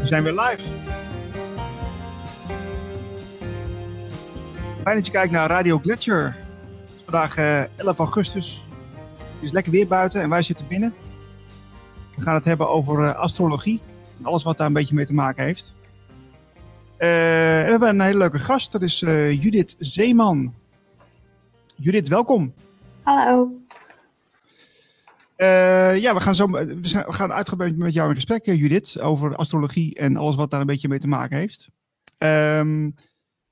We zijn weer live. Fijn dat je kijkt naar Radio Gletscher. Het is vandaag eh, 11 augustus. Het is lekker weer buiten en wij zitten binnen. We gaan het hebben over eh, astrologie. En alles wat daar een beetje mee te maken heeft. Eh, we hebben een hele leuke gast. Dat is eh, Judith Zeeman. Judith, welkom. Hallo. Eh, ja, we gaan, zo, we, zijn- we gaan uitgebreid met jou in gesprek, eh, Judith, over astrologie en alles wat daar een beetje mee te maken heeft. Ehm,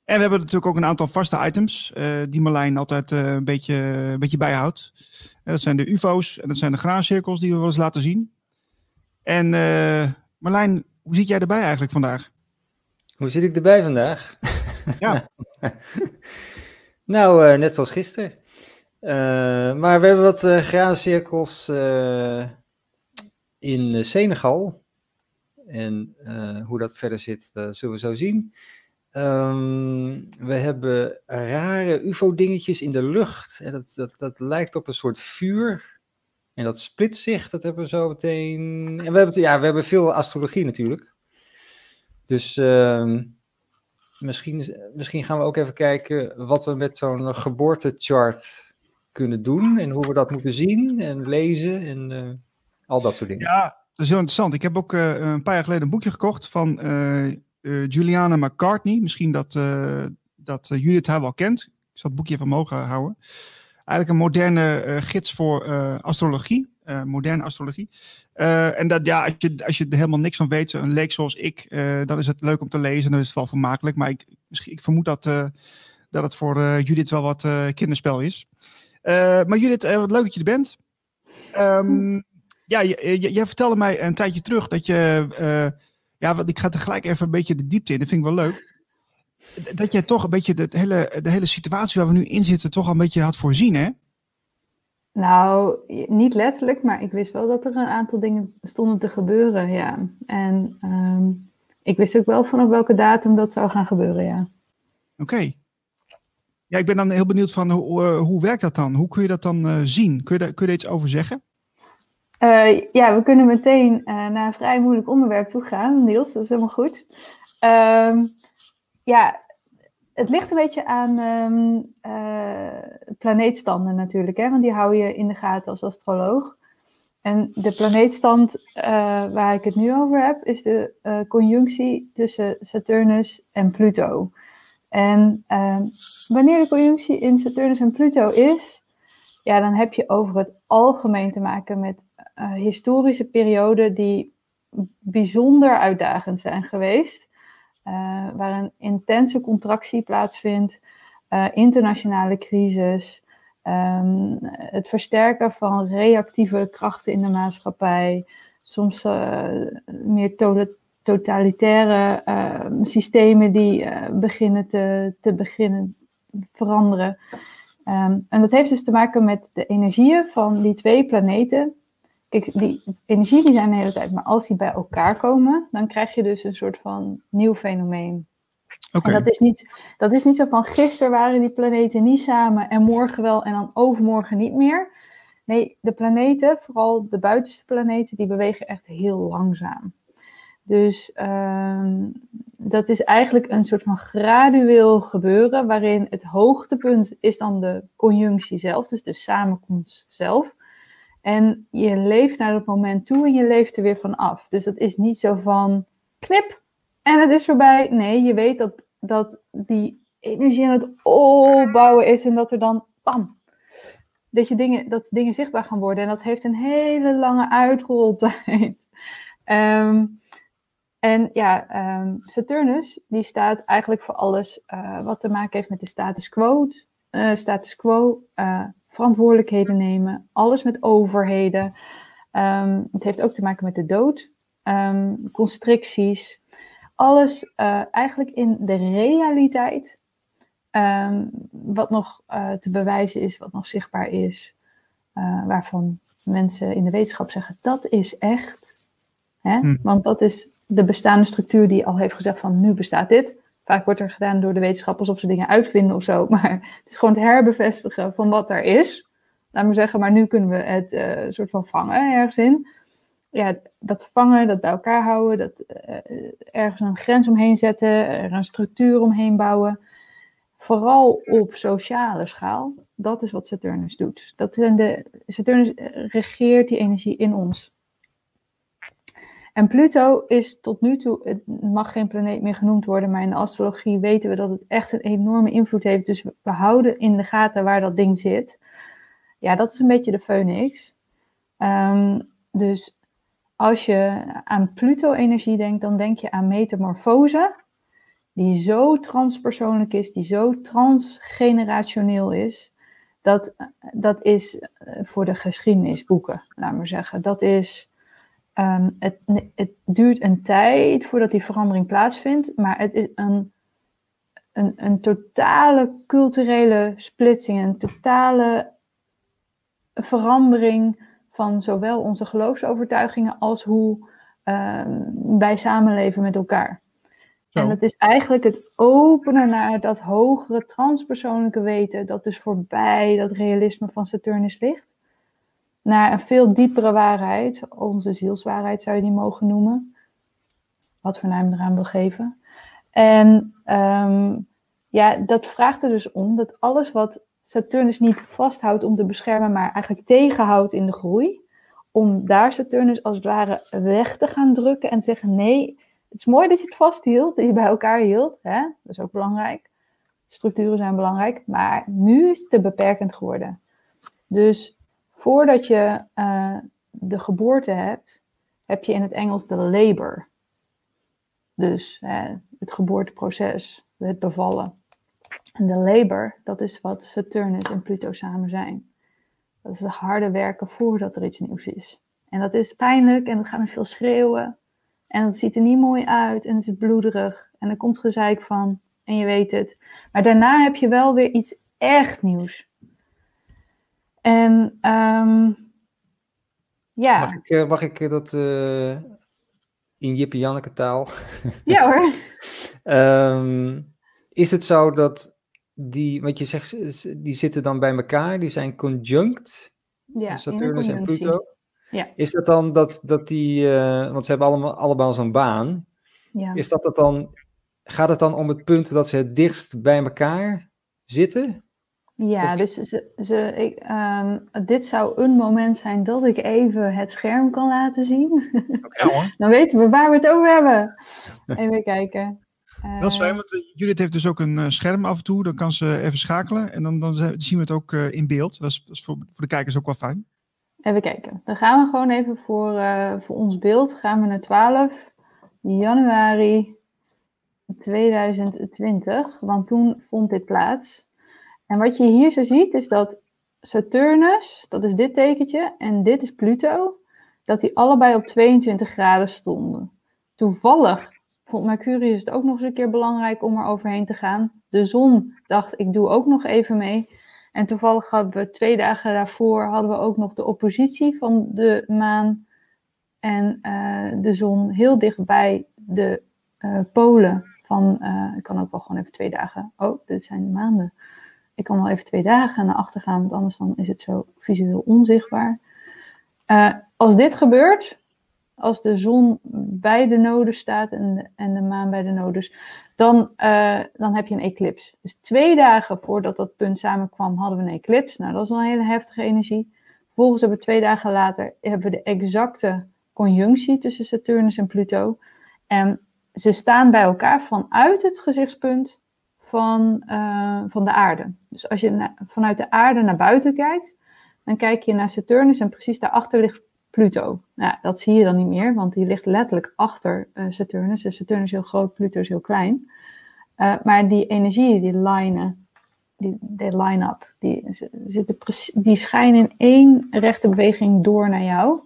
en we hebben natuurlijk ook een aantal vaste items eh, die Marlijn altijd een, beetje, een beetje bijhoudt. En dat zijn de UFO's en dat zijn de graancirkels die we wel eens laten zien. En Marlijn, hoe zit jij erbij eigenlijk vandaag? Hoe zit ik erbij vandaag? Ja. nou, net zoals gisteren. Eh, maar we hebben wat eh graancirkels eh, in Senegal. En hoe dat verder zit, zullen we zo zien. Ehm, we hebben rare UFO-dingetjes in de lucht. En dat, dat, dat lijkt op een soort vuur. En dat splitst zich, dat hebben we zo meteen. En we hebben, ja, we hebben veel astrologie natuurlijk. Dus ehm, misschien, misschien gaan we ook even kijken wat we met zo'n geboortechart kunnen doen. En hoe we dat moeten zien en lezen en eh, al dat soort dingen. Ja, dat is heel interessant. Ik heb ook eh, een paar jaar geleden een boekje gekocht van eh, Juliana McCartney. Misschien dat, dat Judith haar wel kent. Ik zal het boekje even omhoog eh, houden. Eigenlijk een moderne gids voor astrologie. moderne astrologie. En dat ja, als je, als je er helemaal niks van weet, een leek zoals ik, dan is het leuk om te lezen. Dan is het wel vermakelijk. Maar ik, misschien, ik vermoed dat, dat het voor Judith wel wat kinderspel is. Eh, maar Judith, eh, wat leuk dat je er bent. Ehm, ja, j- j- jij vertelde mij een tijdje terug dat je. eh, ja, want ik ga tegelijk even een beetje de diepte in. Dat vind ik wel leuk. Dat je toch een beetje de hele, de hele situatie waar we nu in zitten, toch al een beetje had voorzien, hè? Nou, niet letterlijk, maar ik wist wel dat er een aantal dingen stonden te gebeuren, ja. En ehm, ik wist ook wel vanaf welke datum dat zou gaan gebeuren, ja. Oké. Ja, ik ben dan heel benieuwd van hoe, eh, hoe werkt dat dan? Hoe kun je dat dan eh, zien? Kun je, daar, kun je iets over zeggen? Eh, ja, we kunnen meteen eh, naar een vrij moeilijk onderwerp toe gaan, Niels. Dat is helemaal goed. Ehm, ja, het ligt een beetje aan ehm, eh, planeetstanden natuurlijk, hè, want die hou je in de gaten als astroloog. En de planeetstand eh, waar ik het nu over heb, is de eh, conjunctie tussen Saturnus en Pluto. En ehm, wanneer de conjunctie in Saturnus en Pluto is, ja, dan heb je over het algemeen te maken met eh, historische perioden die bijzonder uitdagend zijn geweest. eh, waar een intense contractie plaatsvindt, eh, internationale crisis, ehm, het versterken van reactieve krachten in de maatschappij, soms meer totalitaire eh, systemen die eh, beginnen te, te beginnen veranderen. Ehm, en dat heeft dus te maken met de energieën van die twee planeten. Kijk, die energieën die zijn de hele tijd, maar als die bij elkaar komen, dan krijg je dus een soort van nieuw fenomeen. Oké. En dat is, niet, dat is niet zo van gisteren waren die planeten niet samen en morgen wel en dan overmorgen niet meer. Nee, de planeten, vooral de buitenste planeten, die bewegen echt heel langzaam. Dus ehm, dat is eigenlijk een soort van gradueel gebeuren, waarin het hoogtepunt is dan de conjunctie zelf, dus de samenkomst zelf. En je leeft naar dat moment toe en je leeft er weer van af. Dus dat is niet zo van knip en het is voorbij. Nee, je weet dat, dat die energie aan het opbouwen is en dat er dan bam. Dat, je dingen, dat dingen zichtbaar gaan worden. En dat heeft een hele lange uitroltijd. Ehm, en ja, ehm, Saturnus, die staat eigenlijk voor alles eh, wat te maken heeft met de status quo. eh, status quo, eh, verantwoordelijkheden nemen, alles met overheden. Ehm, het heeft ook te maken met de dood, ehm, constricties. Alles eigenlijk in de realiteit, wat nog te bewijzen is, wat nog zichtbaar is, waarvan mensen in de wetenschap zeggen dat is echt. Hè? Hm. Want dat is de bestaande structuur die al heeft gezegd van nu bestaat dit. Vaak wordt er gedaan door de wetenschap alsof ze dingen uitvinden of zo. Maar het is gewoon het herbevestigen van wat er is. laat maar zeggen, maar nu kunnen we het uh, soort van vangen ergens in. Ja, dat vangen, dat bij elkaar houden, dat uh, ergens een grens omheen zetten, er een structuur omheen bouwen. Vooral op sociale schaal, dat is wat Saturnus doet. Dat zijn de, Saturnus regeert die energie in ons. En Pluto is tot nu toe, het mag geen planeet meer genoemd worden, maar in de astrologie weten we dat het echt een enorme invloed heeft. Dus we houden in de gaten waar dat ding zit. Ja, dat is een beetje de phoenix. Um, dus als je aan Pluto-energie denkt, dan denk je aan metamorfose, die zo transpersoonlijk is, die zo transgenerationeel is. Dat, dat is eh, voor de geschiedenisboeken, laat maar zeggen. Dat is Um, het, het, duurt een tijd voordat die verandering plaatsvindt, maar het is een, een, een totale culturele splitsing, een totale verandering van zowel onze geloofsovertuigingen als hoe um, wij samenleven met elkaar. Zo. En dat is eigenlijk het openen naar dat hogere transpersoonlijke weten, dat dus voorbij dat realisme van Saturnus ligt naar een veel diepere waarheid, onze zielswaarheid zou je die mogen noemen, wat voor naam eraan wil geven. En um, ja, dat vraagt er dus om dat alles wat Saturnus niet vasthoudt om te beschermen, maar eigenlijk tegenhoudt in de groei, om daar Saturnus als het ware weg te gaan drukken en zeggen: nee, het is mooi dat je het vasthield, dat je bij elkaar hield, hè? dat is ook belangrijk. Structuren zijn belangrijk, maar nu is het te beperkend geworden. Dus Voordat je uh, de geboorte hebt, heb je in het Engels de labor. Dus het geboorteproces, het bevallen. En de labor, dat is wat Saturnus en Pluto samen zijn. Dat is het harde werken voordat er iets nieuws is. En dat is pijnlijk en dat gaat met veel schreeuwen. En het ziet er niet mooi uit en het is bloederig. En er komt gezeik van en je weet het. Maar daarna heb je wel weer iets echt nieuws. En um, ja. Mag ik, uh, mag ik dat uh, in Jippe Janneke taal? Ja hoor. um, is het zo dat die, wat je zegt, die zitten dan bij elkaar, die zijn conjunct, ja, Saturnus en Pluto. Ja. Is dat dan dat, dat die, uh, want ze hebben allemaal, allemaal zo'n baan. Ja. Is dat, dat dan, gaat het dan om het punt dat ze het dichtst bij elkaar zitten? Ja, dus ze, ze, ik, um, dit zou een moment zijn dat ik even het scherm kan laten zien. Okay, hoor. Dan weten we waar we het over hebben. Even kijken. Uh, dat is fijn, want eh, Judith heeft dus ook een uh, scherm af en toe. Dan kan ze even schakelen en dan, dan zien we het ook in beeld. Dat is, dat is voor, voor, de kijkers ook wel fijn. Even kijken. Dan gaan we gewoon even voor, voor ons beeld. Gaan we naar 12 januari 2020. Want toen vond dit plaats. En wat je hier zo ziet is dat Saturnus, dat is dit tekentje, en dit is Pluto, dat die allebei op 22 graden stonden. Toevallig vond Mercurius het ook nog eens een keer belangrijk om er overheen te gaan. De zon dacht, ik doe ook nog even mee. En toevallig hadden we twee dagen daarvoor hadden we ook nog de oppositie van de maan en uh, de zon heel dichtbij de uh, polen van, uh, ik kan ook wel gewoon even twee dagen, oh, dit zijn de maanden ik kan wel even twee dagen naar achter gaan, want anders dan is het zo visueel onzichtbaar. Uh, als dit gebeurt, als de zon bij de nodes staat en de, en de maan bij de nodes, dan, uh, dan heb je een eclips. Dus twee dagen voordat dat punt samenkwam, hadden we een eclips. Nou, dat is wel een hele heftige energie. Vervolgens hebben we twee dagen later hebben we de exacte conjunctie tussen Saturnus en Pluto. En ze staan bij elkaar vanuit het gezichtspunt van, uh, van de aarde. Dus als je vanuit de aarde naar buiten kijkt, dan kijk je naar Saturnus en precies daarachter ligt Pluto. Nou, dat zie je dan niet meer, want die ligt letterlijk achter uh, Saturnus. Dus Saturnus is heel groot, Pluto is heel klein. Uh, maar die energieën, die lijnen, die, die line-up, die, die schijnen in één rechte beweging door naar jou.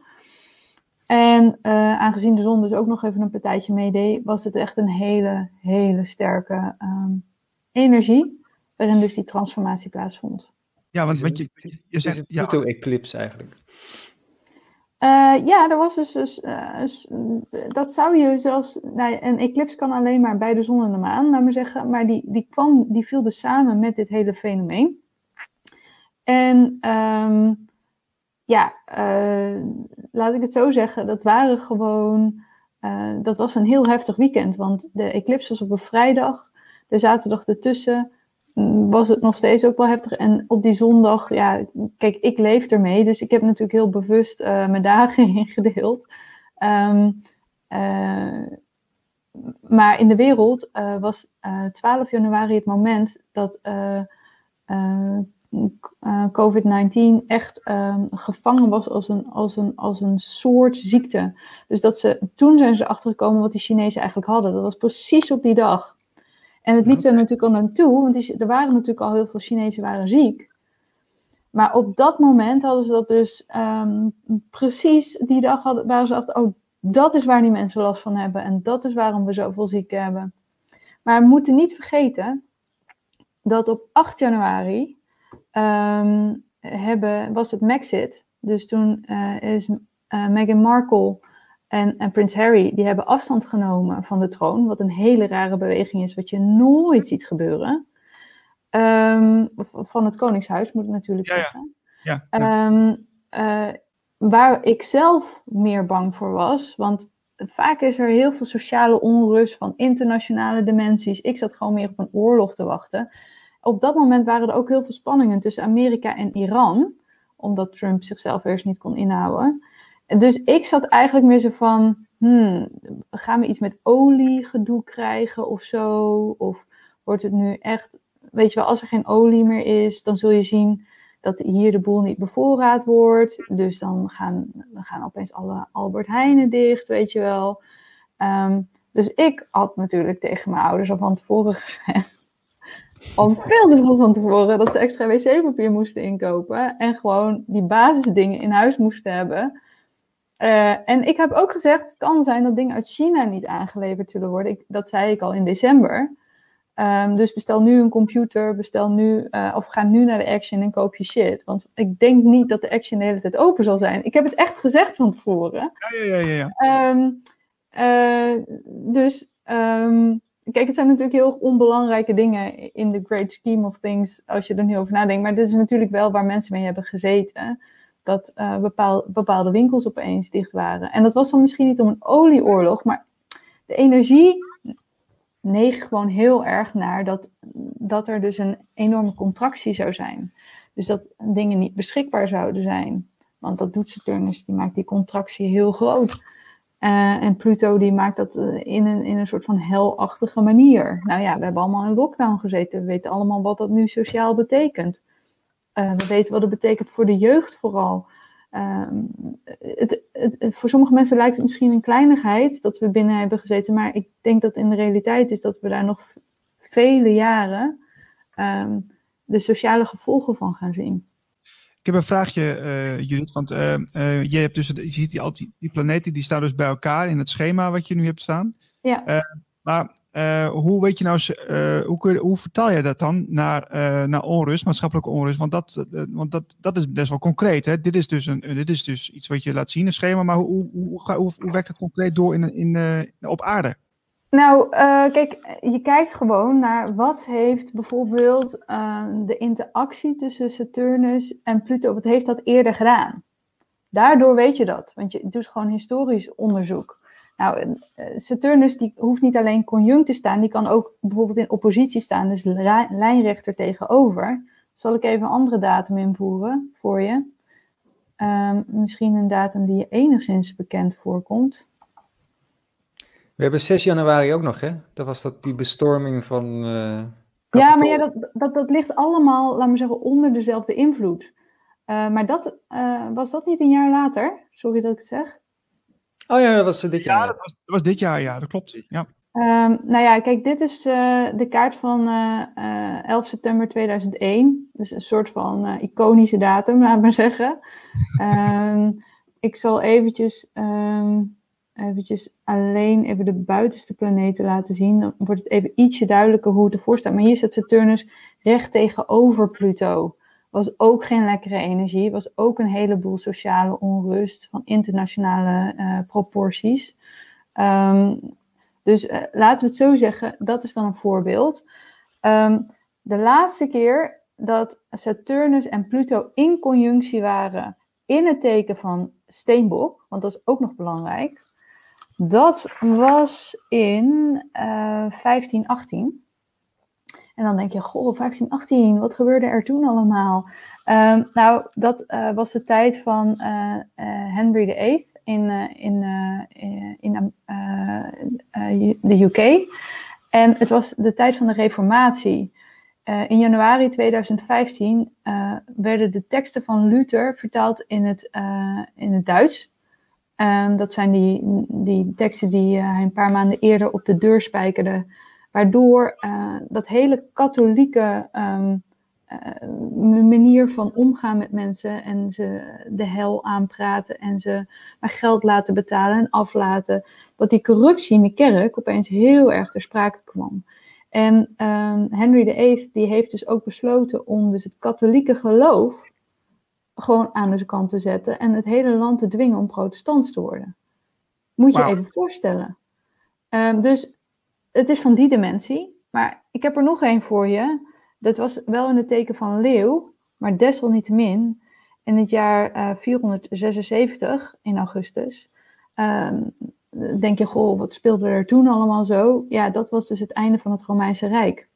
En aangezien de zon dus ook nog even een partijtje meedeed, was het echt een hele, hele sterke um, energie, waarin dus die transformatie plaatsvond. Ja, want wat je, je zegt... Een ja. Pluto-eclips eigenlijk. Uh, ja, er was dus, dus uh, dat zou je zelfs, nou, een eclips kan alleen maar bij de zon en de maan, laat maar zeggen, maar die, die kwam, die viel dus samen met dit hele fenomeen. En ehm, ja, uh, laat ik het zo zeggen, dat waren gewoon, uh, dat was een heel heftig weekend. Want de eclipse was op een vrijdag, de zaterdag ertussen mm, was het nog steeds ook wel heftig. En op die zondag, ja, kijk, ik leef ermee, dus ik heb natuurlijk heel bewust uh, mijn dagen ingedeeld. Um, maar in de wereld uh, was uh, 12 januari het moment dat uh, COVID-19 echt ehm, gevangen was als een, als, een, als een soort ziekte. Dus dat ze, toen zijn ze achtergekomen wat die Chinezen eigenlijk hadden. Dat was precies op die dag. En het liep er natuurlijk al naartoe, want er waren natuurlijk al heel veel Chinezen waren ziek. Maar op dat moment hadden ze dat dus um, precies die dag hadden, waren ze achter, oh, dat is waar die mensen last van hebben en dat is waarom we zoveel zieken hebben. Maar we moeten niet vergeten dat op 8 januari um, hebben, was het Maxit. Dus toen uh, is uh, Meghan Markle en, en Prins Harry, die hebben afstand genomen van de troon. Wat een hele rare beweging is, wat je nooit ziet gebeuren. Um, van het Koningshuis, moet ik natuurlijk ja, zeggen. Ja, ja. Um, uh, waar ik zelf meer bang voor was, want vaak is er heel veel sociale onrust van internationale dimensies. Ik zat gewoon meer op een oorlog te wachten op dat moment waren er ook heel veel spanningen tussen Amerika en Iran, omdat Trump zichzelf eerst niet kon inhouden. Dus ik zat eigenlijk meer zo van, hmm, gaan we iets met oliegedoe krijgen of zo? Of wordt het nu echt, weet je wel, als er geen olie meer is, dan zul je zien dat hier de boel niet bevoorraad wordt. Dus dan gaan, dan gaan opeens alle Albert Heijnen dicht, weet je wel. Um, dus ik had natuurlijk tegen mijn ouders al van tevoren gezegd al veel te veel van tevoren dat ze extra wc-papier moesten inkopen en gewoon die basisdingen in huis moesten hebben. Uh, en ik heb ook gezegd, het kan zijn dat dingen uit China niet aangeleverd zullen worden. Ik, dat zei ik al in december. Um, dus bestel nu een computer, bestel nu, uh, of ga nu naar de Action en koop je shit. Want ik denk niet dat de Action de hele tijd open zal zijn. Ik heb het echt gezegd van tevoren. Ja, ja, ja. ja. Um, uh, dus um, Kijk, het zijn natuurlijk heel onbelangrijke dingen in the great scheme of things, als je er nu over nadenkt. Maar dit is natuurlijk wel waar mensen mee hebben gezeten. Dat uh, bepaal, bepaalde winkels opeens dicht waren. En dat was dan misschien niet om een olieoorlog, maar de energie neeg gewoon heel erg naar dat, dat er dus een enorme contractie zou zijn. Dus dat dingen niet beschikbaar zouden zijn. Want dat doet Saturnus, die maakt die contractie heel groot. Uh, en Pluto die maakt dat uh, in, een, in een soort van helachtige manier. Nou ja, we hebben allemaal in lockdown gezeten. We weten allemaal wat dat nu sociaal betekent. Uh, we weten wat het betekent voor de jeugd vooral. Ehm, het, het, het, voor sommige mensen lijkt het misschien een kleinigheid dat we binnen hebben gezeten. Maar ik denk dat in de realiteit is dat we daar nog vele jaren um, de sociale gevolgen van gaan zien. Ik heb een vraagje, uh, Judith. Want uh, uh, je, hebt dus, je ziet die, die, planeten, die staan dus bij elkaar in het schema wat je nu hebt staan. Ja. maar hoe weet je nou, hoe, kun je, hoe vertaal je dat dan naar, naar onrust, maatschappelijke onrust? Want, dat, want dat, dat is best wel concreet. Hè? Dit, is dus een, dit is dus iets wat je laat zien, een schema. Maar hoe, hoe, hoe, hoe, hoe werkt het concreet door in, in, op aarde? Nou, kijk, je kijkt gewoon naar wat heeft bijvoorbeeld de interactie tussen Saturnus en Pluto, wat heeft dat eerder gedaan? Daardoor weet je dat, want je doet gewoon historisch onderzoek. Nou, uh, Saturnus die hoeft niet alleen conjunct te staan, die kan ook bijvoorbeeld in oppositie staan, dus lijnrechter tegenover. Zal ik even een andere datum invoeren voor je? Um, misschien een datum die je enigszins bekend voorkomt. We hebben 6 januari ook nog, hè? Dat was dat, die bestorming van. Uh, ja, maar ja, dat, dat, dat ligt allemaal, laten we zeggen, onder dezelfde invloed. Uh, maar dat, uh, was dat niet een jaar later? Sorry dat ik het zeg. Oh ja, dat was dit jaar. Ja, dat was, dat was dit jaar, ja, dat klopt. Ja. Um, nou ja, kijk, dit is de kaart van 11 september 2001. Dus een soort van iconische datum, laat maar zeggen. um, ik zal eventjes. Um, eventjes alleen even de buitenste planeten laten zien. Dan wordt het even ietsje duidelijker hoe het ervoor staat. Maar hier staat Saturnus recht tegenover Pluto. Was ook geen lekkere energie. Was ook een heleboel sociale onrust van internationale uh, proporties. Um, dus uh, laten we het zo zeggen, dat is dan een voorbeeld. Um, de laatste keer dat Saturnus en Pluto in conjunctie waren in het teken van Steenbok, want dat is ook nog belangrijk. Dat was in uh, 1518. En dan denk je, goh, 1518, wat gebeurde er toen allemaal? Um, nou, dat uh, was de tijd van uh, Henry VIII in, in, in de UK. En het was de tijd van de Reformatie. In januari 2015 uh, werden de teksten van Luther vertaald in het, in het Duits. dat zijn die, die teksten die hij een paar maanden eerder op de deur spijkerde, waardoor dat hele katholieke um, manier van omgaan met mensen en ze de hel aanpraten en ze maar geld laten betalen en aflaten, dat die corruptie in de kerk opeens heel erg ter sprake kwam. En um, Henry VIII die heeft dus ook besloten om dus het katholieke geloof gewoon aan de kant te zetten en het hele land te dwingen om protestants te worden. Moet je even voorstellen. Um, dus het is van die dimensie. Maar ik heb er nog één voor je. Dat was wel in het teken van leeuw, maar desalniettemin in het jaar uh, 476 in augustus um, denk je, goh, wat speelde er toen allemaal zo? Ja, dat was dus het einde van het Romeinse Rijk.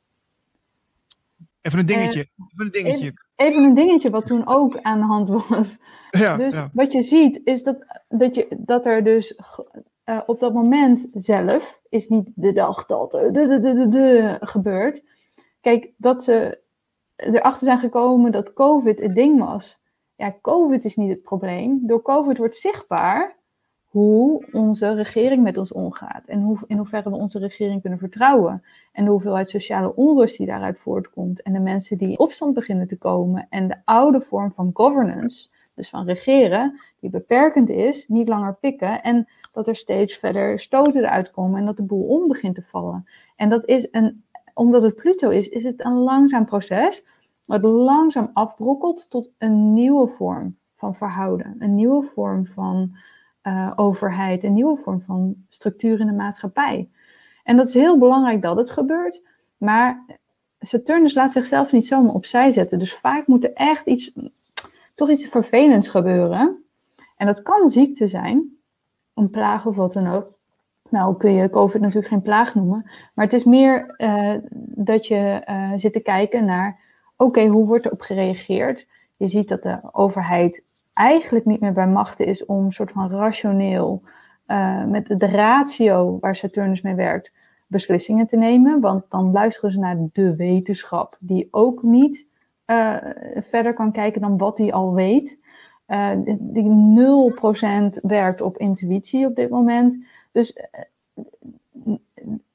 Even een dingetje. Uh, even een dingetje. Even, een dingetje wat toen ook aan de hand was. Ja, dus ja. wat je ziet is dat, dat, je, dat er dus uh, op dat moment zelf, is niet de dag dat de, de, de, de, gebeurt. Kijk, dat ze erachter zijn gekomen dat COVID het ding was. Ja, COVID is niet het probleem. Door COVID wordt zichtbaar hoe onze regering met ons omgaat. En hoe, in hoeverre we onze regering kunnen vertrouwen. En de hoeveelheid sociale onrust die daaruit voortkomt. En de mensen die in opstand beginnen te komen. En de oude vorm van governance, dus van regeren, die beperkend is, niet langer pikken. En dat er steeds verder stoten eruit komen en dat de boel om begint te vallen. En dat is een, omdat het Pluto is, is het een langzaam proces. Wat langzaam afbrokkelt tot een nieuwe vorm van verhouden. Een nieuwe vorm van uh, overheid, een nieuwe vorm van structuur in de maatschappij. En dat is heel belangrijk dat het gebeurt, maar Saturnus laat zichzelf niet zomaar opzij zetten. Dus vaak moet er echt iets, toch iets vervelends gebeuren. En dat kan ziekte zijn, een plaag of wat dan ook. Nou kun je COVID natuurlijk geen plaag noemen, maar het is meer uh, dat je uh, zit te kijken naar, oké, hoe wordt er op gereageerd? Je ziet dat de overheid eigenlijk niet meer bij machten is om soort van rationeel, uh, met de ratio waar Saturnus mee werkt, beslissingen te nemen. Want dan luisteren ze naar de wetenschap, die ook niet verder kan kijken dan wat hij al weet. Uh, die 0% werkt op intuïtie op dit moment. Dus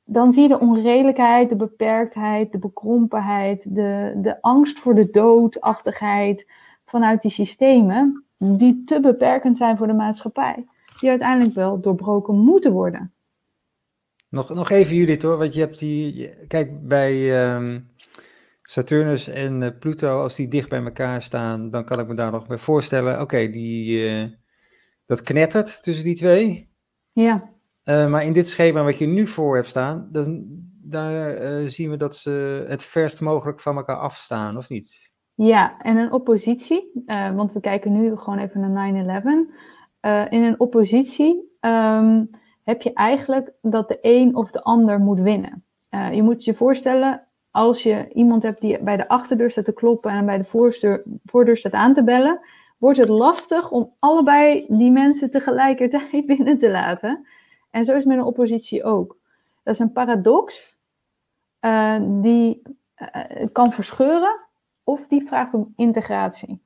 dan zie je de onredelijkheid, de beperktheid, de bekrompenheid, de, de angst voor de doodachtigheid vanuit die systemen die te beperkend zijn voor de maatschappij, die uiteindelijk wel doorbroken moeten worden. Nog, nog even Judith hoor, want je hebt die, kijk bij um, Saturnus en uh, Pluto, als die dicht bij elkaar staan, dan kan ik me daar nog bij voorstellen, oké, okay, die, uh, dat knettert tussen die twee. Ja. Uh, maar in dit schema wat je nu voor hebt staan, dan, daar zien we dat ze het verst mogelijk van elkaar afstaan, of niet? Ja, en een oppositie, want we kijken nu gewoon even naar 9-11. Uh, in een oppositie um, heb je eigenlijk dat de een of de ander moet winnen. Je moet je voorstellen, als je iemand hebt die bij de achterdeur staat te kloppen en bij de voordeur, voordeur staat aan te bellen, wordt het lastig om allebei die mensen tegelijkertijd binnen te laten. En zo is het met een oppositie ook. Dat is een paradox die kan verscheuren of die vraagt om integratie.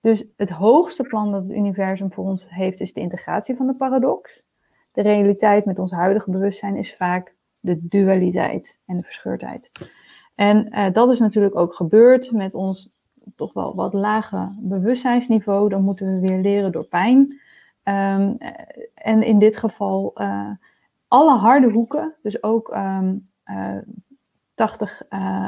Dus het hoogste plan dat het universum voor ons heeft, is de integratie van de paradox. De realiteit met ons huidige bewustzijn is vaak de dualiteit en de verscheurdheid. En uh, dat is natuurlijk ook gebeurd met ons toch wel wat lage bewustzijnsniveau. Dan moeten we weer leren door pijn. Um, en in dit geval uh, alle harde hoeken, dus ook um, uh, 80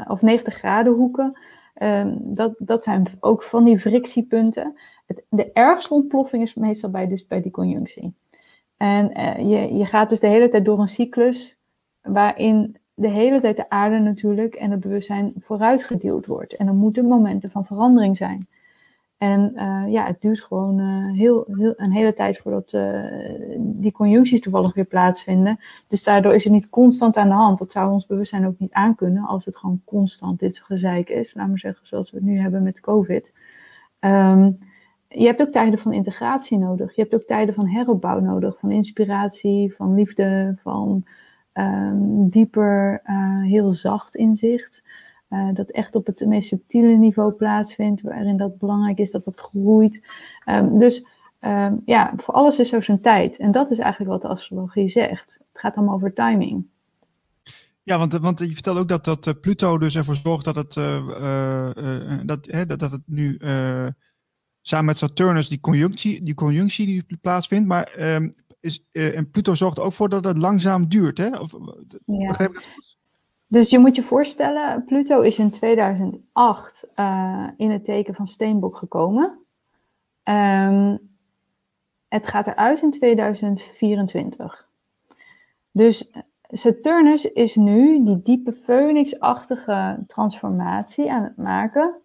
of 90 graden hoeken, Um, dat, dat zijn ook van die frictiepunten. Het, de ergste ontploffing is meestal bij, dus bij die conjunctie. En je, je gaat dus de hele tijd door een cyclus waarin de hele tijd de aarde natuurlijk en het bewustzijn vooruitgeduwd wordt. En er moeten momenten van verandering zijn. En uh, ja, het duurt gewoon uh, heel, heel, een hele tijd voordat uh, die conjuncties toevallig weer plaatsvinden. Dus daardoor is het niet constant aan de hand. Dat zou ons bewustzijn ook niet aankunnen als het gewoon constant dit gezeik is. Laat maar zeggen, zoals we het nu hebben met COVID. Um, je hebt ook tijden van integratie nodig. Je hebt ook tijden van heropbouw nodig. Van inspiratie, van liefde, van um, dieper, heel zacht inzicht. Uh, dat echt op het meest subtiele niveau plaatsvindt, waarin dat belangrijk is dat dat groeit. Um, dus um, ja, voor alles is zo zijn tijd. En dat is eigenlijk wat de astrologie zegt. Het gaat allemaal over timing. Ja, want, want je vertelt ook dat, dat Pluto dus ervoor zorgt dat het, dat, hè, dat, het nu samen met Saturnus die conjunctie die, conjunctie die plaatsvindt. Maar is, en Pluto zorgt ook voor dat het langzaam duurt. Hè? Of, ja. Dus je moet je voorstellen, Pluto is in 2008 uh, in het teken van Steenbok gekomen. Um, het gaat eruit in 2024. Dus Saturnus is nu die diepe phoenixachtige transformatie aan het maken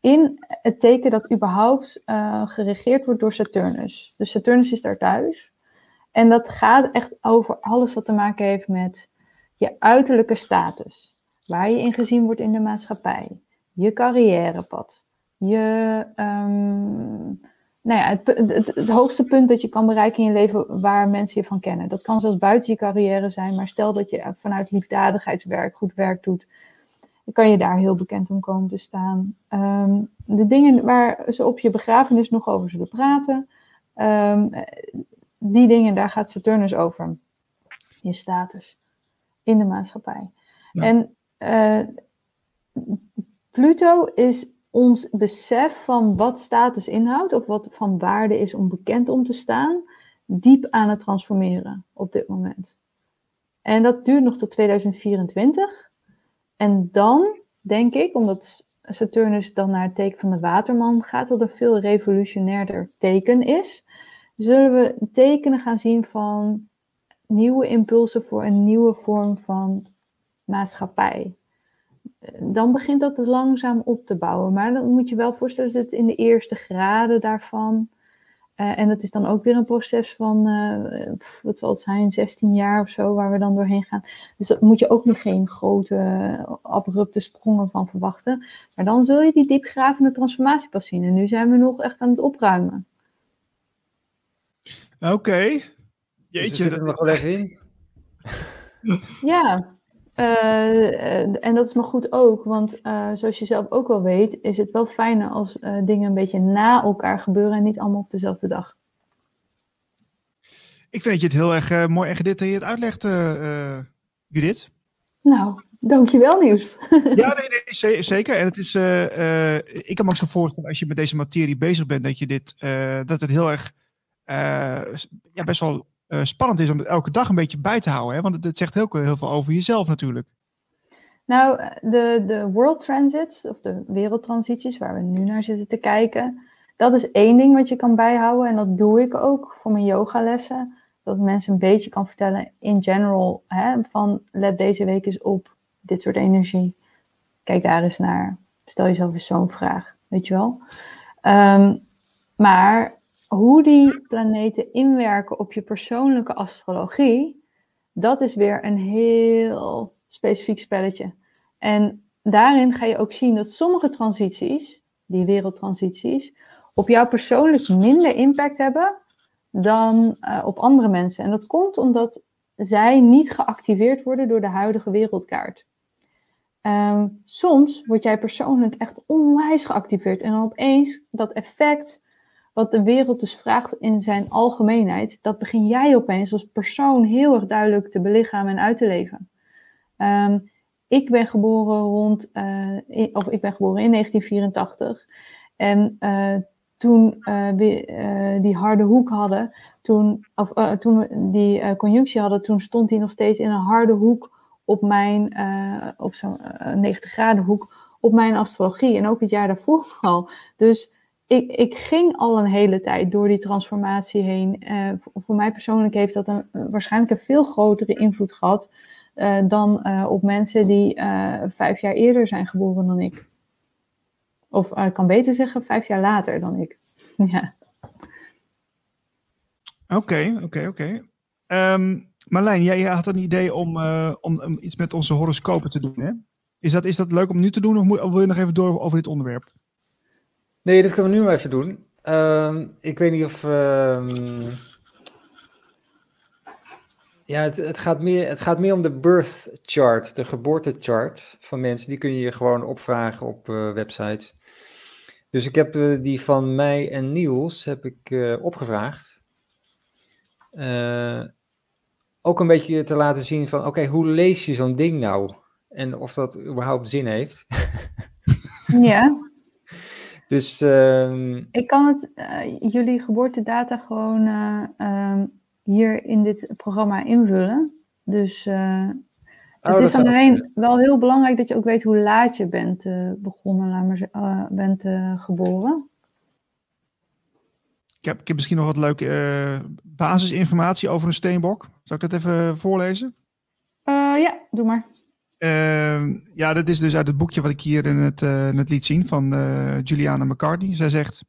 in het teken dat überhaupt uh, geregeerd wordt door Saturnus. Dus Saturnus is daar thuis. En dat gaat echt over alles wat te maken heeft met je uiterlijke status, waar je in gezien wordt in de maatschappij, je carrièrepad, je, um, nou ja, het, het, hoogste punt dat je kan bereiken in je leven waar mensen je van kennen. Dat kan zelfs buiten je carrière zijn, maar stel dat je vanuit liefdadigheidswerk goed werk doet, dan kan je daar heel bekend om komen te staan. Um, de dingen waar ze op je begrafenis nog over zullen praten, um, die dingen, daar gaat Saturnus over. Je status in de maatschappij. En uh, Pluto is ons besef van wat status inhoudt, of wat van waarde is om bekend om te staan, diep aan het transformeren op dit moment. En dat duurt nog tot 2024. En dan denk ik, omdat Saturnus dan naar het teken van de waterman gaat, dat een veel revolutionairder teken is, zullen we tekenen gaan zien van nieuwe impulsen voor een nieuwe vorm van maatschappij. Dan begint dat langzaam op te bouwen. Maar dan moet je wel voorstellen dat het in de eerste graden daarvan. Uh, en dat is dan ook weer een proces van, uh, wat zal het zijn, 16 jaar of zo, waar we dan doorheen gaan. Dus daar moet je ook nog geen grote, abrupte sprongen van verwachten. Maar dan zul je die diepgravende transformatie pas zien. En nu zijn we nog echt aan het opruimen. Oké, Jeetje. Dus er nog wel even in. Ja, uh, en dat is maar goed ook, want uh, zoals je zelf ook wel weet, is het wel fijner als dingen een beetje na elkaar gebeuren en niet allemaal op dezelfde dag. Ik vind dat je het heel erg mooi en gedetailleerd uitlegt, Judith. Nou, dankjewel Nieuws. ja, nee, nee, zeker. En het is, ik kan me ook zo voorstellen als je met deze materie bezig bent, dat je dit, dat het heel erg, ja, best wel uh, spannend is om het elke dag een beetje bij te houden. Hè? Want het, zegt heel, heel veel over jezelf natuurlijk. Nou, de, de world transits, of de wereldtransities, waar we nu naar zitten te kijken, dat is één ding wat je kan bijhouden. En dat doe ik ook voor mijn yogalessen. Dat mensen een beetje kan vertellen in general, hè, van let deze week eens op dit soort energie. Kijk daar eens naar. Stel jezelf eens zo'n vraag, weet je wel. Um, maar hoe die planeten inwerken op je persoonlijke astrologie, dat is weer een heel specifiek spelletje. En daarin ga je ook zien dat sommige transities, die wereldtransities, op jou persoonlijk minder impact hebben dan uh, op andere mensen. En dat komt omdat zij niet geactiveerd worden door de huidige wereldkaart. Um, soms word jij persoonlijk echt onwijs geactiveerd en dan opeens dat effect wat de wereld dus vraagt in zijn algemeenheid, dat begin jij opeens als persoon heel erg duidelijk te belichamen en uit te leven. Um, ik ben geboren rond, uh, of ik ben geboren in 1984. En uh, toen uh, we die harde hoek hadden, toen, of, toen we die conjunctie hadden, toen stond hij nog steeds in een harde hoek op mijn, op zo'n 90 graden hoek, op mijn astrologie. En ook het jaar daarvoor al. Dus ik, ik ging al een hele tijd door die transformatie heen. Uh, voor, mij persoonlijk heeft dat een, waarschijnlijk een veel grotere invloed gehad eh, dan eh, op mensen die eh, vijf jaar eerder zijn geboren dan ik. Of ik kan beter zeggen, vijf jaar later dan ik. ja. Oké, oké, oké. Ehm, Marlijn, jij had een idee om, om, om, iets met onze horoscopen te doen, hè? Is dat, is dat leuk om nu te doen of, moet, of wil je nog even door over dit onderwerp? Nee, dat kunnen we nu even doen. Ehm, ik weet niet of. Ehm, ja, het, het, gaat meer, het gaat meer om de birth chart, de geboortechart van mensen. Die kun je je gewoon opvragen op uh, websites. Dus ik heb uh, die van mij en Niels heb ik uh, opgevraagd. ook een beetje te laten zien van, oké, hoe lees je zo'n ding nou? En of dat überhaupt zin heeft. ja. Dus. Uh... Ik kan het, jullie geboortedata gewoon ehm, hier in dit programma invullen. Dus uh, het is dan alleen wel heel belangrijk dat je ook weet hoe laat je bent uh, begonnen, laat maar, uh, bent geboren. Ik heb, ik heb misschien nog wat leuke basisinformatie over een steenbok. Zal ik dat even voorlezen? ja, doe maar. Ehm, ja, dat is dus uit het boekje wat ik hier in het, in het liet zien van Juliana McCartney. Zij zegt...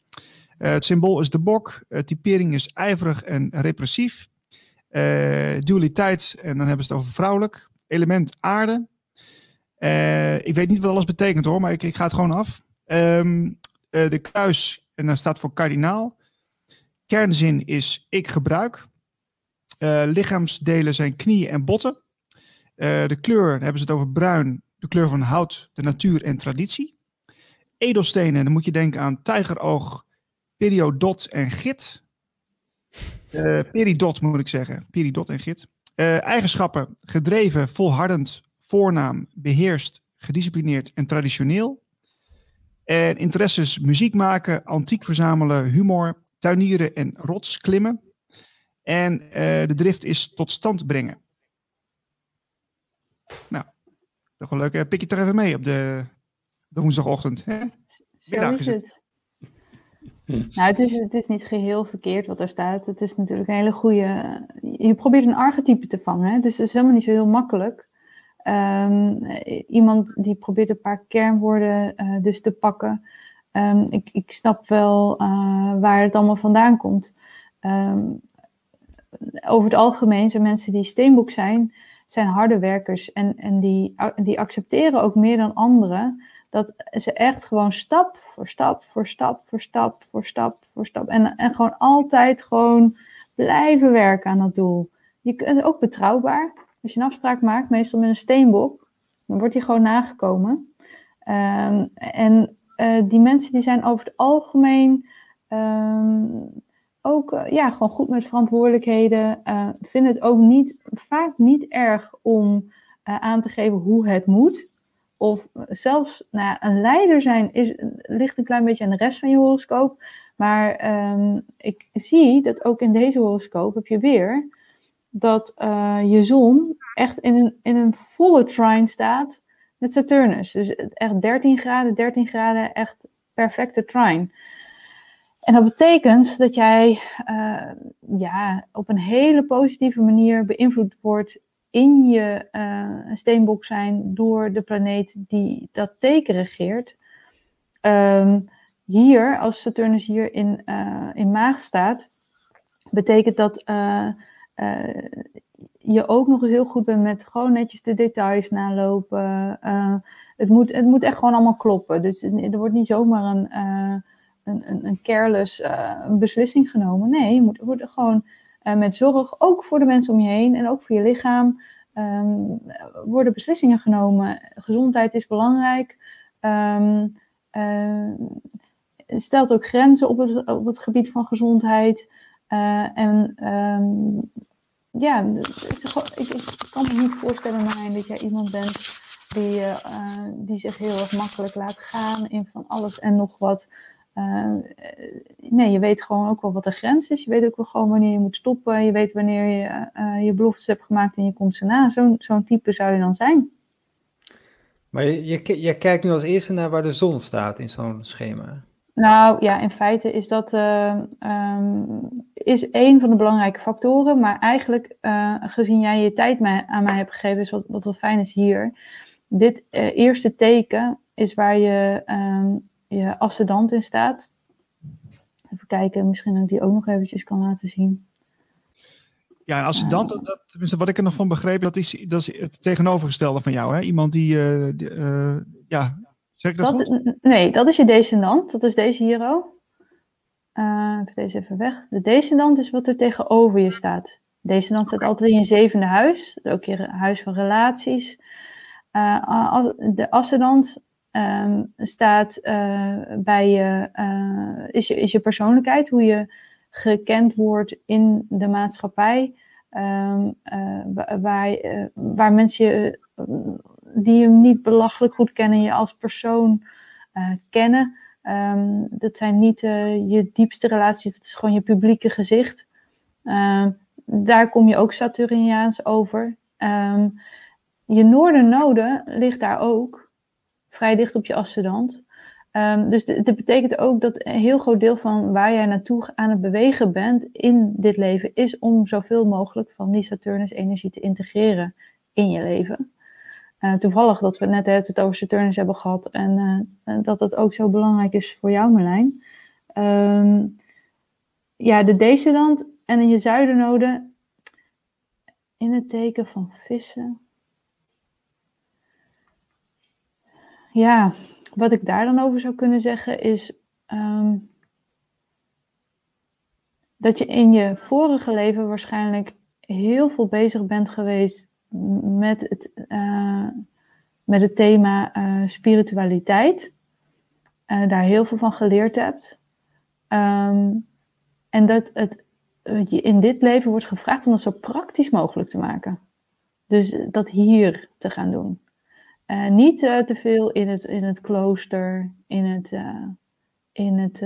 Uh, het symbool is de bok. Typering is ijverig en repressief. Dualiteit, en dan hebben ze het over vrouwelijk. Element aarde. ik weet niet wat alles betekent hoor, maar ik, ik ga het gewoon af. Um, de kruis, en dat staat voor kardinaal. Kernzin is ik gebruik. lichaamsdelen zijn knieën en botten. De kleur, dan hebben ze het over bruin. De kleur van hout, de natuur en traditie. Edelstenen, dan moet je denken aan tijgeroog, periodot en git. Uh, peridot moet ik zeggen. Peridot en git. Uh, eigenschappen: gedreven, volhardend, voornaam, beheerst, gedisciplineerd en traditioneel. En interesses: muziek maken, antiek verzamelen, humor, tuinieren en rots klimmen. En de drift is tot stand brengen. Nou, toch wel leuk. Pik je toch even mee op de, de woensdagochtend. Hè? Zo is het. Nou, het is, het is niet geheel verkeerd wat er staat. Het is natuurlijk een hele goede. Je probeert een archetype te vangen, dus het is helemaal niet zo heel makkelijk. Um, iemand die probeert een paar kernwoorden uh, dus te pakken. Um, ik, ik snap wel uh, waar het allemaal vandaan komt. Um, over het algemeen zijn mensen die steenboek zijn, zijn harde werkers en, en die, die accepteren ook meer dan anderen dat ze echt gewoon stap voor stap voor stap voor stap voor stap voor stap. En, en gewoon altijd gewoon blijven werken aan dat doel. Je kunt ook betrouwbaar. Als je een afspraak maakt, meestal met een steenbok, dan wordt die gewoon nagekomen. Um, en uh, die mensen die zijn over het algemeen um, ook uh, ja, gewoon goed met verantwoordelijkheden. Uh, vinden het ook niet, vaak niet erg om aan te geven hoe het moet. Of zelfs nou een leider zijn is, ligt een klein beetje aan de rest van je horoscoop. Maar um, ik zie dat ook in deze horoscoop heb je weer dat je zon echt in een, in een volle trine staat met Saturnus. Dus echt 13 graden, 13 graden, echt perfecte trine. En dat betekent dat jij uh, ja, op een hele positieve manier beïnvloed wordt in je uh, steenbok zijn door de planeet die dat teken regeert. Um, hier, als Saturnus hier in, uh, in maag staat, betekent dat je ook nog eens heel goed bent met gewoon netjes de details nalopen. het, moet, het moet echt gewoon allemaal kloppen. Dus er wordt niet zomaar een, een, een, een careless beslissing genomen. Nee, je moet, gewoon uh, met zorg, ook voor de mensen om je heen en ook voor je lichaam, um, worden beslissingen genomen. Gezondheid is belangrijk. Um, uh, stelt ook grenzen op het, op het gebied van gezondheid. En um, ja, ik, ik, kan me niet voorstellen, Marijn, dat jij iemand bent die, die zich heel erg makkelijk laat gaan in van alles en nog wat. Uh, nee, je weet gewoon ook wel wat de grens is. Je weet ook wel gewoon wanneer je moet stoppen. Je weet wanneer je uh, je beloftes hebt gemaakt en je komt ze na. Zo'n zo'n type zou je dan zijn. Maar je, je, je, kijkt nu als eerste naar waar de zon staat in zo'n schema. Nou ja, in feite is dat uh, um, is een van de belangrijke factoren. Maar eigenlijk, gezien jij je tijd mij, aan mij hebt gegeven, is wat, wat wel fijn is hier. Dit eerste teken is waar je um, je ascendant in staat. Even kijken, misschien dat ik die ook nog eventjes kan laten zien. Ja, en ascendant, dat, dat, tenminste wat ik er nog van begreep, dat is, dat is het tegenovergestelde van jou. Hè? Iemand die, die ja, Zeg ik dat, goed? Nee, dat is je descendant. Dat is deze hier ook. Uh, even deze even weg. De descendant is wat er tegenover je staat. Descendant staat altijd in je zevende huis. Ook je huis van relaties. Uh, de ascendant um, staat uh, bij je, is je, is je persoonlijkheid. Hoe je gekend wordt in de maatschappij. Um, waar, waar mensen die je niet belachelijk goed kennen, je als persoon kennen. Um, dat zijn niet je diepste relaties, dat is gewoon je publieke gezicht. Daar kom je ook Saturniaans over. Je noordernode ligt daar ook, vrij dicht op je ascendant. Um, dus dat betekent ook dat een heel groot deel van waar jij naartoe aan het bewegen bent in dit leven, is om zoveel mogelijk van die Saturnus-energie te integreren in je leven. Uh, toevallig dat we net het over Saturnus hebben gehad en uh, dat dat ook zo belangrijk is voor jou, Marlijn. Um, ja, de descendant en in je zuidernode in het teken van vissen. Ja, wat ik daar dan over zou kunnen zeggen is um, dat je in je vorige leven waarschijnlijk heel veel bezig bent geweest met het, uh, met het thema uh, spiritualiteit. Uh, daar heel veel van geleerd hebt. Um, en dat het, je in dit leven wordt gevraagd om dat zo praktisch mogelijk te maken. Dus dat hier te gaan doen. Niet te veel in het, in het klooster, in het, in het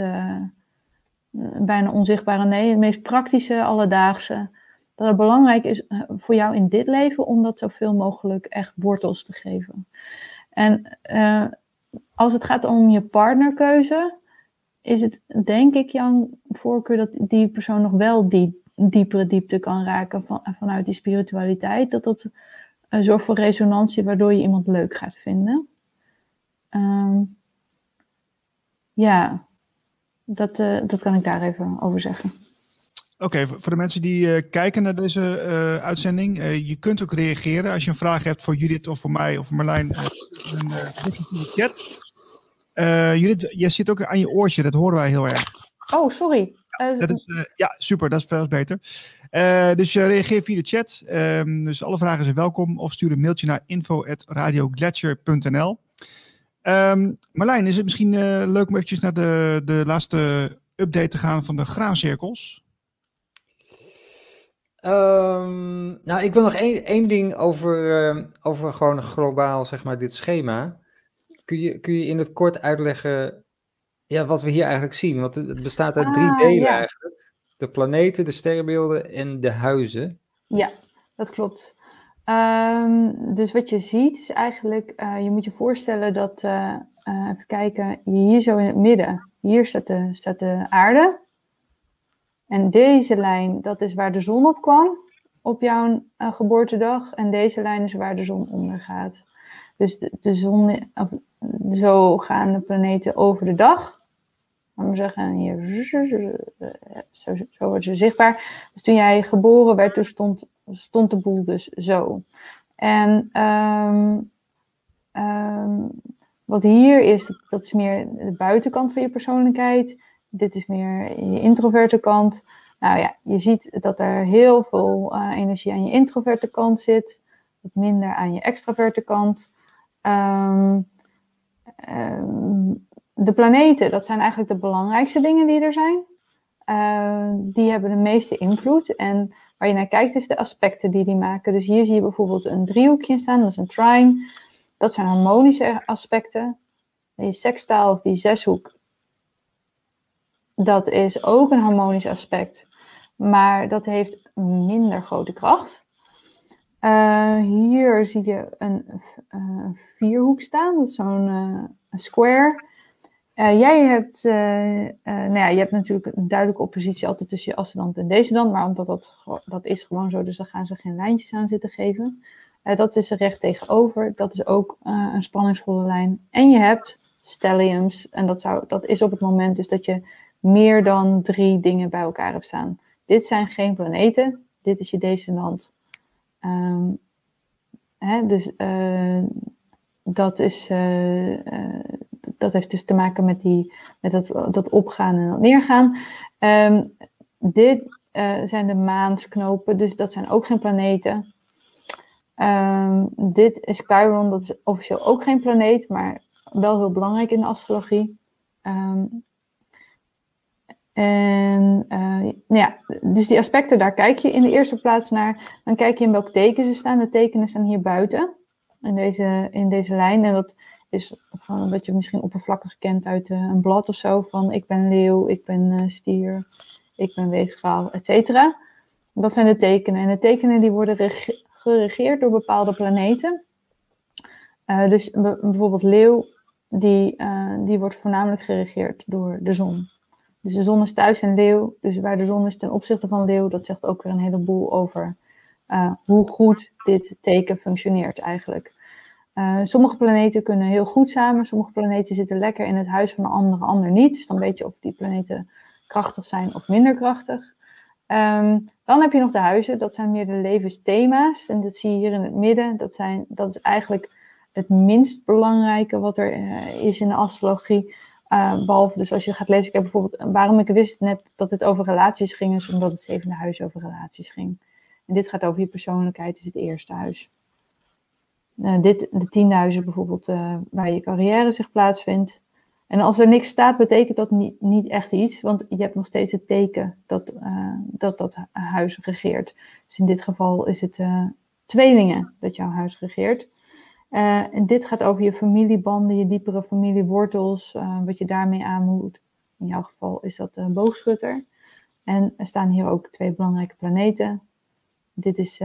bijna onzichtbare. Nee, het meest praktische, alledaagse dat het belangrijk is eh, voor jou in dit leven om dat zoveel mogelijk echt wortels te geven. En als het gaat om je partnerkeuze, is het denk ik jouw voorkeur dat die persoon nog wel die diepere diepte kan raken van, vanuit die spiritualiteit. Dat dat uh, zorgt voor resonantie waardoor je iemand leuk gaat vinden. Um, ja, dat, uh, dat kan ik daar even over zeggen. Oké, voor de mensen die uh, kijken naar deze uh, uitzending, uh, je kunt ook reageren als je een vraag hebt voor Judith of voor mij of voor Marlijn. een in de chat. Judith, jij zit ook aan je oortje, dat horen wij heel erg. Oh, sorry. dat is, ja, super, dat is veel beter. Dus reageer via de chat. Ehm, dus alle vragen zijn welkom of stuur een mailtje naar info.radioglacier.nl. Um, Marlijn, is het misschien leuk om eventjes naar de, de laatste update te gaan van de graancirkels? Um, nou, ik wil nog één, één ding over, uh, over gewoon globaal, zeg maar, dit schema. Kun je, kun je in het kort uitleggen ja, wat we hier eigenlijk zien? Want het bestaat uit drie ah, delen ja. eigenlijk. De planeten, de sterrenbeelden en de huizen. Ja, dat klopt. Um, dus wat je ziet is eigenlijk, uh, je moet je voorstellen dat, uh, even kijken, hier zo in het midden, hier staat de, staat de aarde. En deze lijn, dat is waar de zon op kwam op jouw geboortedag. En deze lijn is waar de zon ondergaat. Dus de, de zon, of, zo gaan de planeten over de dag. We zeggen, hier, zo, zo wordt ze zichtbaar. Dus toen jij geboren werd, toen stond, stond de boel dus zo. En um, um, wat hier is, dat is meer de buitenkant van je persoonlijkheid dit is meer je introverte kant. Nou ja, je ziet dat er heel veel uh, energie aan je introverte kant zit, wat minder aan je extraverte kant. Um, de planeten, dat zijn eigenlijk de belangrijkste dingen die er zijn. Uh, die hebben de meeste invloed. En waar je naar kijkt, is de aspecten die die maken. Dus hier zie je bijvoorbeeld een driehoekje staan, dat is een trine. Dat zijn harmonische aspecten. Die sextaal of die zeshoek, dat is ook een harmonisch aspect, maar dat heeft minder grote kracht. Uh, hier zie je een, uh, vierhoek staan, dat is zo'n square. Uh, jij hebt, uh, uh, nou ja, je hebt natuurlijk een duidelijke oppositie altijd tussen je ascendant en decedent, maar omdat dat, dat is gewoon zo, dus daar gaan ze geen lijntjes aan zitten geven. dat is er recht tegenover, dat is ook een spanningsvolle lijn. En je hebt stelliums, en dat, zou, dat is op het moment dus dat je meer dan drie dingen bij elkaar hebt staan. Dit zijn geen planeten, dit is je descendant. Um, hè, dus dat is dat heeft dus te maken met, die, met dat, dat opgaan en dat neergaan. Ehm, dit uh, zijn de maansknopen, dus dat zijn ook geen planeten. Um, dit is Chiron, dat is officieel ook geen planeet, maar wel heel belangrijk in de astrologie. Um, en uh, nou ja, dus die aspecten, daar kijk je in de eerste plaats naar. Dan kijk je in welk teken ze staan. De tekenen staan hier buiten, in deze, in deze lijn. En dat is gewoon wat je misschien oppervlakkig kent uit uh, een blad of zo. Van ik ben leeuw, ik ben uh, stier, ik ben weegschaal, et cetera. Dat zijn de tekenen. En de tekenen die worden geregeerd door bepaalde planeten. Uh, dus bijvoorbeeld leeuw, die, die wordt voornamelijk geregeerd door de zon. Dus de zon is thuis in leeuw. Dus waar de zon is ten opzichte van leeuw, dat zegt ook weer een heleboel over hoe goed dit teken functioneert eigenlijk. Uh, sommige planeten kunnen heel goed samen, sommige planeten zitten lekker in het huis van een andere, ander niet. Dus dan weet je of die planeten krachtig zijn of minder krachtig. Um, dan heb je nog de huizen, dat zijn meer de levensthema's. En dat zie je hier in het midden. Dat, zijn, dat is eigenlijk het minst belangrijke wat er uh, is in de astrologie. Uh, behalve dus als je gaat lezen, ik heb bijvoorbeeld, waarom ik wist net dat het over relaties ging, is omdat het zevende huis over relaties ging. En dit gaat over je persoonlijkheid, is het eerste huis. Uh, dit, de tienduizend bijvoorbeeld, uh, waar je carrière zich plaatsvindt. En als er niks staat, betekent dat niet, niet echt iets, want je hebt nog steeds het teken dat uh, dat, dat huis regeert. Dus in dit geval is het tweelingen dat jouw huis regeert. en dit gaat over je familiebanden, je diepere familiewortels, wat je daarmee aan moet. In jouw geval is dat een boogschutter. En er staan hier ook twee belangrijke planeten. Dit is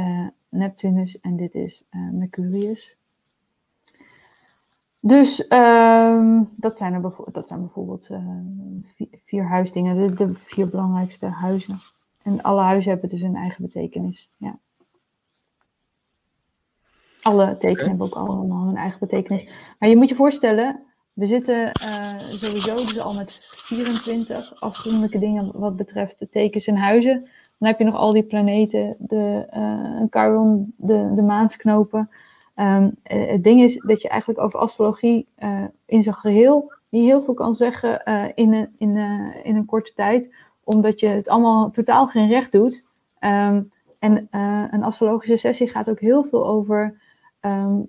Neptunus en dit is uh, Mercurius. Dus uh, dat, zijn er dat zijn bijvoorbeeld uh, vier, huisdingen, de, vier belangrijkste huizen. En alle huizen hebben dus een eigen betekenis. Ja. Alle tekenen hebben ook allemaal een eigen betekenis. Maar je moet je voorstellen, we zitten uh, sowieso dus al met 24 afzonderlijke dingen wat betreft de tekens en huizen. Dan heb je nog al die planeten, de uh, Chiron, de, de maansknopen. Um, het ding is dat je eigenlijk over astrologie uh, in zijn geheel niet heel veel kan zeggen in, een, in, in een korte tijd, omdat je het allemaal totaal geen recht doet. Um, en een astrologische sessie gaat ook heel veel over um,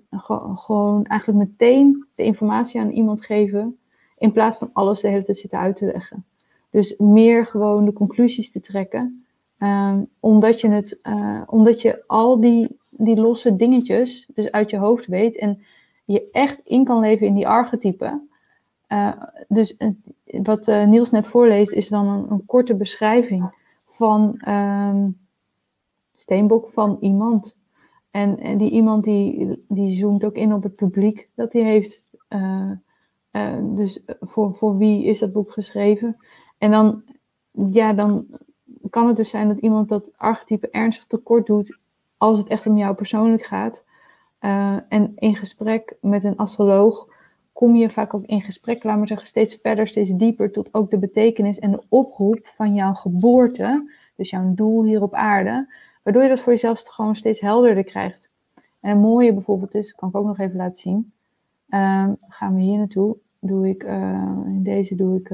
gewoon eigenlijk meteen de informatie aan iemand geven, in plaats van alles de hele tijd zitten uit te leggen. Dus meer gewoon de conclusies te trekken. Um, omdat, je het, uh, omdat je al die, die losse dingetjes dus uit je hoofd weet en je echt in kan leven in die archetypen. Uh, dus wat Niels net voorleest is dan een, een korte beschrijving van um, Steenbok van iemand. En, en die iemand die, die zoomt ook in op het publiek dat hij heeft. dus voor, voor wie is dat boek geschreven? En dan, ja, dan kan het dus zijn dat iemand dat archetype ernstig tekort doet als het echt om jou persoonlijk gaat. Uh, en in gesprek met een astroloog kom je vaak ook in gesprek, laat maar zeggen, steeds verder, steeds dieper tot ook de betekenis en de oproep van jouw geboorte, dus jouw doel hier op aarde, waardoor je dat voor jezelf gewoon steeds helderder krijgt. En een mooie bijvoorbeeld is, kan ik ook nog even laten zien, uh, gaan we hier naartoe, doe ik, uh, in deze doe ik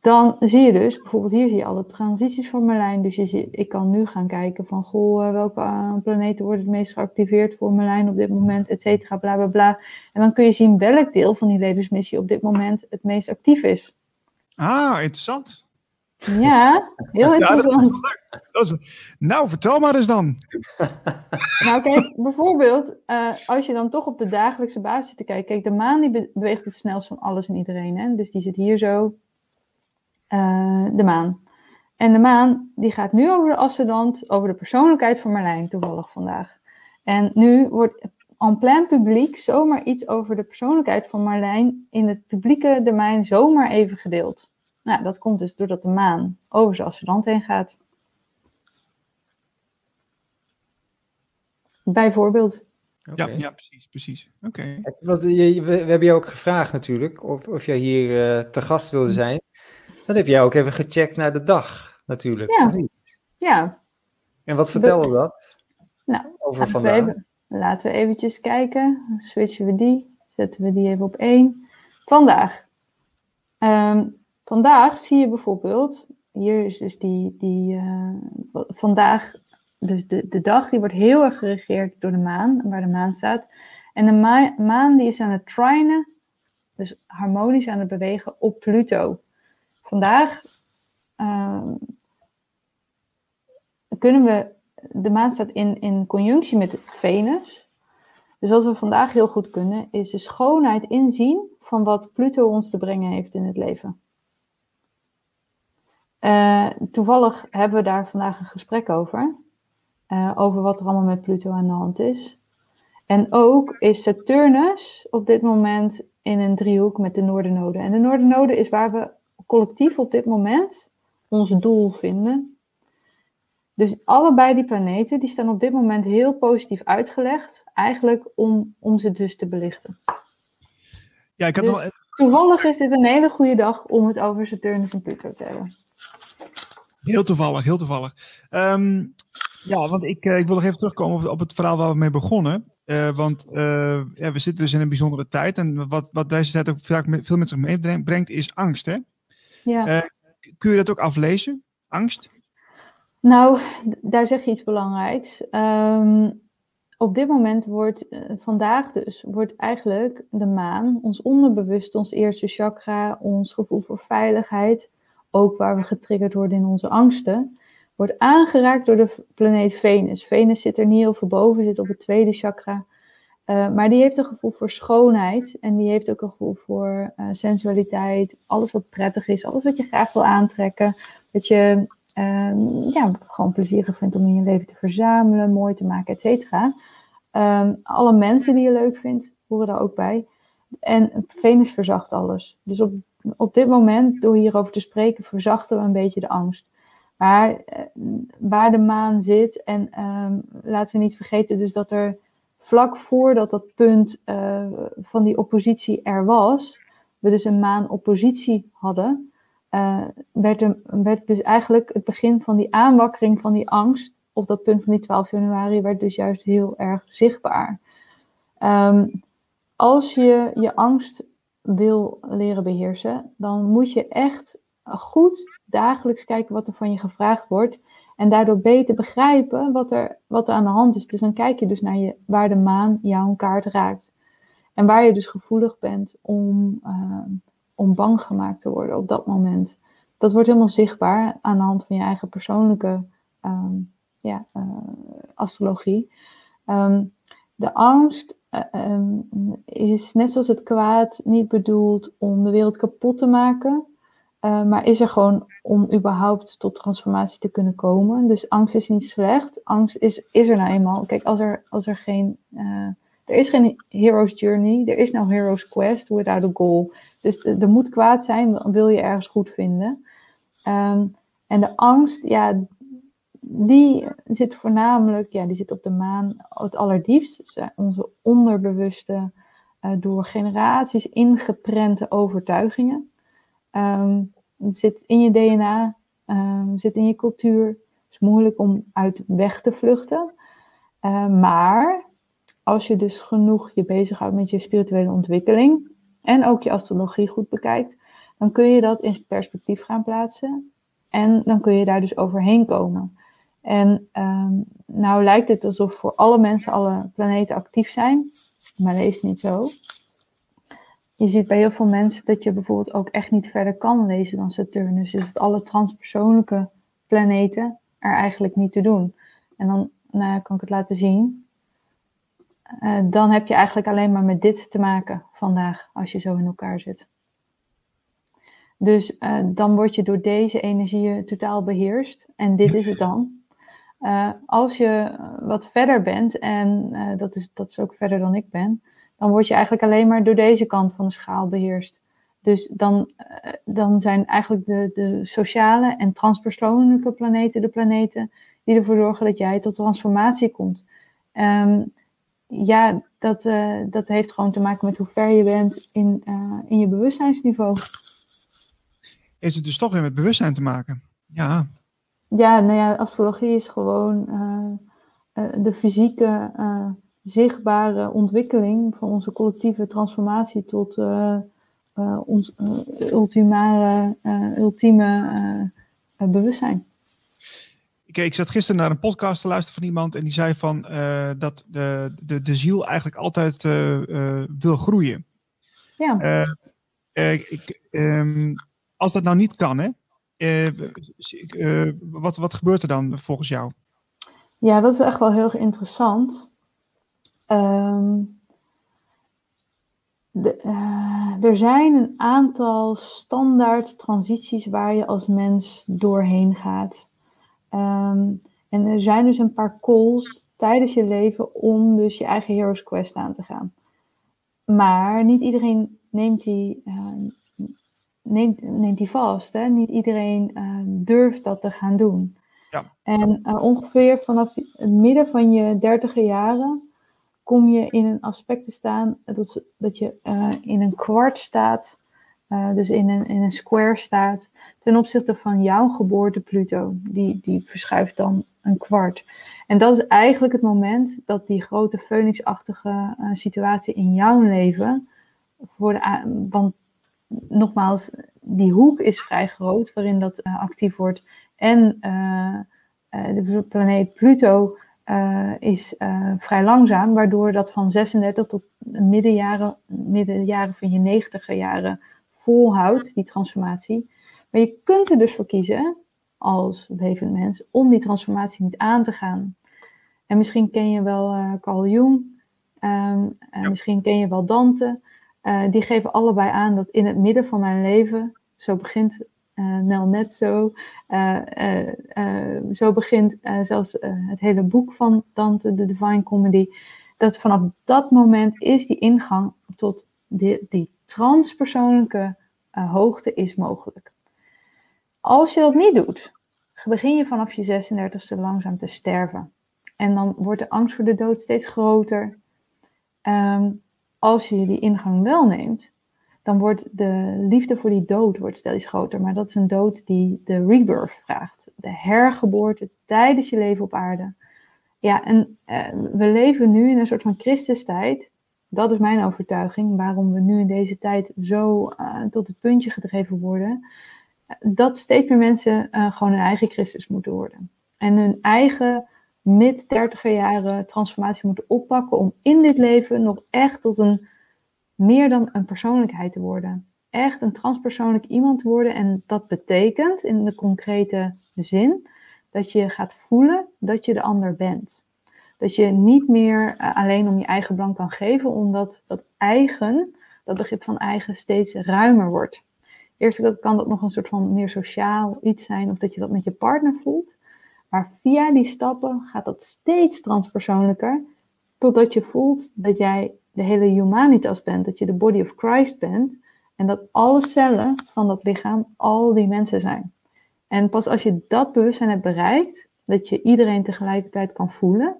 dan zie je dus, bijvoorbeeld hier zie je alle transities van Merlijn. Dus je ziet, ik kan nu gaan kijken van, goh, eh, welke uh, planeten worden het meest geactiveerd voor Merlijn op dit moment, et cetera, bla bla bla. En dan kun je zien welk deel van die levensmissie op dit moment het meest actief is. Ah, interessant. Ja, heel interessant. Ja, dat is, dat is, nou, vertel maar eens dan. nou, kijk, bijvoorbeeld, uh, als je dan toch op de dagelijkse basis zit te kijken. Kijk, de maan die beweegt het snelst van alles en iedereen. Hè? Dus die zit hier zo, uh, de maan. En de maan die gaat nu over de ascendant, over de persoonlijkheid van Marlijn toevallig vandaag. En nu wordt en plein publiek zomaar iets over de persoonlijkheid van Marlijn in het publieke domein zomaar even gedeeld. Nou, dat komt dus doordat de maan over zijn ascendant heen gaat. Bijvoorbeeld. Ja, ja, precies, precies. Oké. We, we, hebben jou ook gevraagd natuurlijk of, of jij hier uh, te gast wilde zijn. Dan heb jij ook even gecheckt naar de dag natuurlijk. Ja. ja. En wat vertelde dat? Nou, over vandaag? laten we eventjes kijken. Dan switchen we die. Zetten we die even op één. Vandaag. Um, vandaag zie je bijvoorbeeld, hier is dus die, die uh, vandaag, dus de, de dag, die wordt heel erg geregeerd door de maan, waar de maan staat. En de ma maan die is aan het trinen, dus harmonisch aan het bewegen op Pluto. Vandaag uh, kunnen we de maan staat in, in conjunctie met Venus. Dus wat we vandaag heel goed kunnen, is de schoonheid inzien van wat Pluto ons te brengen heeft in het leven. Uh, toevallig hebben we daar vandaag een gesprek over. Uh, over wat er allemaal met Pluto aan de hand is. En ook is Saturnus op dit moment in een driehoek met de Noordernode. En de Noordernode is waar we collectief op dit moment ons doel vinden. Dus allebei die planeten die staan op dit moment heel positief uitgelegd, eigenlijk om, om ze dus te belichten. Ja, ik had dus nog... Toevallig is dit een hele goede dag om het over Saturnus en Pluto te hebben. Heel toevallig, heel toevallig. Ehm, ja, want ik, eh, ik wil nog even terugkomen op, op het verhaal waar we mee begonnen. Uh, want uh, ja, we zitten dus in een bijzondere tijd. En wat, wat deze tijd ook vaak veel met zich meebrengt, is angst. Hè? Ja. kun je dat ook aflezen? Angst? Nou, daar zeg je iets belangrijks. Um, op dit moment wordt, uh, vandaag dus, wordt eigenlijk de maan, ons onderbewust, ons eerste chakra, ons gevoel voor veiligheid, ook waar we getriggerd worden in onze angsten, wordt aangeraakt door de planeet Venus. Venus zit er niet heel veel boven, zit op het tweede chakra. Uh, maar die heeft een gevoel voor schoonheid en die heeft ook een gevoel voor uh, sensualiteit, alles wat prettig is, alles wat je graag wil aantrekken, wat je um, ja, gewoon plezierig vindt om in je leven te verzamelen, mooi te maken, et cetera. Um, alle mensen die je leuk vindt, horen daar ook bij. En Venus verzacht alles. Dus op, op dit moment, door hierover te spreken, verzachten we een beetje de angst. Maar uh, waar de maan zit, en um, laten we niet vergeten dus dat er vlak voordat dat punt uh, van die oppositie er was, we dus een maan oppositie hadden, uh, werd, er, werd dus eigenlijk het begin van die aanwakkering van die angst op dat punt van die 12 januari werd dus juist heel erg zichtbaar. Um, als je je angst wil leren beheersen, dan moet je echt goed dagelijks kijken wat er van je gevraagd wordt. En daardoor beter begrijpen wat er, wat er aan de hand is. Dus dan kijk je dus naar je, waar de maan jouw kaart raakt. En waar je dus gevoelig bent om, uh, om bang gemaakt te worden op dat moment. Dat wordt helemaal zichtbaar aan de hand van je eigen persoonlijke um, ja, uh, astrologie. Um, de angst um, is net zoals het kwaad niet bedoeld om de wereld kapot te maken, uh, maar is er gewoon om überhaupt tot transformatie te kunnen komen. Dus angst is niet slecht. Angst is, is er nou eenmaal. Kijk, als er, als er geen er is geen hero's journey, er is nou hero's quest without a goal. Dus er moet kwaad zijn, wil je ergens goed vinden. Um, en de angst, ja, die zit voornamelijk, ja, die zit op de maan het allerdiepst. Onze onderbewuste, uh, door generaties ingeprente overtuigingen. Um, het zit in je DNA, um, zit in je cultuur. Het is moeilijk om uit weg te vluchten. Uh, maar als je dus genoeg je bezighoudt met je spirituele ontwikkeling en ook je astrologie goed bekijkt, dan kun je dat in perspectief gaan plaatsen. En dan kun je daar dus overheen komen. En nou lijkt het alsof voor alle mensen alle planeten actief zijn, maar dat is niet zo. Je ziet bij heel veel mensen dat je bijvoorbeeld ook echt niet verder kan lezen dan Saturnus. Dus dat alle transpersoonlijke planeten er eigenlijk niet te doen. En dan nou, kan ik het laten zien. Uh, dan heb je eigenlijk alleen maar met dit te maken vandaag, als je zo in elkaar zit. Dus uh, dan word je door deze energieën totaal beheerst. En dit is het dan. Uh, als je wat verder bent, en dat, is, dat is ook verder dan ik ben, dan word je eigenlijk alleen maar door deze kant van de schaal beheerst. Dus dan, uh, dan zijn eigenlijk de, de sociale en transpersoonlijke planeten de planeten die ervoor zorgen dat jij tot transformatie komt. Um, ja, dat, dat heeft gewoon te maken met hoe ver je bent in, in je bewustzijnsniveau. Heeft het dus toch weer met bewustzijn te maken? Ja, ja, nou ja, astrologie is gewoon uh, de fysieke, zichtbare ontwikkeling van onze collectieve transformatie tot ons ultimare, ultieme bewustzijn. Ik, ik zat gisteren naar een podcast te luisteren van iemand en die zei van dat de, de, de ziel eigenlijk altijd wil groeien. Ja. ik, um, als dat nou niet kan, hè, uh, wat, wat gebeurt er dan volgens jou? Ja, dat is echt wel heel interessant. Um, de, uh, er zijn een aantal standaard transities waar je als mens doorheen gaat. Um, en er zijn dus een paar calls tijdens je leven om dus je eigen Hero's Quest aan te gaan. Maar niet iedereen neemt die, uh, neemt, neemt die vast. Hè? Niet iedereen uh, durft dat te gaan doen. Ja. En uh, ongeveer vanaf het midden van je dertiger jaren kom je in een aspect te staan dat, dat je uh, in een kwart staat, dus in een, in een square staat, ten opzichte van jouw geboorte Pluto. Die, die verschuift dan een kwart. En dat is eigenlijk het moment dat die grote phoenixachtige situatie in jouw leven, voor de, want nogmaals, die hoek is vrij groot waarin dat uh, actief wordt. En uh, de planeet Pluto is vrij langzaam, waardoor dat van 36 tot middenjaren, middenjaren van je 90 jaren volhoudt, die transformatie. Maar je kunt er dus voor kiezen, als levend mens, om die transformatie niet aan te gaan. En misschien ken je wel Carl Jung, um, ja. misschien ken je wel Dante. Uh, die geven allebei aan dat in het midden van mijn leven, zo begint uh, Nel net zo, uh, zo begint zelfs het hele boek van Dante, de Divine Comedy, dat vanaf dat moment is die ingang tot die, transpersoonlijke hoogte is mogelijk. Als je dat niet doet, begin je vanaf je 36e langzaam te sterven. En dan wordt de angst voor de dood steeds groter. Um, als je die ingang wel neemt, dan wordt de liefde voor die dood wordt steeds groter. Maar dat is een dood die de rebirth vraagt. De hergeboorte tijdens je leven op aarde. Ja, en eh, we leven nu in een soort van Christustijd. Dat is mijn overtuiging, waarom we nu in deze tijd zo uh, tot het puntje gedreven worden. Dat steeds meer mensen uh, gewoon hun eigen Christus moeten worden. En hun eigen mid 30 jaren transformatie moeten oppakken om in dit leven nog echt tot een meer dan een persoonlijkheid te worden. Echt een transpersoonlijk iemand te worden. En dat betekent in de concrete zin dat je gaat voelen dat je de ander bent. Dat je niet meer uh, alleen om je eigen belang kan geven, omdat dat eigen, dat begrip van eigen, steeds ruimer wordt. Eerst kan dat nog een soort van meer sociaal iets zijn, of dat je dat met je partner voelt. Maar via die stappen gaat dat steeds transpersoonlijker, totdat je voelt dat jij de hele humanitas bent, dat je de body of Christ bent en dat alle cellen van dat lichaam al die mensen zijn. En pas als je dat bewustzijn hebt bereikt, dat je iedereen tegelijkertijd kan voelen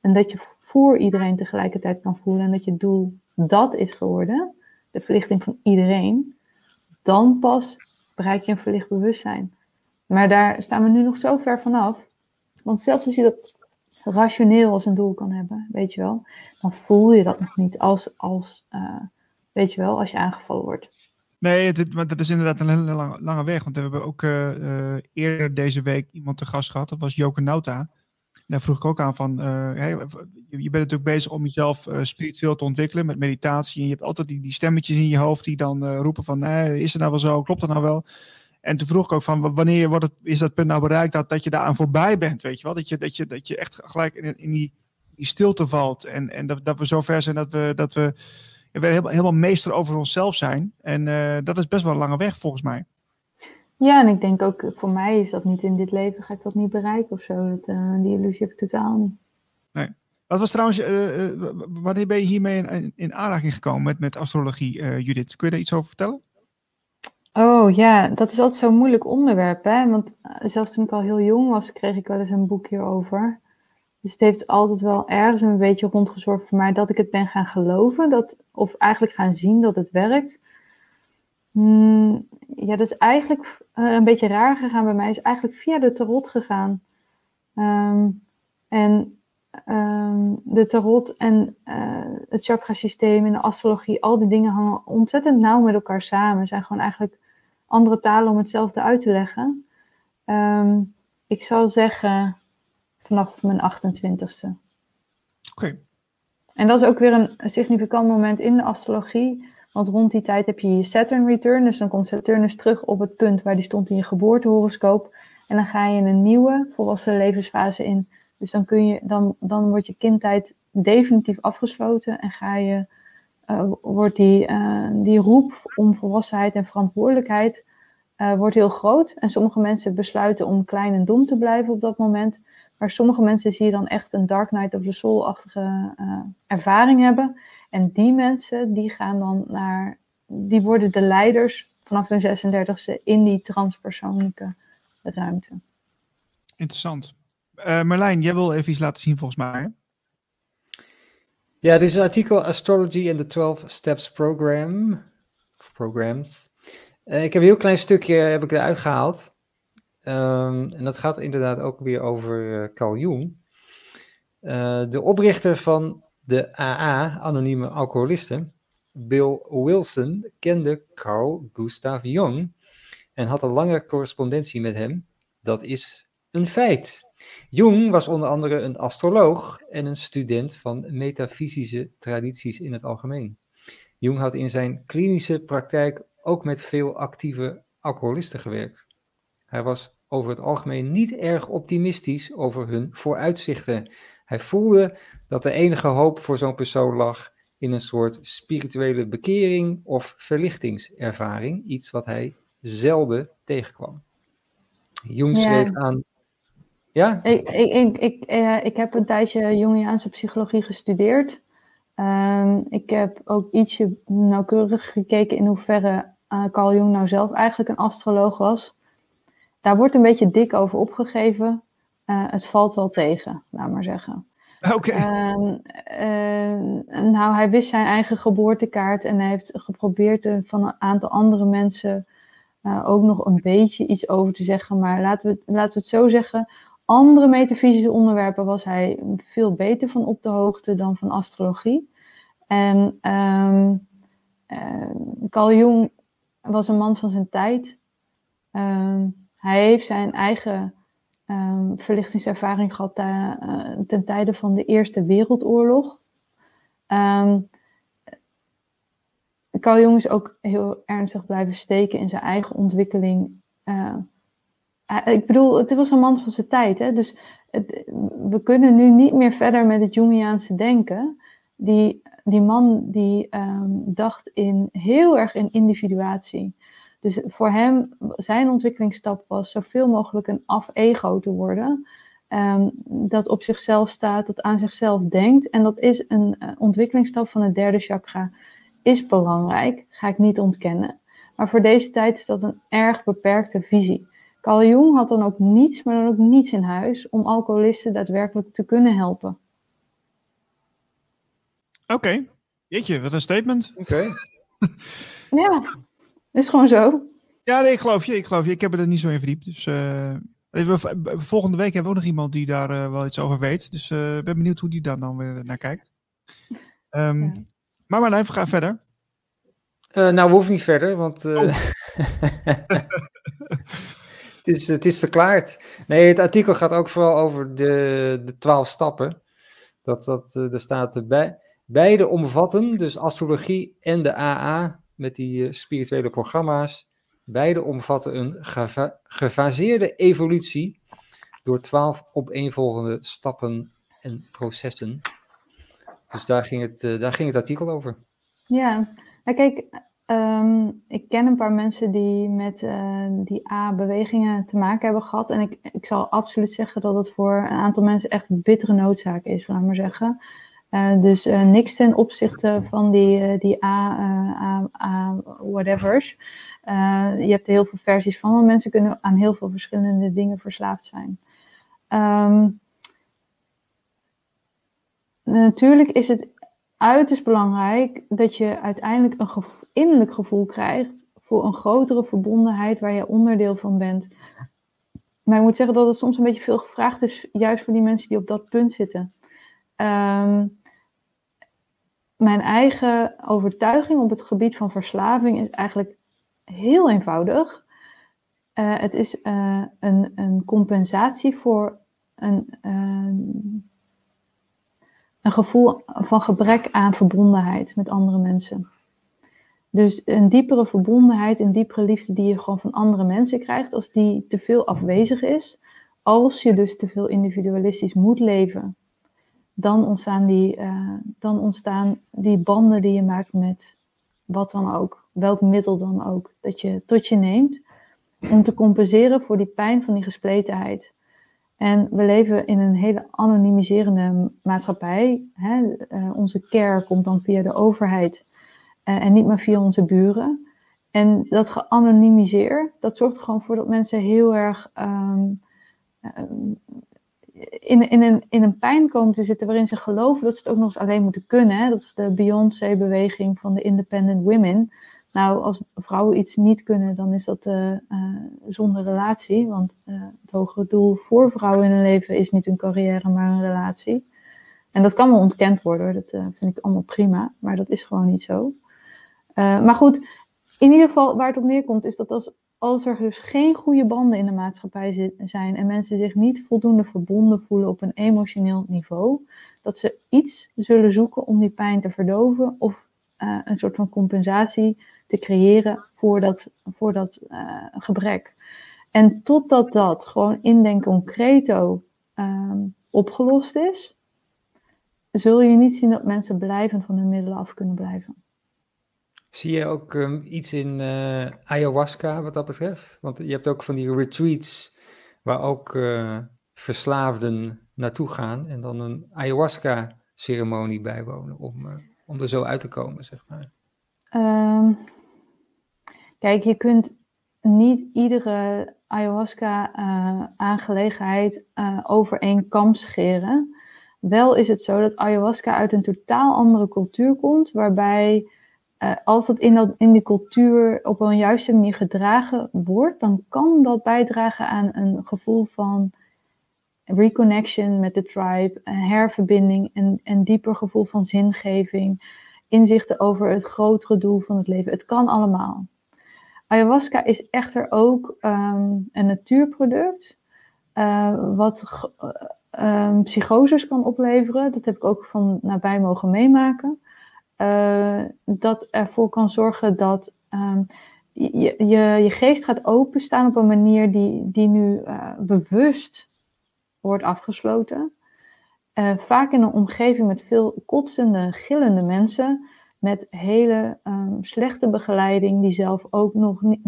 en dat je voor iedereen tegelijkertijd kan voelen en dat je doel dat is geworden, de verlichting van iedereen, dan pas bereik je een verlicht bewustzijn. Maar daar staan we nu nog zo ver vanaf want zelfs als je dat rationeel als een doel kan hebben, weet je wel, dan voel je dat nog niet als, als uh, weet je wel, als je aangevallen wordt. Nee, dit, maar dat is inderdaad een hele lange, lange weg. Want we hebben ook uh, uh, eerder deze week iemand te gast gehad. Dat was Joke Nauta. En daar vroeg ik ook aan van, je bent natuurlijk bezig om jezelf spiritueel te ontwikkelen met meditatie. En je hebt altijd die, die stemmetjes in je hoofd die dan roepen van, is het nou wel zo? Klopt dat nou wel? En toen vroeg ik ook van wanneer wordt het, is dat punt nou bereikt dat, dat je daaraan voorbij bent, weet je wel? Dat je, dat je, dat je echt gelijk in, in die, die stilte valt. En, en dat, dat we zo ver zijn dat we, dat we, we helemaal, helemaal meester over onszelf zijn. En uh, dat is best wel een lange weg volgens mij. Ja, en ik denk ook, voor mij is dat niet in dit leven, ga ik dat niet bereiken of zo. Dat, uh, die illusie heb ik totaal niet. Nee. Wat was trouwens, uh, wanneer ben je hiermee in, in aanraking gekomen met, met astrologie, Judith? Kun je daar iets over vertellen? Oh ja, dat is altijd zo'n moeilijk onderwerp. Hè? Want zelfs toen ik al heel jong was, kreeg ik wel eens een boekje over. Dus het heeft altijd wel ergens een beetje rondgezorgd voor mij dat ik het ben gaan geloven. Dat, of eigenlijk gaan zien dat het werkt. Hmm, ja, dat is eigenlijk uh, een beetje raar gegaan bij mij. Is eigenlijk via de tarot gegaan. Um, en um, de tarot en uh, het chakrasysteem en de astrologie, al die dingen hangen ontzettend nauw met elkaar samen. Zijn gewoon eigenlijk andere talen om hetzelfde uit te leggen. Um, ik zal zeggen vanaf mijn 28ste. Oké. En dat is ook weer een significant moment in de astrologie. Want rond die tijd heb je je Saturn return. Dus dan komt Saturnus terug op het punt waar die stond in je geboortehoroscoop. En dan ga je een nieuwe volwassen levensfase in. Dus dan, kun je, dan, dan wordt je kindtijd definitief afgesloten. En ga je, uh, wordt die, uh, die roep om volwassenheid en verantwoordelijkheid uh, wordt heel groot. En sommige mensen besluiten om klein en dom te blijven op dat moment. Maar sommige mensen zie je dan echt een Dark Night of the Soul-achtige ervaring hebben. En die mensen, die gaan dan naar, die worden de leiders vanaf hun 36e in die transpersoonlijke ruimte. Interessant. Uh, jij wil even iets laten zien volgens mij. Hè? Ja, dit is een artikel Astrology and the 12 Steps Program. Programs. Uh, ik heb een heel klein stukje heb ik eruit gehaald. Um, en dat gaat inderdaad ook weer over uh, Carl Jung. De oprichter van de AA, Anonieme Alcoholisten, Bill Wilson, kende Carl Gustav Jung en had een lange correspondentie met hem. Dat is een feit. Jung was onder andere een astroloog en een student van metafysische tradities in het algemeen. Jung had in zijn klinische praktijk ook met veel actieve alcoholisten gewerkt. Hij was over het algemeen niet erg optimistisch over hun vooruitzichten. Hij voelde dat de enige hoop voor zo'n persoon lag in een soort spirituele bekering of verlichtingservaring, iets wat hij zelden tegenkwam. Jung ja. schreef aan. Ja? Ik, ik, ik, ik, uh, ik heb een tijdje Jungiaanse psychologie gestudeerd. Um, ik heb ook ietsje nauwkeurig gekeken in hoeverre uh, Carl Jung nou zelf eigenlijk een astroloog was. Daar wordt een beetje dik over opgegeven. Uh, het valt wel tegen, laat maar zeggen. Oké. Okay. Uh, nou, hij wist zijn eigen geboortekaart en hij heeft geprobeerd er van een aantal andere mensen uh, ook nog een beetje iets over te zeggen. Maar laten we, laten we het zo zeggen. Andere metafysische onderwerpen was hij veel beter van op de hoogte dan van astrologie. En um, Carl Jung was een man van zijn tijd. Um, hij heeft zijn eigen verlichtingservaring gehad uh, ten tijde van de Eerste Wereldoorlog. Carl Jung is ook heel ernstig blijven steken in zijn eigen ontwikkeling. Uh, ik bedoel, het was een man van zijn tijd. Hè? Dus we kunnen nu niet meer verder met het Jungiaanse denken. Die, die man die um, dacht in, heel erg in individuatie. Dus voor hem, zijn ontwikkelingsstap was zoveel mogelijk een af-ego te worden. Um, dat op zichzelf staat, dat aan zichzelf denkt. En dat is een uh, ontwikkelingsstap van het derde chakra. Is belangrijk, ga ik niet ontkennen. Maar voor deze tijd is dat een erg beperkte visie. Carl Jung had dan ook niets, maar dan ook niets in huis om alcoholisten daadwerkelijk te kunnen helpen. Oké, okay. jeetje, wat een statement. Oké. Okay. ja, is gewoon zo. Ja, nee, ik geloof je. Ik geloof je. Ik heb er niet zo in verdiept. Dus uh, volgende week hebben we ook nog iemand die daar uh, wel iets over weet. Dus uh, ik ben benieuwd hoe die daar dan weer naar kijkt. Um, ja. Maar Marlijn, we gaan verder. nou, we hoeven niet verder, want oh. het, is, het is verklaard. Nee, het artikel gaat ook vooral over de, de twaalf stappen. Dat, dat, er staat bij, beide omvatten, dus astrologie en de AA, met die uh, spirituele programma's. Beide omvatten een gefaseerde evolutie door twaalf opeenvolgende stappen en processen. Dus daar ging het, uh, daar ging het artikel over. Ja, nou kijk, Ehm, ik ken een paar mensen die met uh, die A-bewegingen te maken hebben gehad. En ik, ik zal absoluut zeggen dat het voor een aantal mensen echt bittere noodzaak is, laat maar zeggen. Uh, dus uh, niks ten opzichte van die, die A, A, A whatevers. je hebt er heel veel versies van, maar mensen kunnen aan heel veel verschillende dingen verslaafd zijn. Um, natuurlijk is het uiterst belangrijk dat je uiteindelijk een innerlijk gevoel krijgt voor een grotere verbondenheid waar je onderdeel van bent. Maar ik moet zeggen dat het soms een beetje veel gevraagd is, juist voor die mensen die op dat punt zitten. Um, mijn eigen overtuiging op het gebied van verslaving is eigenlijk heel eenvoudig. Uh, het is uh, een, een, compensatie voor een, uh, een gevoel van gebrek aan verbondenheid met andere mensen. Dus een diepere verbondenheid, een diepere liefde die je gewoon van andere mensen krijgt, als die te veel afwezig is, als je dus te veel individualistisch moet leven, dan ontstaan die, uh, dan ontstaan die banden die je maakt met wat dan ook, welk middel dan ook, dat je tot je neemt om te compenseren voor die pijn van die gespletenheid. En we leven in een hele anonimiserende maatschappij. Hè? Uh, onze care komt dan via de overheid uh, en niet meer via onze buren. En dat geanonimiseer, dat zorgt er gewoon voor dat mensen heel erg um, in, in, een, in een pijn komen te zitten waarin ze geloven dat ze het ook nog eens alleen moeten kunnen. Dat is de Beyoncé-beweging van de Independent Women. Nou, als vrouwen iets niet kunnen, dan is dat uh, uh, zonder relatie. Want uh, het hogere doel voor vrouwen in hun leven is niet een carrière, maar een relatie. En dat kan wel ontkend worden, dat vind ik allemaal prima. Maar dat is gewoon niet zo. maar goed, in ieder geval waar het op neerkomt, is dat als, als er dus geen goede banden in de maatschappij zijn en mensen zich niet voldoende verbonden voelen op een emotioneel niveau, dat ze iets zullen zoeken om die pijn te verdoven of een soort van compensatie te creëren voor dat, voor dat uh, gebrek. En totdat dat gewoon in den concreto um, opgelost is, zul je niet zien dat mensen blijvend van hun middelen af kunnen blijven. Zie je ook um, iets in uh, ayahuasca wat dat betreft? Want je hebt ook van die retreats waar ook uh, verslaafden naartoe gaan en dan een ayahuasca-ceremonie bijwonen om, uh, om er zo uit te komen, zeg maar. Um, Kijk, je kunt niet iedere ayahuasca-aangelegenheid uh, uh, over één kam scheren. Wel is het zo dat ayahuasca uit een totaal andere cultuur komt, waarbij uh, als dat in, dat in die cultuur op een juiste manier gedragen wordt, dan kan dat bijdragen aan een gevoel van reconnection met de tribe, een herverbinding, en een dieper gevoel van zingeving, inzichten over het grotere doel van het leven. Het kan allemaal. Ayahuasca is echter ook um, een natuurproduct, uh, wat um, psychoses kan opleveren. Dat heb ik ook van nabij mogen meemaken. Uh, dat ervoor kan zorgen dat um, je, je, geest gaat openstaan op een manier die, die nu bewust wordt afgesloten. vaak in een omgeving met veel kotsende, gillende mensen met hele um, slechte begeleiding, die zelf ook nog niet,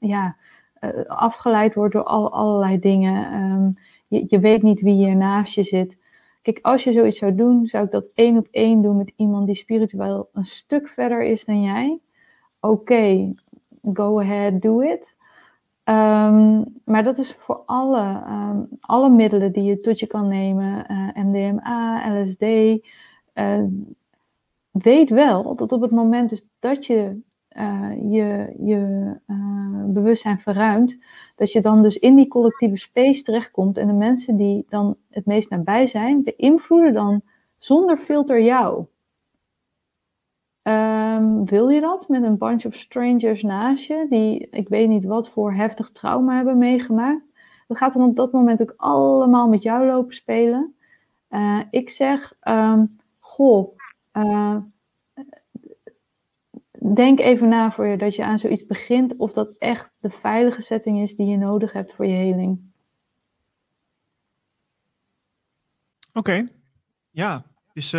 ja, uh, afgeleid wordt door al, allerlei dingen. Um, je, weet niet wie hier naast je zit. Kijk, als je zoiets zou doen, zou ik dat één op één doen met iemand die spiritueel een stuk verder is dan jij. Oké, go ahead, do it. Um, maar dat is voor alle, alle middelen die je tot je kan nemen, uh, MDMA, LSD, uh, weet wel dat op het moment dus dat je uh, je, je uh, bewustzijn verruimt, dat je dan dus in die collectieve space terechtkomt en de mensen die dan het meest nabij zijn, beïnvloeden dan zonder filter jou. Um, wil je dat met een bunch of strangers naast je, die ik weet niet wat voor heftig trauma hebben meegemaakt? Dat gaat dan op dat moment ook allemaal met jou lopen spelen. Uh, ik zeg, um, goh, uh, denk even na voor je dat je aan zoiets begint, of dat echt de veilige setting is die je nodig hebt voor je heling. Oké, ja. Dus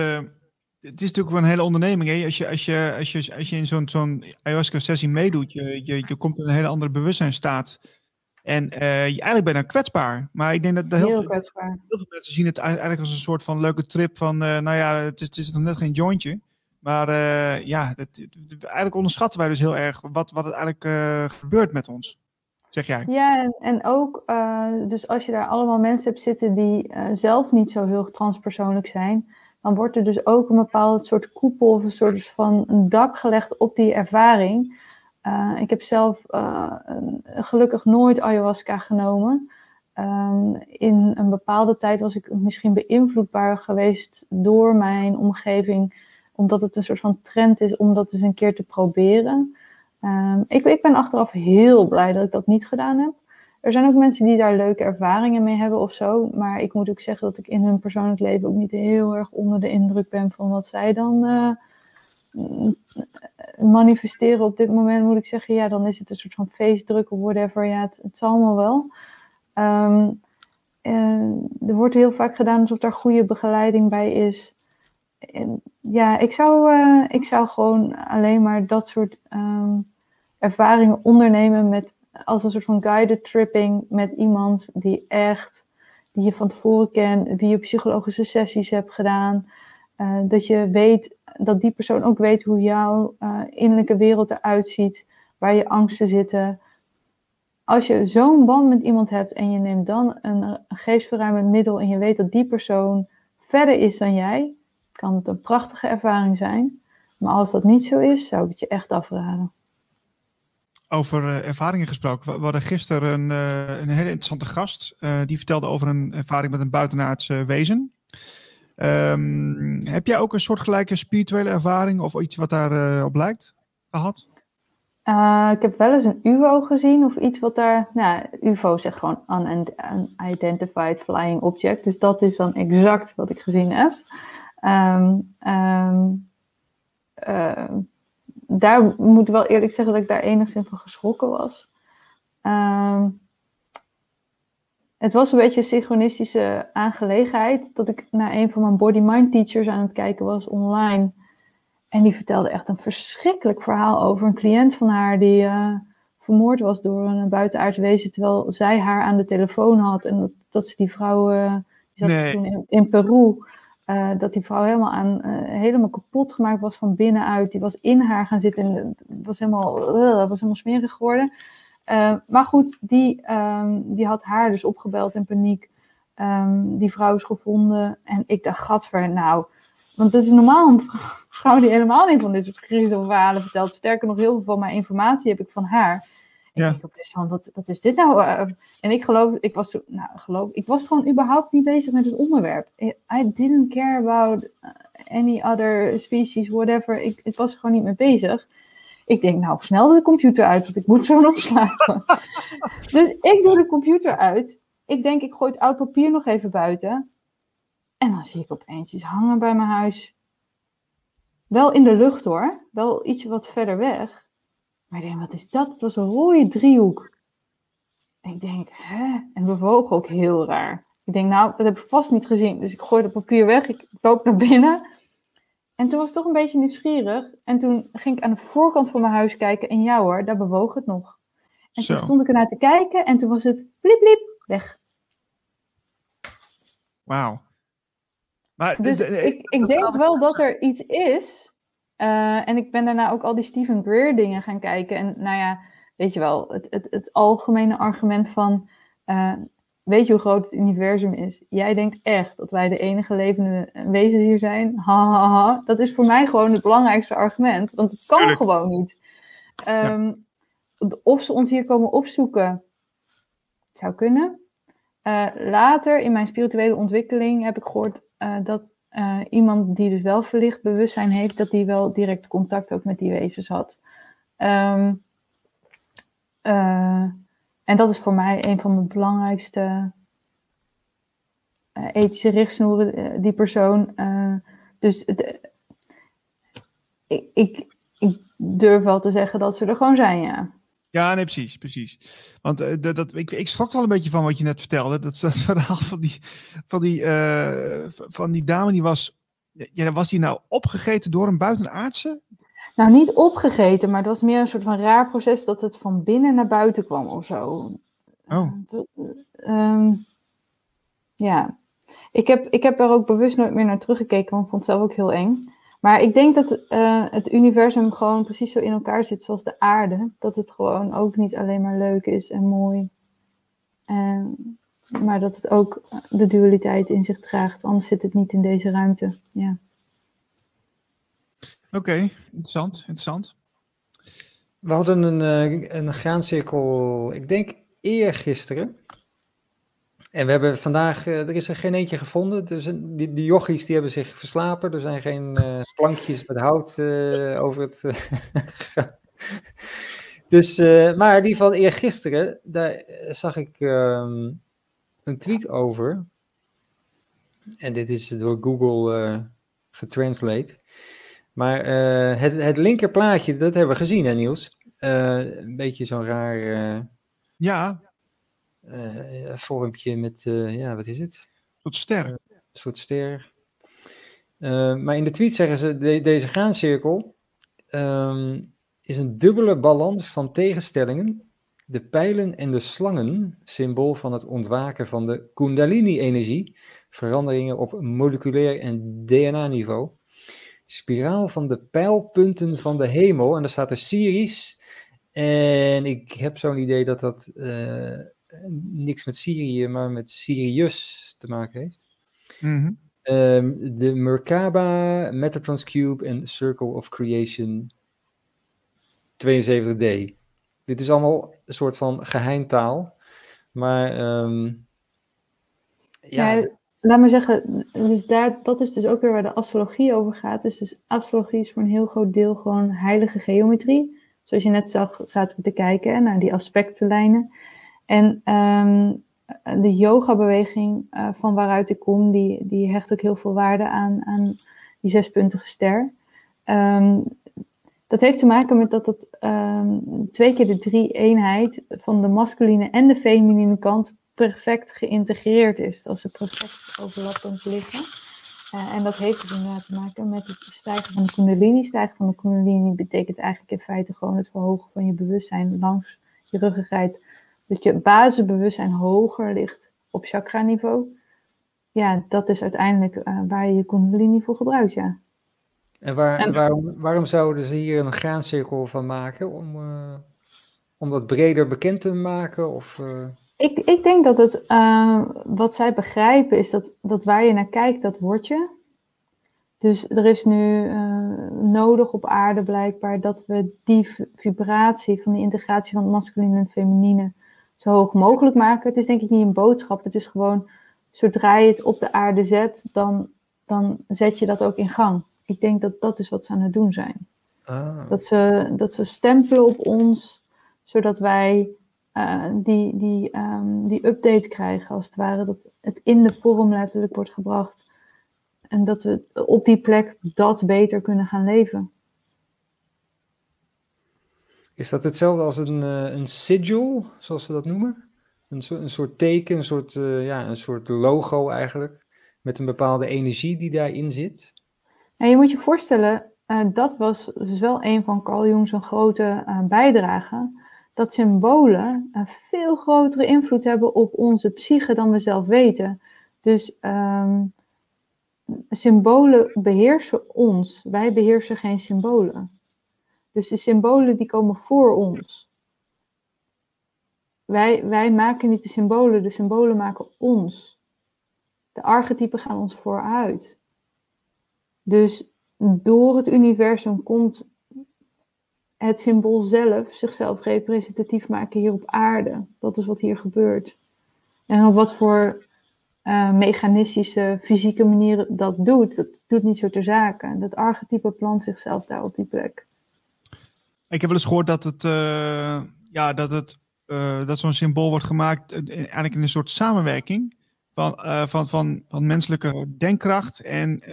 het is natuurlijk wel een hele onderneming. Hè? Als, je, als, je, als, je, als je in zo'n zo'n ayahuasca-sessie meedoet, je, je, je komt in een hele andere bewustzijnstaat. En uh, je, eigenlijk ben je dan kwetsbaar. Maar ik denk dat heel, heel, kwetsbaar. heel veel mensen zien het eigenlijk als een soort van leuke trip van, uh, nou ja, het is, het is nog net geen jointje. Maar uh, ja, dat, eigenlijk onderschatten wij dus heel erg wat, wat het eigenlijk gebeurt met ons. Zeg jij? Ja, en, en ook, dus als je daar allemaal mensen hebt zitten die zelf niet zo heel transpersoonlijk zijn, dan wordt er dus ook een bepaald soort koepel of een soort van een dak gelegd op die ervaring. Uh, ik heb zelf uh, gelukkig nooit ayahuasca genomen. Um, in een bepaalde tijd was ik misschien beïnvloedbaar geweest door mijn omgeving, omdat het een soort van trend is om dat eens een keer te proberen. Um, ik, ik ben achteraf heel blij dat ik dat niet gedaan heb. Er zijn ook mensen die daar leuke ervaringen mee hebben of zo. Maar ik moet ook zeggen dat ik in hun persoonlijk leven ook niet heel erg onder de indruk ben van wat zij dan uh, manifesteren op dit moment. Moet ik zeggen, ja, dan is het een soort van feestdruk of whatever. Ja, het, het zal allemaal wel. Um, er wordt heel vaak gedaan alsof daar goede begeleiding bij is. En ja, ik zou, uh, ik zou gewoon alleen maar dat soort um, ervaringen ondernemen met als een soort van guided tripping met iemand die echt, die je van tevoren kent, wie je psychologische sessies hebt gedaan. Uh, dat je weet, dat die persoon ook weet hoe jouw uh, innerlijke wereld eruit ziet, waar je angsten zitten. Als je zo'n band met iemand hebt en je neemt dan een, geestverruimend middel en je weet dat die persoon verder is dan jij, kan het een prachtige ervaring zijn. Maar als dat niet zo is, zou ik het je echt afraden. Over uh, ervaringen gesproken. We hadden gisteren een, uh, een hele interessante gast. Die vertelde over een ervaring met een buitenaardse wezen. Um, heb jij ook een soortgelijke spirituele ervaring of iets wat daar op lijkt gehad? ik heb wel eens een UFO gezien of iets wat daar. Nou, UFO zegt gewoon unidentified flying object. Dus dat is dan exact wat ik gezien heb. Um, um, daar moet ik wel eerlijk zeggen dat ik daar enigszins van geschrokken was. Het was een beetje een synchronistische aangelegenheid. Dat ik naar een van mijn body-mind teachers aan het kijken was online. En die vertelde echt een verschrikkelijk verhaal over een cliënt van haar die uh, vermoord was door een buitenaards wezen. Terwijl zij haar aan de telefoon had. En dat, dat ze die vrouw, uh, die zat nee. toen in, in Peru. Uh, dat die vrouw helemaal, aan, helemaal kapot gemaakt was van binnenuit. Die was in haar gaan zitten en was helemaal, was helemaal smerig geworden. Maar goed, die, um, die had haar dus opgebeld in paniek. Um, die vrouw is gevonden. En ik dacht, gadver, nou... Want het is normaal een vrouw die helemaal niet van dit soort griezelverhalen vertelt. Sterker nog, heel veel van mijn informatie heb ik van haar. Ja. Ik denk van, wat, wat is dit nou? En ik geloof, ik was, nou, geloof, ik was gewoon überhaupt niet bezig met het onderwerp. I didn't care about any other species, whatever. Ik, ik was er gewoon niet mee bezig. Ik denk, nou, snel de computer uit, want ik moet zo nog slapen. dus ik doe de computer uit. Ik denk, ik gooi het oud papier nog even buiten. En dan zie ik opeens iets hangen bij mijn huis. Wel in de lucht hoor, wel iets wat verder weg. Maar ik denk, wat is dat? Het was een rode driehoek. En ik denk, hè? En bewoog ook heel raar. Ik denk, nou, dat heb ik vast niet gezien. Dus ik gooi het papier weg, ik loop naar binnen. En toen was ik toch een beetje nieuwsgierig. En toen ging ik aan de voorkant van mijn huis kijken. En ja hoor, daar bewoog het nog. En Zo. toen stond ik ernaar te kijken. En toen was het bliep bliep, weg. Wauw. Dus ik, ik denk wel dat er iets is uh, en ik ben daarna ook al die Stephen Greer dingen gaan kijken. En nou ja, weet je wel, het, het, het algemene argument van... Uh, weet je hoe groot het universum is? Jij denkt echt dat wij de enige levende wezens hier zijn? Ha, ha, ha. Dat is voor mij gewoon het belangrijkste argument. Want het kan gewoon niet. Um, ja. Of ze ons hier komen opzoeken, zou kunnen. Uh, later in mijn spirituele ontwikkeling heb ik gehoord dat uh, iemand die dus wel verlicht bewustzijn heeft, dat die wel direct contact ook met die wezens had. Um, en dat is voor mij een van mijn belangrijkste uh, ethische richtsnoeren, die persoon. dus de, ik, ik, durf wel te zeggen dat ze er gewoon zijn, ja. Ja, nee, precies, precies. Want dat, ik, ik schrok wel een beetje van wat je net vertelde. Dat, dat verhaal van die, van, die, van die dame die was ja, was die nou opgegeten door een buitenaardse? Nou, niet opgegeten, maar het was meer een soort van raar proces dat het van binnen naar buiten kwam of zo. Oh. Ehm, ja, ik heb, ik heb er ook bewust nooit meer naar teruggekeken, want ik vond het zelf ook heel eng. Maar ik denk dat uh, het universum gewoon precies zo in elkaar zit zoals de aarde. Dat het gewoon ook niet alleen maar leuk is en mooi. Uh, maar dat het ook de dualiteit in zich draagt. Anders zit het niet in deze ruimte. Ja. Oké, okay, interessant, interessant. We hadden een, uh, een graancirkel, ik denk eergisteren. En we hebben vandaag, uh, er is er geen eentje gevonden. Dus die, die jochies die hebben zich verslapen. Er zijn geen uh, plankjes met hout uh, over het. dus, maar die van eergisteren, daar zag ik um, een tweet over. En dit is door Google getranslate. Maar het, het linkerplaatje, dat hebben we gezien, hè Niels? een beetje zo'n raar. ja, uh, vormpje met, ja, wat is het? Een soort ster. een soort ster. Maar in de tweet zeggen ze, de, deze graancirkel um, is een dubbele balans van tegenstellingen. De pijlen en de slangen, symbool van het ontwaken van de kundalini-energie, veranderingen op moleculair en DNA-niveau. Spiraal van de pijlpunten van de hemel, en daar staat er Sirius. En ik heb zo'n idee dat dat niks met Syrië, maar met Sirius te maken heeft. Mm um, de Merkaba, Metatrons Cube en Circle of Creation 72D. Dit is allemaal een soort van geheimtaal. Maar um, ja, ja, laat maar zeggen, dus daar, dat is dus ook weer waar de astrologie over gaat. Dus, dus astrologie is voor een heel groot deel gewoon heilige geometrie. Zoals je net zag, zaten we te kijken naar die aspectenlijnen. En um, de yoga-beweging uh, van waaruit ik kom, die, die hecht ook heel veel waarde aan, aan die zespuntige ster. Um, dat heeft te maken met dat het um, twee keer de drie eenheid van de masculine en de feminine kant perfect geïntegreerd is. Dat ze perfect overlappend liggen. Uh, en dat heeft dus inderdaad te maken met het stijgen van de kundalini. Stijgen van de kundalini betekent eigenlijk in feite gewoon het verhogen van je bewustzijn langs je ruggengraat dat je basisbewustzijn hoger ligt op chakra-niveau. Ja, dat is uiteindelijk uh, waar je je kundalini voor gebruikt, ja. En, waar, en waarom, waarom zouden ze hier een graancirkel van maken? Om, uh, om dat breder bekend te maken? Of. Ik, ik denk dat het, wat zij begrijpen is dat, dat waar je naar kijkt, dat word je. Dus er is nu nodig op aarde blijkbaar dat we die vibratie van die integratie van het masculine en feminine zo hoog mogelijk maken. Het is denk ik niet een boodschap. Het is gewoon, zodra je het op de aarde zet, dan, dan zet je dat ook in gang. Ik denk dat dat is wat ze aan het doen zijn. Ah. Dat, ze, dat ze stempelen op ons, zodat wij uh, die, die, um, die update krijgen, als het ware. Dat het in de vorm letterlijk wordt gebracht. En dat we op die plek dat beter kunnen gaan leven. Is dat hetzelfde als een, uh, een sigil, zoals ze dat noemen? Een, so een soort teken, een soort, uh, ja, een soort logo eigenlijk, met een bepaalde energie die daarin zit? Nou, je moet je voorstellen, uh, dat was dus wel een van Carl Jung's grote bijdragen, dat symbolen een veel grotere invloed hebben op onze psyche dan we zelf weten. Dus um, symbolen beheersen ons, wij beheersen geen symbolen. Dus de symbolen die komen voor ons. Wij, wij maken niet de symbolen, de symbolen maken ons. De archetypen gaan ons vooruit. Dus door het universum komt het symbool zelf zichzelf representatief maken hier op aarde. Dat is wat hier gebeurt. En op wat voor uh, mechanistische, fysieke manieren dat doet, dat doet niet zo ter zake. Dat archetype plant zichzelf daar op die plek. Ik heb wel eens gehoord dat het, uh, ja, dat het, uh, dat zo'n symbool wordt gemaakt eigenlijk in een soort samenwerking van, van, van, van menselijke denkkracht en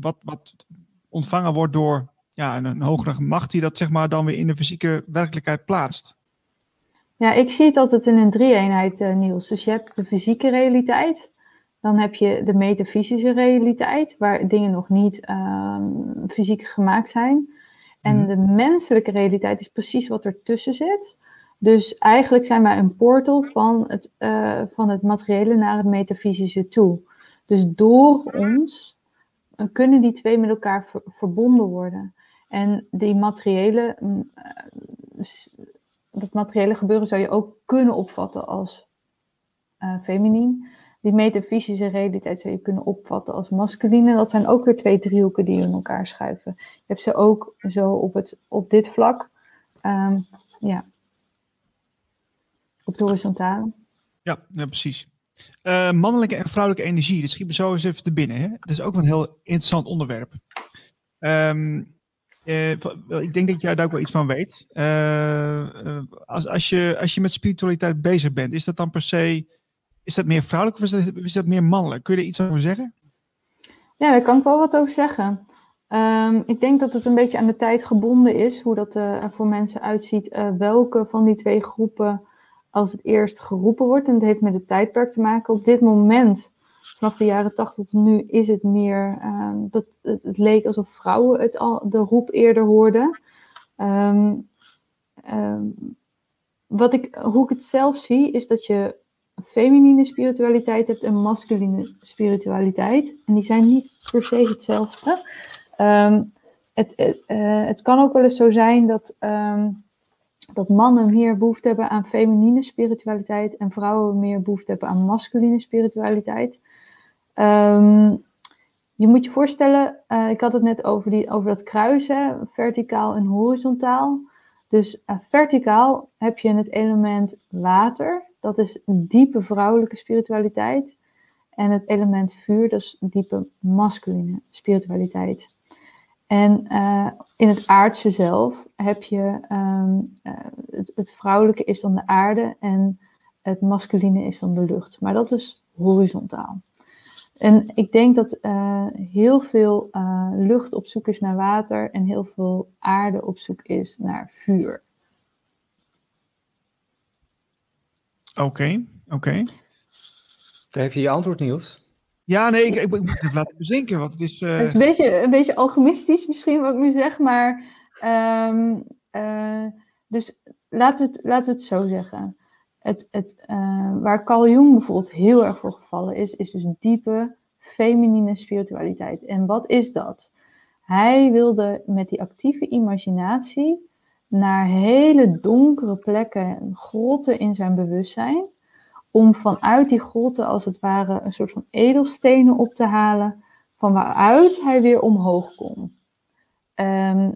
wat, wat ontvangen wordt door ja, een, een hogere macht die dat zeg maar dan weer in de fysieke werkelijkheid plaatst. Ja, ik zie het altijd in een drie-eenheid, Niels. Dus je hebt de fysieke realiteit, Dan heb je de metafysische realiteit, waar dingen nog niet ehm, fysiek gemaakt zijn. En Mhm. de menselijke realiteit is precies wat ertussen zit. Dus eigenlijk zijn wij een portal van het, eh, van het materiële naar het metafysische toe. Dus door ons eh, kunnen die twee met elkaar ver- verbonden worden. En die materiële, mm, eh, dat materiële gebeuren zou je ook kunnen opvatten als eh feminien. Die metafysische realiteit zou je kunnen opvatten als masculine. Dat zijn ook weer twee driehoeken die in elkaar schuiven. Je hebt ze ook zo op, het, op dit vlak. ehm, ja. Op de horizontale. Ja, ja precies. Eh, mannelijke en vrouwelijke energie, dat schiet me zo eens even te binnen. Hè? Dat is ook een heel interessant onderwerp. Ehm, eh, ik denk dat jij daar ook wel iets van weet. Eh, eh, als, als, je, als je met spiritualiteit bezig bent, is dat dan per se, is dat meer vrouwelijk of is dat, dat meer mannelijk? Kun je er iets over zeggen? Ja, daar kan ik wel wat over zeggen. Ehm, ik denk dat het een beetje aan de tijd gebonden is, hoe dat er voor mensen uitziet, welke van die twee groepen als het eerst geroepen wordt. En het heeft met het tijdperk te maken. Op dit moment, vanaf de jaren 80 tot nu, is het meer ehm, dat het, leek alsof vrouwen het al, de roep eerder hoorden. Ehm, ehm, wat ik, hoe ik het zelf zie, is dat je feminine spiritualiteit hebt en masculine spiritualiteit. En die zijn niet per se hetzelfde. Het, het, eh, het kan ook wel eens zo zijn dat, dat mannen meer behoefte hebben aan feminine spiritualiteit en vrouwen meer behoefte hebben aan masculine spiritualiteit. Ehm, je moet je voorstellen, eh, ik had het net over, die, over dat kruisen, verticaal en horizontaal. Dus eh, verticaal heb je het element water, dat is diepe vrouwelijke spiritualiteit. En het element vuur, dat is diepe masculine spiritualiteit. En eh, in het aardse zelf heb je ehm, eh, het, het vrouwelijke is dan de aarde en het masculine is dan de lucht. Maar dat is horizontaal. En ik denk dat eh, heel veel eh, lucht op zoek is naar water en heel veel aarde op zoek is naar vuur. Oké, oké. Daar heb je je antwoord, Niels. Ja, nee, ik, ik, ik moet het even laten bezinken, want het is... eh, Het is een beetje, een beetje alchemistisch misschien wat ik nu zeg, maar ehm, eh, dus laten we, het, laten we het zo zeggen. Het, het, eh, waar Carl Jung bijvoorbeeld heel erg voor gevallen is, is dus diepe feminine spiritualiteit. En wat is dat? Hij wilde met die actieve imaginatie naar hele donkere plekken, grotten in zijn bewustzijn, om vanuit die grotten als het ware een soort van edelstenen op te halen, van waaruit hij weer omhoog kon. Ehm,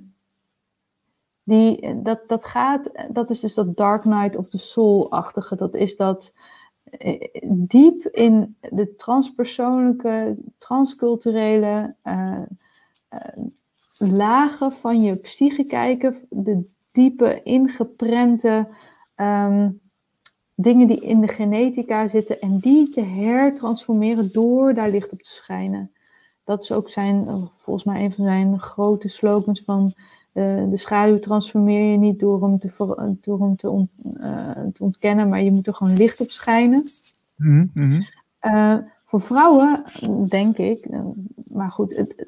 die, dat, dat gaat, dat is dus dat Dark Night of the Soul-achtige. Dat is dat eh, diep in de transpersoonlijke, transculturele eh, eh, lagen van je psyche kijken. De diepe, ingeprente ehm, dingen die in de genetica zitten. En die te hertransformeren door daar licht op te schijnen. Dat is ook zijn, volgens mij een van zijn grote slogans van de schaduw transformeer je niet door hem te, door hem te, ont, uh, te, ontkennen, maar je moet er gewoon licht op schijnen. Mm -hmm. uh, voor vrouwen, denk ik, maar goed, het,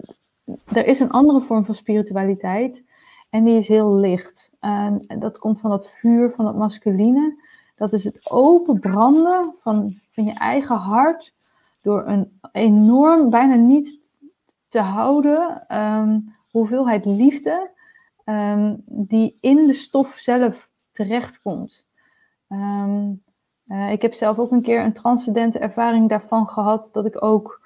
er is een andere vorm van spiritualiteit en die is heel licht. En dat komt van dat vuur, van het masculine. Dat is het open branden van, van je eigen hart door een enorm, bijna niet te houden um, hoeveelheid liefde um, die in de stof zelf terechtkomt. Um, ik heb zelf ook een keer een transcendente ervaring daarvan gehad, dat ik ook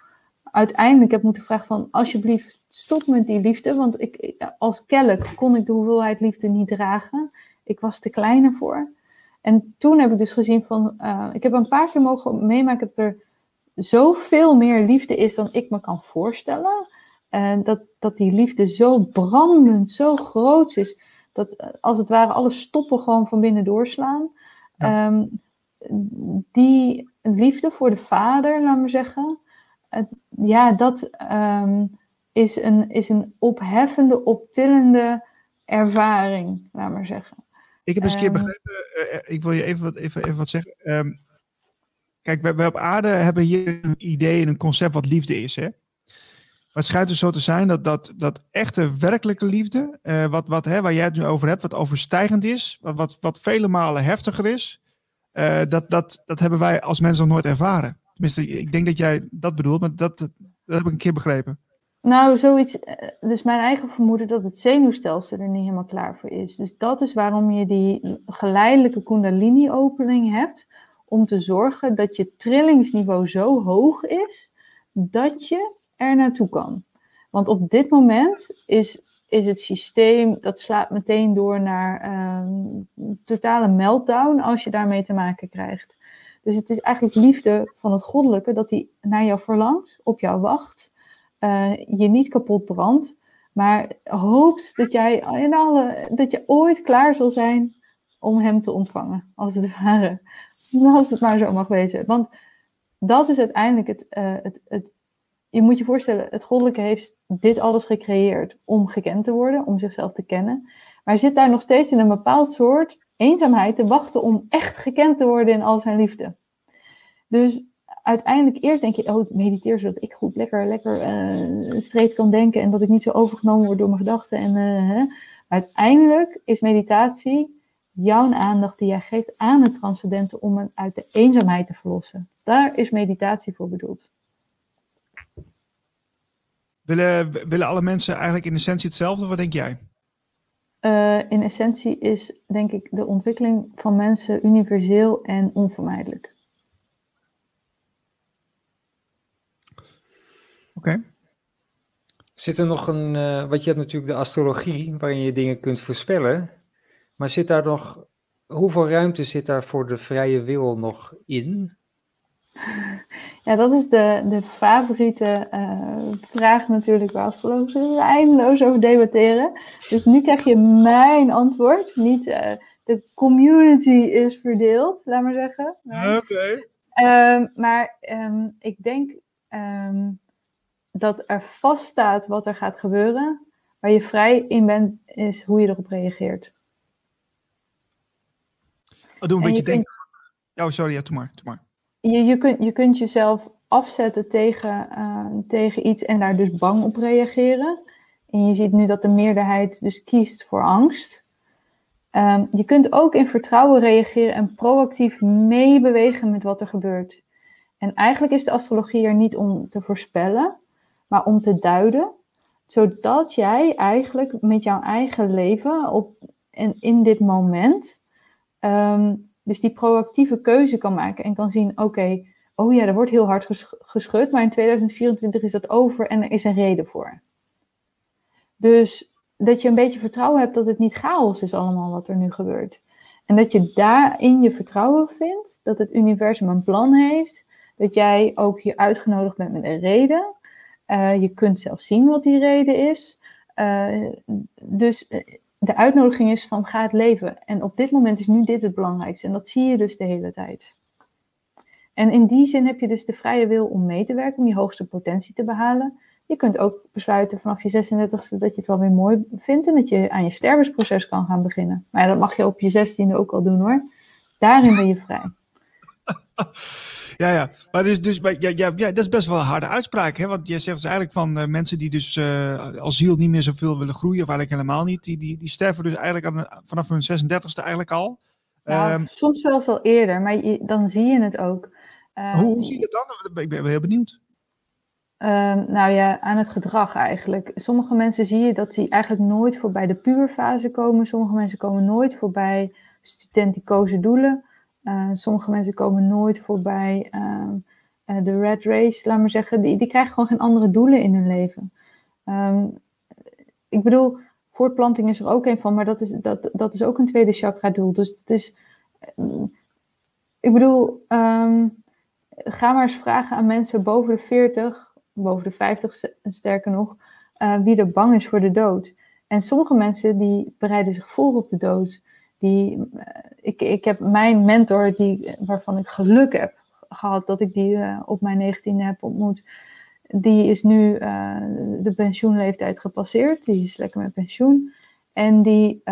uiteindelijk heb moeten vragen van alsjeblieft stop met die liefde, want ik, als kelk kon ik de hoeveelheid liefde niet dragen. Ik was te klein ervoor. En toen heb ik dus gezien van, uh, ik heb een paar keer mogen meemaken dat er zoveel meer liefde is dan ik me kan voorstellen. En dat, dat die liefde zo brandend, zo groot is, dat uh, als het ware alle stoppen gewoon van binnen doorslaan. Ja. Um, die liefde voor de vader, laat maar zeggen, uh, ja, dat um, is, een, is een opheffende, optillende ervaring, laat maar zeggen. Ik heb eens een keer begrepen, uh, ik wil je even wat, even, even wat zeggen. Um, kijk, wij, wij op aarde hebben hier een idee en een concept wat liefde is. Hè? Het schijnt dus zo te zijn dat, dat, dat echte werkelijke liefde, eh, wat, wat, hè, waar jij het nu over hebt, wat overstijgend is, wat, wat, wat vele malen heftiger is, eh, dat, dat, dat hebben wij als mensen nog nooit ervaren. Tenminste, ik denk dat jij dat bedoelt, maar dat, dat heb ik een keer begrepen. Nou, zoiets. eh, Dus mijn eigen vermoeden dat het zenuwstelsel er niet helemaal klaar voor is. Dus dat is waarom je die geleidelijke Kundalini-opening hebt. Om te zorgen dat je trillingsniveau zo hoog is dat je er naartoe kan. Want op dit moment is, is het systeem dat slaat meteen door naar ehm, totale meltdown als je daarmee te maken krijgt. Dus het is eigenlijk liefde van het goddelijke dat die naar jou verlangt, op jou wacht eh, je niet kapot brandt, maar hoopt dat jij in alle, dat je ooit klaar zal zijn om hem te ontvangen, als het ware. Als het maar zo mag wezen. Want dat is uiteindelijk het, eh, het, het. Je moet je voorstellen, het goddelijke heeft dit alles gecreëerd om gekend te worden, om zichzelf te kennen. Maar zit daar nog steeds in een bepaald soort eenzaamheid te wachten om echt gekend te worden in al zijn liefde. Dus uiteindelijk eerst denk je, oh, mediteer zodat ik goed lekker, lekker eh streed kan denken en dat ik niet zo overgenomen word door mijn gedachten. En, eh, uiteindelijk is meditatie jouw aandacht die jij geeft aan het transcendente om hem uit de eenzaamheid te verlossen. Daar is meditatie voor bedoeld. Willen, willen alle mensen eigenlijk in essentie hetzelfde? Wat denk jij? Eh, in essentie is, denk ik, de ontwikkeling van mensen universeel en onvermijdelijk. Oké. Zit er nog een, eh, want je hebt natuurlijk de astrologie, waarin je dingen kunt voorspellen. Maar zit daar nog, hoeveel ruimte zit daar voor de vrije wil nog in? Ja, dat is de, de favoriete eh, vraag natuurlijk bij astrologen. Er eindeloos over debatteren. Dus nu krijg je mijn antwoord. Niet eh, de community is verdeeld, laat maar zeggen. Oké. Ehm, maar ehm, ik denk ehm, dat er vaststaat wat er gaat gebeuren. Waar je vrij in bent, is hoe je erop reageert. Oh, doe een En beetje je kunt- denken. Oh, sorry, ja, doe maar. Doe maar. Je, je, kunt, je kunt jezelf afzetten tegen, eh, tegen iets en daar dus bang op reageren. En je ziet nu dat de meerderheid dus kiest voor angst. Ehm, je kunt ook in vertrouwen reageren en proactief meebewegen met wat er gebeurt. En eigenlijk is de astrologie er niet om te voorspellen, maar om te duiden, zodat jij eigenlijk met jouw eigen leven op, in, in dit moment ehm, dus die proactieve keuze kan maken en kan zien, oké, oh ja, er wordt heel hard ges- geschud, maar in 2024 is dat over en er is een reden voor. Dus dat je een beetje vertrouwen hebt dat het niet chaos is allemaal wat er nu gebeurt. En dat je daarin je vertrouwen vindt, dat het universum een plan heeft, dat jij ook hier uitgenodigd bent met een reden. Eh, je kunt zelf zien wat die reden is. Eh, dus eh, de uitnodiging is van ga het leven. En op dit moment is nu dit het belangrijkste. En dat zie je dus de hele tijd. En in die zin heb je dus de vrije wil om mee te werken, om je hoogste potentie te behalen. Je kunt ook besluiten vanaf je 36e dat je het wel weer mooi vindt en dat je aan je stervensproces kan gaan beginnen. Maar dat mag je op je 16e ook al doen hoor. Daarin ben je vrij. Ja, ja. Maar, dus, dus, maar ja, ja, ja, dat is best wel een harde uitspraak. Hè? Want jij zegt dus eigenlijk van eh, mensen die dus eh, als ziel niet meer zoveel willen groeien, of eigenlijk helemaal niet, die, die, die sterven dus eigenlijk aan vanaf hun 36e eigenlijk al. Nou, Ehm, soms zelfs al eerder, maar je- dan zie je het ook. Eh, hoe, hoe zie je dat dan? Ik ben wel heel benieuwd. Ehm, nou ja, aan het gedrag eigenlijk. Sommige mensen zie je dat die eigenlijk nooit voorbij de puberfase komen. Sommige mensen komen nooit voorbij studenticoze doelen. Eh, sommige mensen komen nooit voorbij ehm, eh, de red race, laat maar zeggen. Die, die krijgen gewoon geen andere doelen in hun leven. Ehm, ik bedoel, voortplanting is er ook een van, maar dat is, dat, dat is ook een tweede chakra doel. Dus het is... ehm, ik bedoel, ehm, ga maar eens vragen aan mensen boven de 40 boven de 50 st- sterker nog, eh, wie er bang is voor de dood. En sommige mensen die bereiden zich voor op de dood. Die, eh, ik, ik heb mijn mentor, die, waarvan ik geluk heb gehad dat ik die eh, op mijn 19e heb ontmoet. Die is nu eh, de pensioenleeftijd gepasseerd. Die is lekker met pensioen. En die,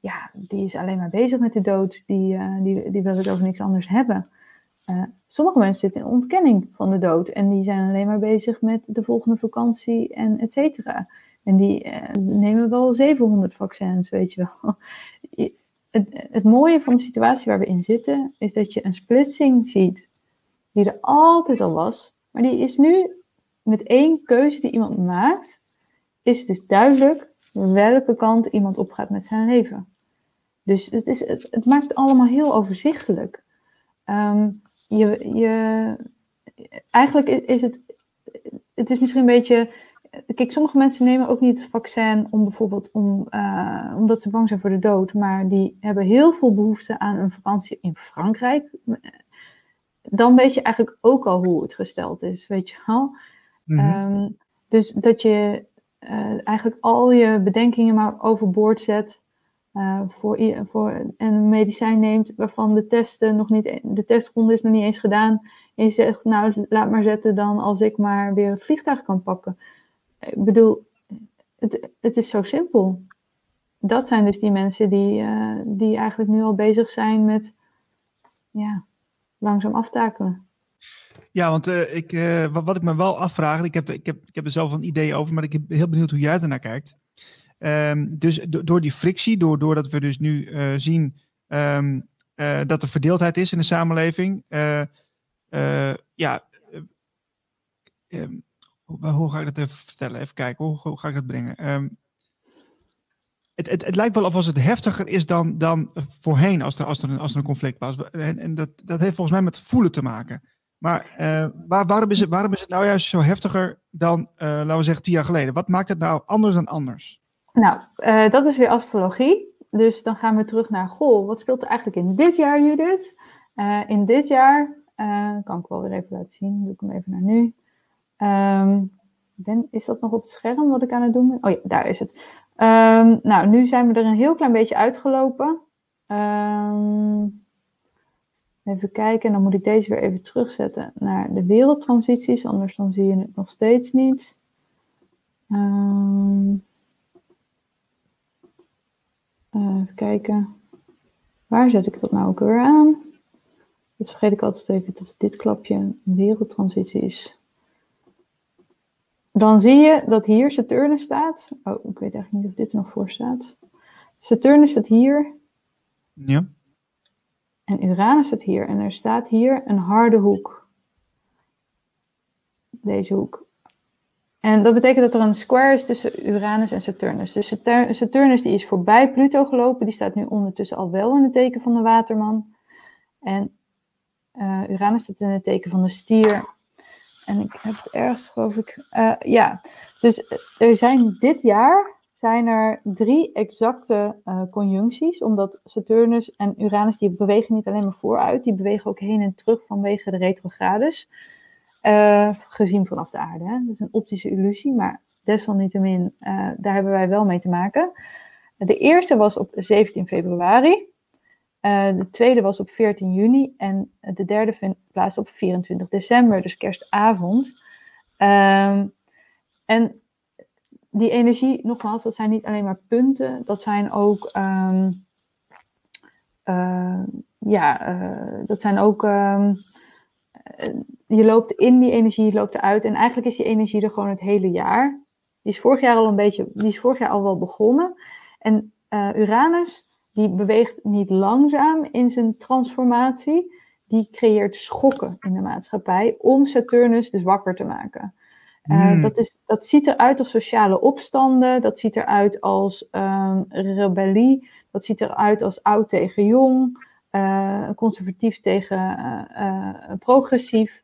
ja, die is alleen maar bezig met de dood. Die, die, die wil het over niks anders hebben. Sommige mensen zitten in ontkenning van de dood en die zijn alleen maar bezig met de volgende vakantie en et cetera. En die uh, nemen wel 700 vaccins, weet je wel. Het, het mooie van de situatie waar we in zitten, is dat je een splitsing ziet, die er altijd al was, maar die is nu met één keuze die iemand maakt, is dus duidelijk welke kant iemand opgaat met zijn leven. Dus het, is, het, het maakt het allemaal heel overzichtelijk. Ehm, je, je, eigenlijk is het, het is misschien een beetje. Kijk, sommige mensen nemen ook niet het vaccin om bijvoorbeeld om, uh, omdat ze bang zijn voor de dood, maar die hebben heel veel behoefte aan een vakantie in Frankrijk. Dan weet je eigenlijk ook al hoe het gesteld is, weet je wel. Mm -hmm. dus dat je uh, eigenlijk al je bedenkingen maar overboord zet. Uh, voor, voor, en medicijn neemt waarvan de testen nog niet, de testronde is nog niet eens gedaan. En je zegt, nou laat maar zetten dan als ik maar weer het vliegtuig kan pakken. Ik bedoel, het, het is zo simpel. Dat zijn dus die mensen die, uh, die eigenlijk nu al bezig zijn met ja, langzaam aftakelen. Ja, want uh, ik, uh, wat, ik me wel afvraag, ik heb, ik, heb, ik heb er zelf een idee over, maar ik ben heel benieuwd hoe jij ernaar kijkt. Um, dus do, door die frictie, door, doordat we dus nu zien um, dat er verdeeldheid is in de samenleving, ja, um, hoe, hoe, ga ik dat even vertellen? Even kijken, hoe, hoe ga ik dat brengen? Het, het, het, lijkt wel alsof het heftiger is dan, dan voorheen als er, als er, een, als er een conflict was. En, en dat, dat heeft volgens mij met voelen te maken. Maar uh, waar, waarom, is het, waarom is het nou juist zo heftiger dan, uh, laten we zeggen, tien jaar geleden? Wat maakt het nou anders dan anders? Nou, uh, dat is weer astrologie. Dus dan gaan we terug naar, goh, wat speelt er eigenlijk in dit jaar, Judith? in dit jaar, kan ik wel weer even laten zien, doe ik hem even naar nu. Um, ben, is dat nog op het scherm wat ik aan het doen ben? Oh ja, daar is het. Um, nou, nu zijn we er een heel klein beetje uitgelopen. Um, Even kijken, dan moet ik deze weer even terugzetten naar de wereldtransities, anders dan zie je het nog steeds niet. Um, even kijken, waar zet ik dat nou ook weer aan? Dat vergeet ik altijd even, dat dit klapje wereldtransitie is. Dan zie je dat hier Saturnus staat. Oh, ik weet eigenlijk niet of dit er nog voor staat. Saturnus staat hier. Ja. En Uranus staat hier. En er staat hier een harde hoek. Deze hoek. En dat betekent dat er een square is tussen Uranus en Saturnus. Dus Saturnus die is voorbij Pluto gelopen. Die staat nu ondertussen al wel in het teken van de waterman. En uh, Uranus staat in het teken van de stier. En ik heb het ergens, geloof ik. Uh, ja, dus er zijn dit jaar zijn er drie exacte uh, conjuncties, omdat Saturnus en Uranus die bewegen niet alleen maar vooruit, die bewegen ook heen en terug vanwege de retrogrades, uh, gezien vanaf de aarde. Hè? Dat is een optische illusie, maar desalniettemin, daar hebben wij wel mee te maken. De eerste was op 17 februari, de tweede was op 14 juni en de derde vindt plaats op 24 december, dus kerstavond. Ehm, en die energie, nogmaals, dat zijn niet alleen maar punten, dat zijn ook, um, uh, ja, uh, dat zijn ook, um, je loopt in die energie, je loopt eruit en eigenlijk is die energie er gewoon het hele jaar. Die is vorig jaar al een beetje, die is vorig jaar al wel begonnen. En Uranus, die beweegt niet langzaam in zijn transformatie, die creëert schokken in de maatschappij om Saturnus dus wakker te maken. Uh, dat, is, dat ziet eruit als sociale opstanden, dat ziet eruit als um, rebellie, dat ziet eruit als oud tegen jong, uh, conservatief tegen uh, progressief.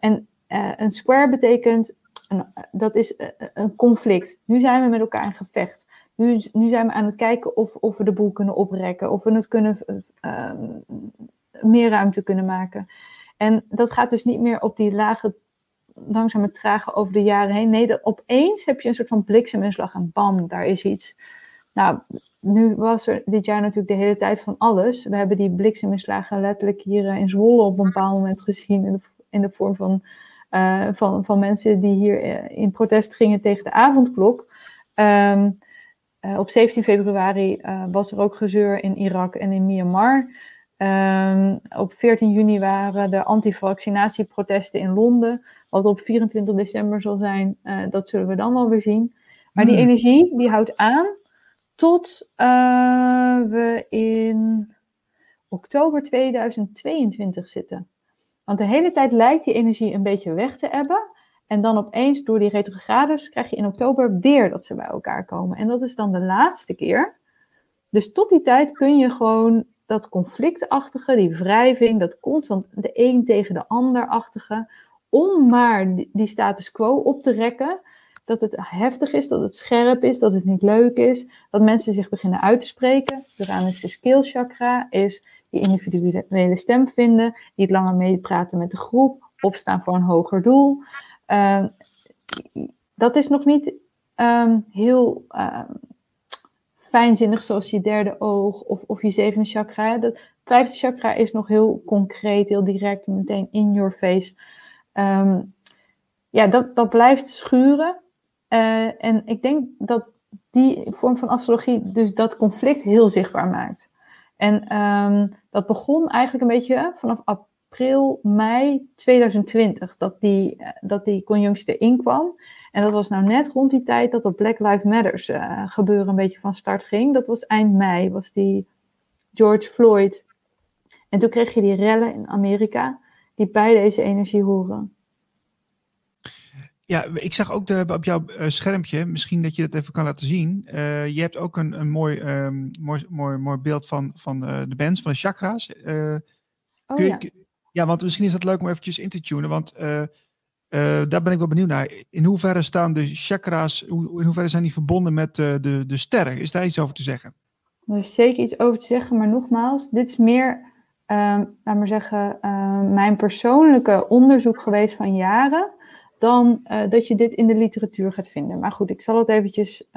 en een square betekent, een, dat is een conflict. Nu zijn we met elkaar in gevecht. Nu, nu zijn we aan het kijken of, of we de boel kunnen oprekken, of we het kunnen, meer ruimte kunnen maken. En dat gaat dus niet meer op die lage langzaam het trage over de jaren heen. Nee, dat opeens heb je een soort van blikseminslag en bam, daar is iets. Nou, nu was er dit jaar natuurlijk de hele tijd van alles. We hebben die blikseminslagen letterlijk hier eh, in Zwolle op een bepaald moment gezien in de, in de vorm van, uh, van, van mensen die hier eh, in protest gingen tegen de avondklok. Um, uh, op 17 februari uh, was er ook gezeur in Irak en in Myanmar. Ehm, op 14 juni waren de antivaccinatieprotesten in Londen. Wat op 24 december zal zijn, eh, dat zullen we dan wel weer zien. Maar die Hmm. energie die houdt aan tot eh, we in oktober 2022 zitten. Want de hele tijd lijkt die energie een beetje weg te ebben. En dan opeens door die retrogrades krijg je in oktober weer dat ze bij elkaar komen. En dat is dan de laatste keer. Dus tot die tijd kun je gewoon dat conflictachtige, die wrijving, dat constant de een tegen de ander-achtige, om maar die- status quo op te rekken. Dat het heftig is, dat het scherp is, dat het niet leuk is. Dat mensen zich beginnen uit te spreken. Uranus is keel chakra, is die individuele stem vinden, niet langer meepraten met de groep, opstaan voor een hoger doel. Ehm, dat is nog niet ehm, heel ehm, fijnzinnig zoals je derde oog of, of je zevende chakra. Dat vijfde chakra is nog heel concreet, heel direct, meteen in your face. Ja, dat, dat blijft schuren. Eh, en ik denk dat die vorm van astrologie dus dat conflict heel zichtbaar maakt. En dat begon eigenlijk een beetje vanaf april, mei 2020, dat die, eh, dat die conjunctie erin kwam. En dat was nou net rond die tijd dat dat Black Lives Matters eh, gebeuren een beetje van start ging. Dat was eind mei, was die George Floyd. En toen kreeg je die rellen in Amerika, die bij deze energie horen. Ja, ik zag ook de, op jouw eh, schermpje, misschien dat je dat even kan laten zien. Je hebt ook een, een mooi, ehm, mooi, mooi, mooi beeld van, van de bands, van de chakra's. Oh kun ja. Ja, want misschien is dat leuk om eventjes in te tunen, want eh, eh, daar ben ik wel benieuwd naar. In hoeverre staan de chakra's, in hoeverre zijn die verbonden met eh, de, de sterren? Is daar iets over te zeggen? Er is zeker iets over te zeggen, maar nogmaals, dit is meer, ehm laat maar zeggen, ehm, mijn persoonlijke onderzoek geweest van jaren, dan dat je dit in de literatuur gaat vinden. Maar goed, ik zal het eventjes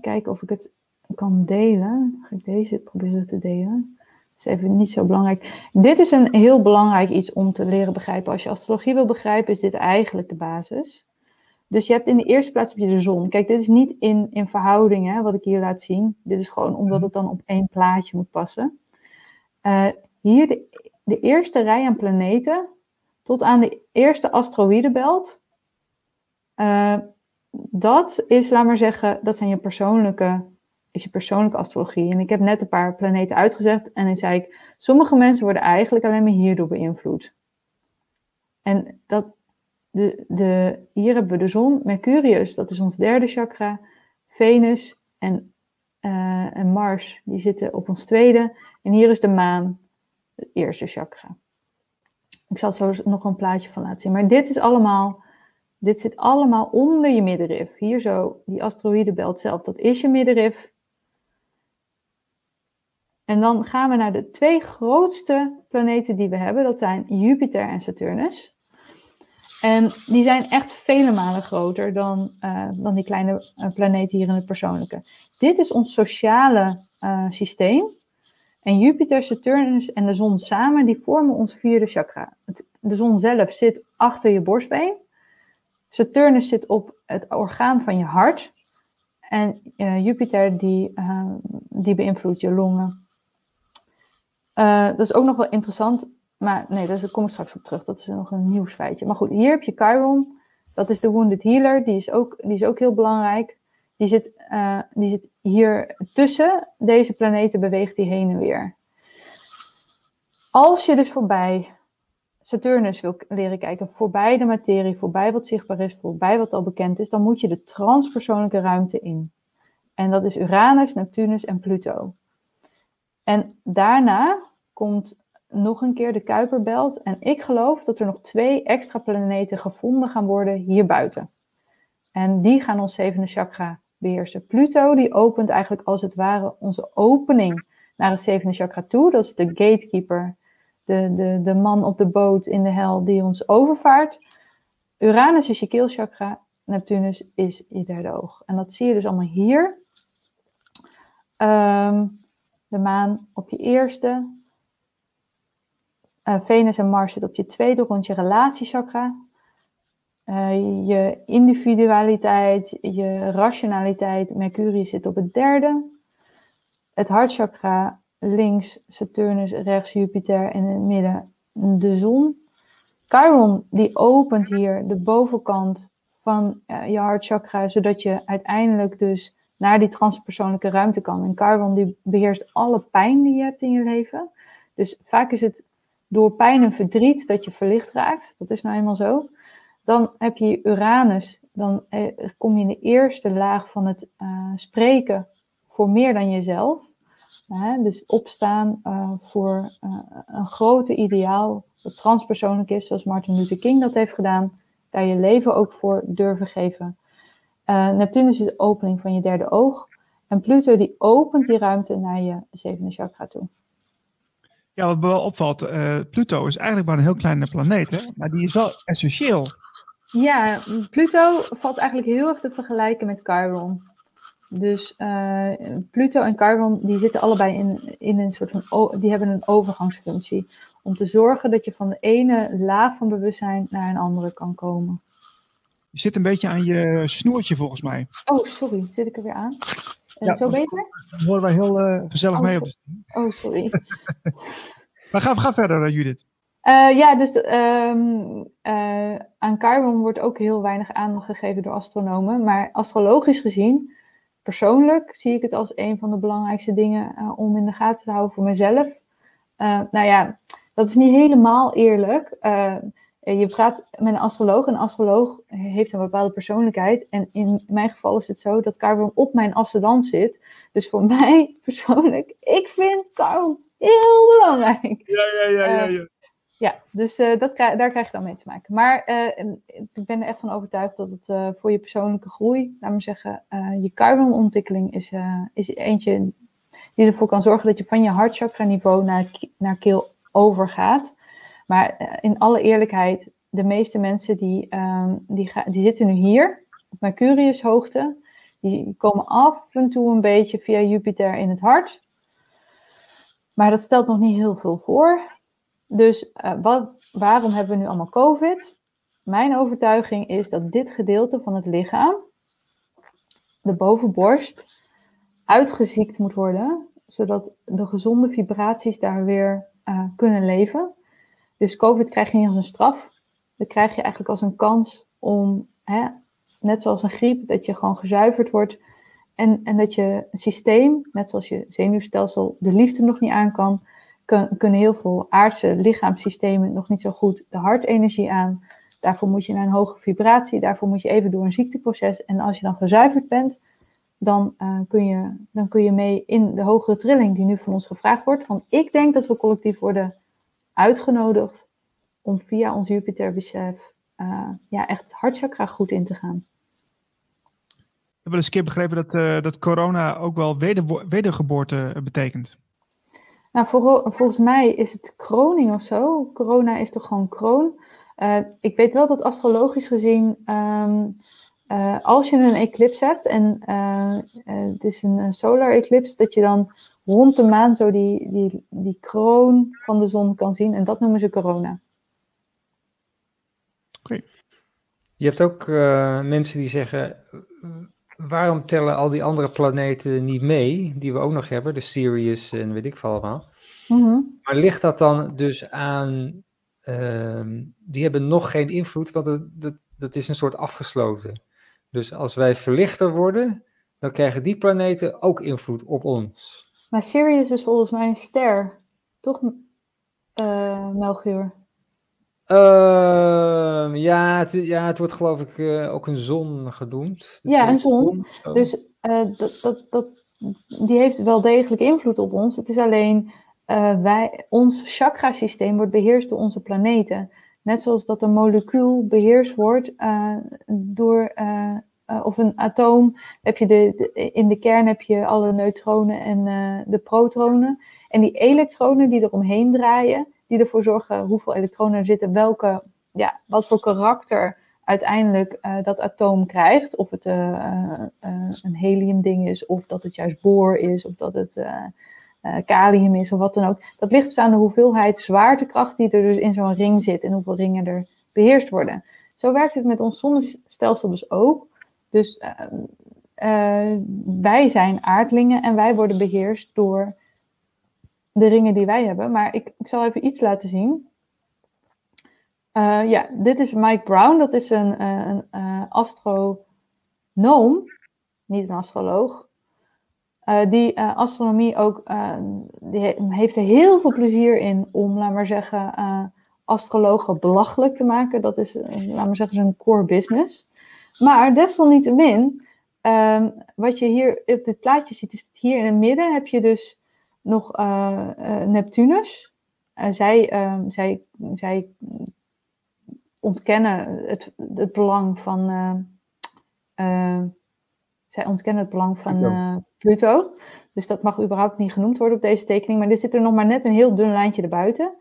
kijken of ik het kan delen. Ga ik deze proberen te delen? Is even niet zo belangrijk. Dit is een heel belangrijk iets om te leren begrijpen. Als je astrologie wil begrijpen, is dit eigenlijk de basis. Dus je hebt in de eerste plaats heb je de zon. Kijk, dit is niet in, in verhouding, hè, wat ik hier laat zien. Dit is gewoon omdat het dan op één plaatje moet passen. Eh, hier de, de eerste rij aan planeten, tot aan de eerste asteroïdenbelt. Eh, dat is, laat maar zeggen, dat zijn je persoonlijke, is je persoonlijke astrologie. En ik heb net een paar planeten uitgezet en dan zei ik, sommige mensen worden eigenlijk alleen maar hierdoor beïnvloed. En dat, de, de, hier hebben we de zon, Mercurius, dat is ons derde chakra, Venus en, eh, en Mars, die zitten op ons tweede. En hier is de maan, het eerste chakra. Ik zal zo nog een plaatje van laten zien. Maar dit is allemaal, dit zit allemaal onder je middenrif. Hier zo, die asteroïdenbelt zelf, dat is je middenrif. En dan gaan we naar de twee grootste planeten die we hebben. Dat zijn Jupiter en Saturnus. En die zijn echt vele malen groter dan, eh, dan die kleine uh, planeten hier in het persoonlijke. Dit is ons sociale uh, systeem. En Jupiter, Saturnus en de zon samen, die vormen ons vierde chakra. De zon zelf zit achter je borstbeen. Saturnus zit op het orgaan van je hart. En Jupiter, die, die beïnvloedt je longen. Uh, dat is ook nog wel interessant. Maar nee, daar kom ik straks op terug. Dat is nog een nieuwsfeitje. Maar goed, hier heb je Chiron. Dat is de Wounded Healer. Die is ook, die is ook heel belangrijk. Die zit, uh, die zit hier tussen deze planeten, beweegt die heen en weer. Als je dus voorbij Saturnus wil leren kijken, voorbij de materie, voorbij wat zichtbaar is, voorbij wat al bekend is, dan moet je de transpersoonlijke ruimte in. En dat is Uranus, Neptunus en Pluto. En daarna komt nog een keer de Kuiperbelt. En ik geloof dat er nog twee extra planeten gevonden gaan worden hier buiten. En die gaan ons zevende chakra beheersen. Pluto, die opent eigenlijk als het ware onze opening naar het zevende chakra toe. Dat is de gatekeeper, de, de, de man op de boot in de hel die ons overvaart. Uranus is je keelchakra, Neptunus is je derde oog. En dat zie je dus allemaal hier. Um, de maan op je eerste. Uh, Venus en Mars zitten op je tweede rond je relatiechakra. Uh, je individualiteit, je rationaliteit. Mercurius zit op het derde. Het hartchakra links Saturnus, rechts Jupiter en in het midden de zon. Chiron die opent hier de bovenkant van uh, je hartchakra, zodat je uiteindelijk dus naar die transpersoonlijke ruimte kan. En Chiron die beheerst alle pijn die je hebt in je leven. Dus vaak is het door pijn en verdriet dat je verlicht raakt. Dat is nou eenmaal zo. Dan heb je Uranus. Dan eh, kom je in de eerste laag van het uh, spreken voor meer dan jezelf. Dus opstaan uh, voor een grote ideaal dat transpersoonlijk is, zoals Martin Luther King dat heeft gedaan. Daar je leven ook voor durven geven. Neptunus is de opening van je derde oog. En Pluto die opent die ruimte naar je zevende chakra toe. Ja, wat me wel opvalt, uh, Pluto is eigenlijk maar een heel kleine planeet, hè? maar die is wel essentieel. Ja, Pluto valt eigenlijk heel erg te vergelijken met Chiron. Dus uh, Pluto en Chiron die zitten allebei in, in een soort van, die hebben een overgangsfunctie. Om te zorgen dat je van de ene laag van bewustzijn naar een andere kan komen. Je zit een beetje aan je snoertje volgens mij. Oh, sorry, zit ik er weer aan? Ja, zo beter? Dan horen wij heel uh, gezellig oh, mee op de Oh, sorry. maar ga, ga verder, Judith. Uh, ja, dus um, uh, aan Chiron wordt ook heel weinig aandacht gegeven door astronomen. Maar astrologisch gezien, persoonlijk, zie ik het als een van de belangrijkste dingen uh, om in de gaten te houden voor mezelf. nou ja, dat is niet helemaal eerlijk. Je praat met een astroloog. Een astroloog heeft een bepaalde persoonlijkheid. En in mijn geval is het zo dat Chiron op mijn ascendant zit. Dus voor mij persoonlijk, ik vind Chiron heel belangrijk. Ja, ja, ja, ja. ja. Ja, dus uh, dat, daar krijg je dan mee te maken. Maar uh, ik ben er echt van overtuigd dat het voor je persoonlijke groei, laat maar zeggen, je Chiron-ontwikkeling is, is eentje die ervoor kan zorgen dat je van je hartchakra niveau naar, naar keel overgaat. Maar in alle eerlijkheid, de meeste mensen die, ehm, die, die zitten nu hier, op Mercurius hoogte, die komen af en toe een beetje via Jupiter in het hart. Maar dat stelt nog niet heel veel voor. Dus uh, wat, waarom hebben we nu allemaal COVID? Mijn overtuiging is dat dit gedeelte van het lichaam, de bovenborst, uitgeziekt moet worden, zodat de gezonde vibraties daar weer uh, kunnen leven. Dus COVID krijg je niet als een straf. Dat krijg je eigenlijk als een kans om, hè, net zoals een griep, dat je gewoon gezuiverd wordt. En, en dat je systeem, net zoals je zenuwstelsel, de liefde nog niet aan kan, kunnen heel veel aardse lichaamssystemen nog niet zo goed de hartenergie aan. Daarvoor moet je naar een hoge vibratie, daarvoor moet je even door een ziekteproces. En als je dan gezuiverd bent, dan, uh, kun, je, dan kun je mee in de hogere trilling die nu van ons gevraagd wordt. Van ik denk dat we collectief worden uitgenodigd om via ons Jupiterbesef uh, ja, echt het hartchakra goed in te gaan. Ik heb wel eens een keer begrepen dat, uh, dat corona ook wel weder, wedergeboorte betekent. Nou, volgens mij is het kroning of zo. Corona is toch gewoon kroon. Uh, ik weet wel dat astrologisch gezien, um, uh, als je een eclipse hebt en uh, het is een, solar eclipse, dat je dan rond de maan zo die, die, die kroon van de zon kan zien. En dat noemen ze corona. Oké. Okay. Je hebt ook mensen die zeggen, waarom tellen al die andere planeten niet mee, die we ook nog hebben, de Sirius en weet ik veel allemaal. Mm Maar ligt dat dan dus aan, uh, die hebben nog geen invloed, want dat, dat, dat is een soort afgesloten. Dus als wij verlichter worden, dan krijgen die planeten ook invloed op ons. Maar Sirius is volgens mij een ster, toch, uh, Melchior? Uh, ja, het, ja, het wordt geloof ik uh, ook een zon genoemd. Ja, een zon. zon dus uh, dat, dat, dat, die heeft wel degelijk invloed op ons. Het is alleen, wij, ons chakrasysteem wordt beheerst door onze planeten. Net zoals dat een molecuul beheerst wordt door, of een atoom. Heb je de, in de kern heb je alle neutronen en de protonen. En die elektronen die eromheen draaien, die ervoor zorgen hoeveel elektronen er zitten, welke, ja, wat voor karakter uiteindelijk dat atoom krijgt. Of het een heliumding is, of dat het juist boor is, of dat het kalium is, of wat dan ook. Dat ligt dus aan de hoeveelheid zwaartekracht die er dus in zo'n ring zit en hoeveel ringen er beheerst worden. Zo werkt het met ons zonnestelsel dus ook. Dus wij zijn aardlingen en wij worden beheerst door de ringen die wij hebben. Maar ik, ik zal even iets laten zien. Uh, ja, dit is Mike Brown. Dat is een, een astronoom, niet een astroloog. Die astronomie ook, die heeft er heel veel plezier in om, laat maar zeggen, astrologen belachelijk te maken. Dat is, laat maar zeggen, zijn core business. Maar desalniettemin, um, wat je hier op dit plaatje ziet, is hier in het midden heb je dus nog Neptunus. zij, ehm, zij, zij ontkennen het, het belang van. Zij ontkennen het belang van uh, Pluto. Dus dat mag überhaupt niet genoemd worden op deze tekening. Maar er zit er nog maar net een heel dun lijntje erbuiten.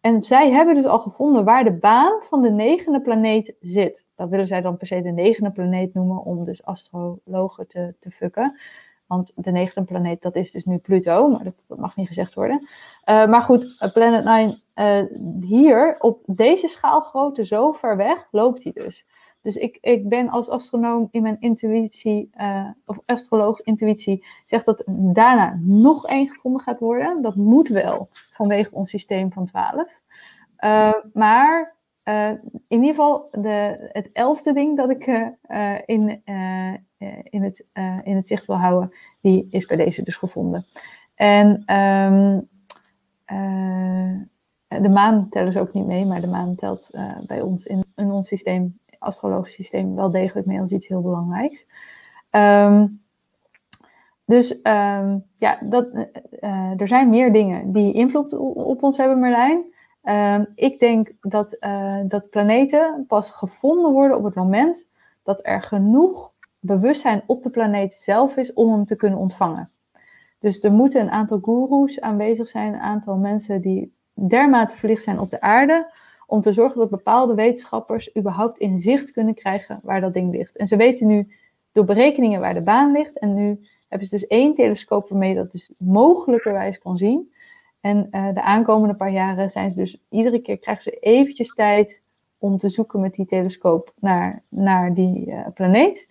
En zij hebben dus al gevonden waar de baan van de negende planeet zit. Dat willen zij dan per se de negende planeet noemen om dus astrologen te, te fucken. Want de negende planeet, dat is dus nu Pluto, maar dat, dat mag niet gezegd worden. Uh, maar goed, eh, Planet 9, uh, eh, hier op deze schaalgrootte, zo ver weg, loopt hij dus. Dus ik, ik ben als astronoom in mijn intuïtie, uh, of astroloog intuïtie, zegt dat daarna nog één gevonden gaat worden. Dat moet wel, vanwege ons systeem van 12. Uh, maar uh, in ieder geval de, het elfde ding dat ik in, in, het, in het zicht wil houden, die is bij deze dus gevonden. En um, de maan tellen ze ook niet mee, maar de maan telt bij ons in, in, ons systeem, astrologisch systeem, wel degelijk mee als iets heel belangrijks. Um, dus um, ja, dat, er zijn meer dingen die invloed op ons hebben, Merlijn. Um, ik denk dat, uh, dat planeten pas gevonden worden op het moment dat er genoeg bewustzijn op de planeet zelf is om hem te kunnen ontvangen. Dus er moeten een aantal goeroes aanwezig zijn, een aantal mensen die dermate verlicht zijn op de aarde, om te zorgen dat bepaalde wetenschappers überhaupt in zicht kunnen krijgen waar dat ding ligt. En ze weten nu door berekeningen waar de baan ligt. En nu hebben ze dus één telescoop waarmee dat dus mogelijkerwijs kan zien. En uh, de aankomende paar jaren zijn ze dus iedere keer krijgen ze eventjes tijd om te zoeken met die telescoop naar, naar die uh, planeet.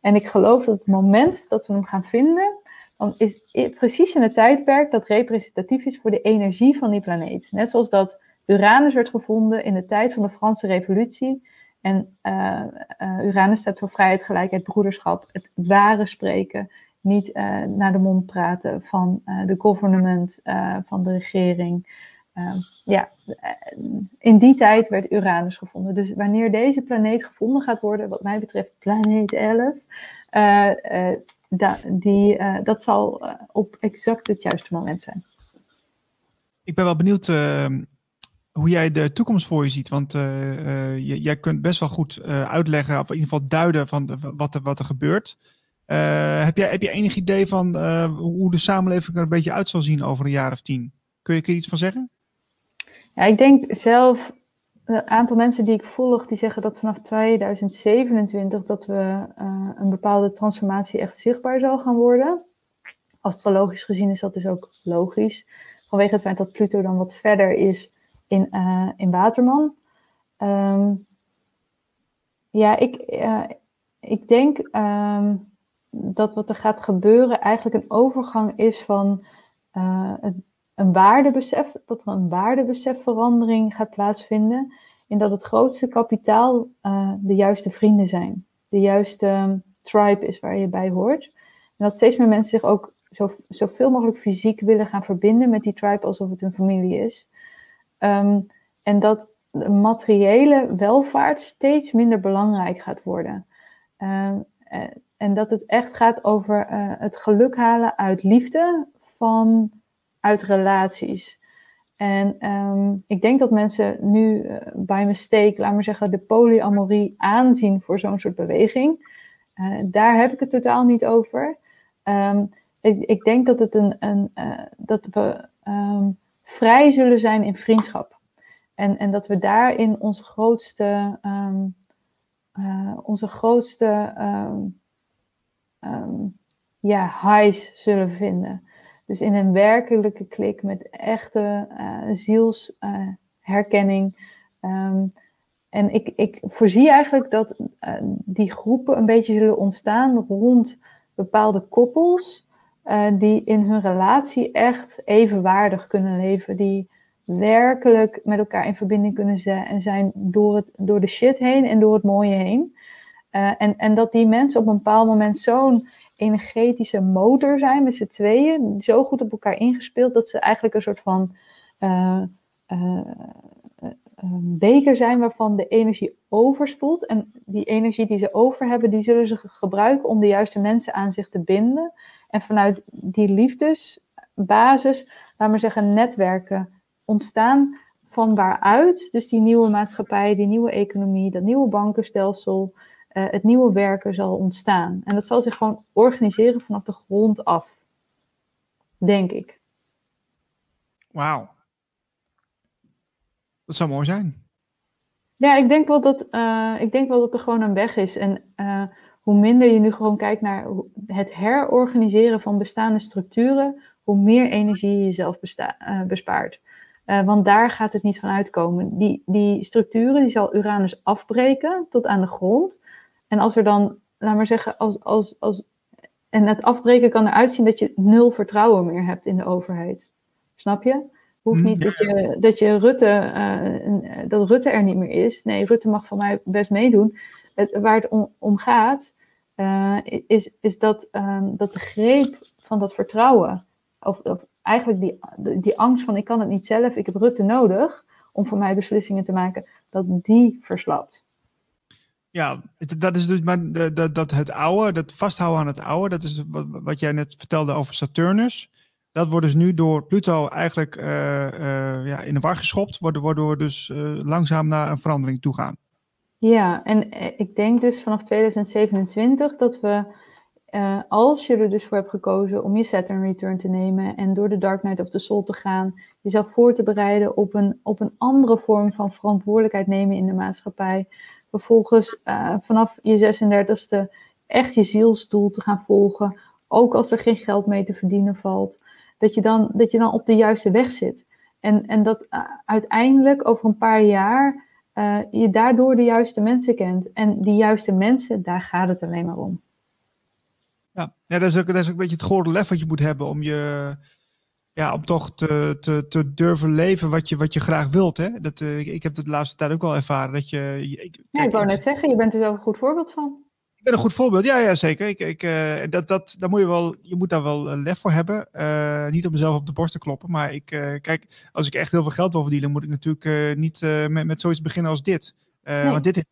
En ik geloof dat het moment dat we hem gaan vinden, dan is precies in het tijdperk dat representatief is voor de energie van die planeet. Net zoals dat Uranus werd gevonden in de tijd van de Franse Revolutie. En uh, Uranus staat voor vrijheid, gelijkheid, broederschap, het ware spreken, niet uh, naar de mond praten van de government, van de regering. ja, in die tijd werd Uranus gevonden. Dus wanneer deze planeet gevonden gaat worden, wat mij betreft planeet 11, da, die, dat zal op exact het juiste moment zijn. Ik ben wel benieuwd hoe jij de toekomst voor je ziet. Want jij kunt best wel goed uitleggen, of in ieder geval duiden van wat, er, wat er gebeurt. Heb, jij, heb je enig idee van hoe de samenleving er een beetje uit zal zien over een jaar of tien? Kun je er iets van zeggen? Ja, ik denk zelf, een aantal mensen die ik volg, die zeggen dat vanaf 2027 dat we een bepaalde transformatie echt zichtbaar zal gaan worden. Astrologisch gezien is dat dus ook logisch. Vanwege het feit dat Pluto dan wat verder is in, in Waterman. Um, ja, ik, ik denk um, dat wat er gaat gebeuren eigenlijk een overgang is van een, een waardebesef, dat er een waardebesefverandering gaat plaatsvinden. In dat het grootste kapitaal de juiste vrienden zijn. De juiste um, tribe is waar je bij hoort. En dat steeds meer mensen zich ook zo, zoveel mogelijk fysiek willen gaan verbinden met die tribe alsof het een familie is. Um, en dat de materiële welvaart steeds minder belangrijk gaat worden. Um, en dat het echt gaat over uh, het geluk halen uit liefde van uit relaties. En um, ik denk dat mensen nu uh, bij mistake, laat maar zeggen, de polyamorie aanzien voor zo'n soort beweging. Daar heb ik het totaal niet over. Ik, ik, denk dat, het een, een dat we vrij zullen zijn in vriendschap. En, en dat we daarin onze grootste, onze grootste um, ja, highs zullen vinden. Dus in een werkelijke klik met echte uh, zielsherkenning. Uh, um, en ik, ik voorzie eigenlijk dat die groepen een beetje zullen ontstaan rond bepaalde koppels. Eh, die in hun relatie echt evenwaardig kunnen leven. Die werkelijk met elkaar in verbinding kunnen zijn door, het, door de shit heen en door het mooie heen. Uh, en, en dat die mensen op een bepaald moment zo'n energetische motor zijn met z'n tweeën, zo goed op elkaar ingespeeld, dat ze eigenlijk een soort van uh, beker zijn waarvan de energie overspoelt. En die energie die ze over hebben, die zullen ze gebruiken om de juiste mensen aan zich te binden. En vanuit die liefdesbasis, laten we zeggen, netwerken ontstaan van waaruit dus die nieuwe maatschappij, die nieuwe economie, dat nieuwe bankenstelsel, uh, het nieuwe werken zal ontstaan. En dat zal zich gewoon organiseren vanaf de grond af. Denk ik. Wauw. Dat zou mooi zijn. Ja, ik denk wel dat, uh, ik denk wel dat er gewoon een weg is. En uh, hoe minder je nu gewoon kijkt naar het herorganiseren van bestaande structuren, hoe meer energie je jezelf uh, bespaart. want daar gaat het niet van uitkomen. Die, die structuren die zal Uranus afbreken tot aan de grond. En als er dan, laat maar zeggen, als, als, als, en het afbreken kan eruit zien dat je nul vertrouwen meer hebt in de overheid. Snap je? Hoeft niet dat je, dat je Rutte, uh, dat Rutte er niet meer is. Nee, Rutte mag van mij best meedoen. Het, waar het om, om gaat, uh, is, is dat, um, dat de greep van dat vertrouwen, of, of eigenlijk die, die angst van ik kan het niet zelf, ik heb Rutte nodig om voor mij beslissingen te maken, dat die verslapt. Ja, dat is dus maar dat, dat het oude, dat vasthouden aan het oude, dat is wat, wat jij net vertelde over Saturnus. Dat wordt dus nu door Pluto eigenlijk uh, uh, ja, in de war geschopt, waardoor we dus langzaam naar een verandering toe gaan. Ja, en ik denk dus vanaf 2027 dat we, als je er dus voor hebt gekozen om je Saturn Return te nemen en door de Dark Night of the Soul te gaan, jezelf voor te bereiden op een, op een andere vorm van verantwoordelijkheid nemen in de maatschappij, vervolgens uh, vanaf je 36e echt je zielsdoel te gaan volgen, ook als er geen geld mee te verdienen valt, dat je dan, dat je dan op de juiste weg zit. En, en dat uiteindelijk over een paar jaar uh, je daardoor de juiste mensen kent. En die juiste mensen, daar gaat het alleen maar om. Ja, ja dat, is ook, dat is ook een beetje het goede lef wat je moet hebben om je, ja, om toch te, te, te durven leven wat je, wat je graag wilt. Hè? Dat, uh, ik, ik heb het de laatste tijd ook wel ervaren. Dat je, ik, ja, ik wou net zeggen, je bent er wel een goed voorbeeld van. Ik ben een goed voorbeeld, ja, ja zeker. Ik, ik, uh, dat, dat, daar moet je, wel, je moet daar wel lef voor hebben. Uh, niet om mezelf op de borst te kloppen. Maar ik, kijk, als ik echt heel veel geld wil verdienen, moet ik natuurlijk niet met, met zoiets beginnen als dit. Nee. Want dit heeft,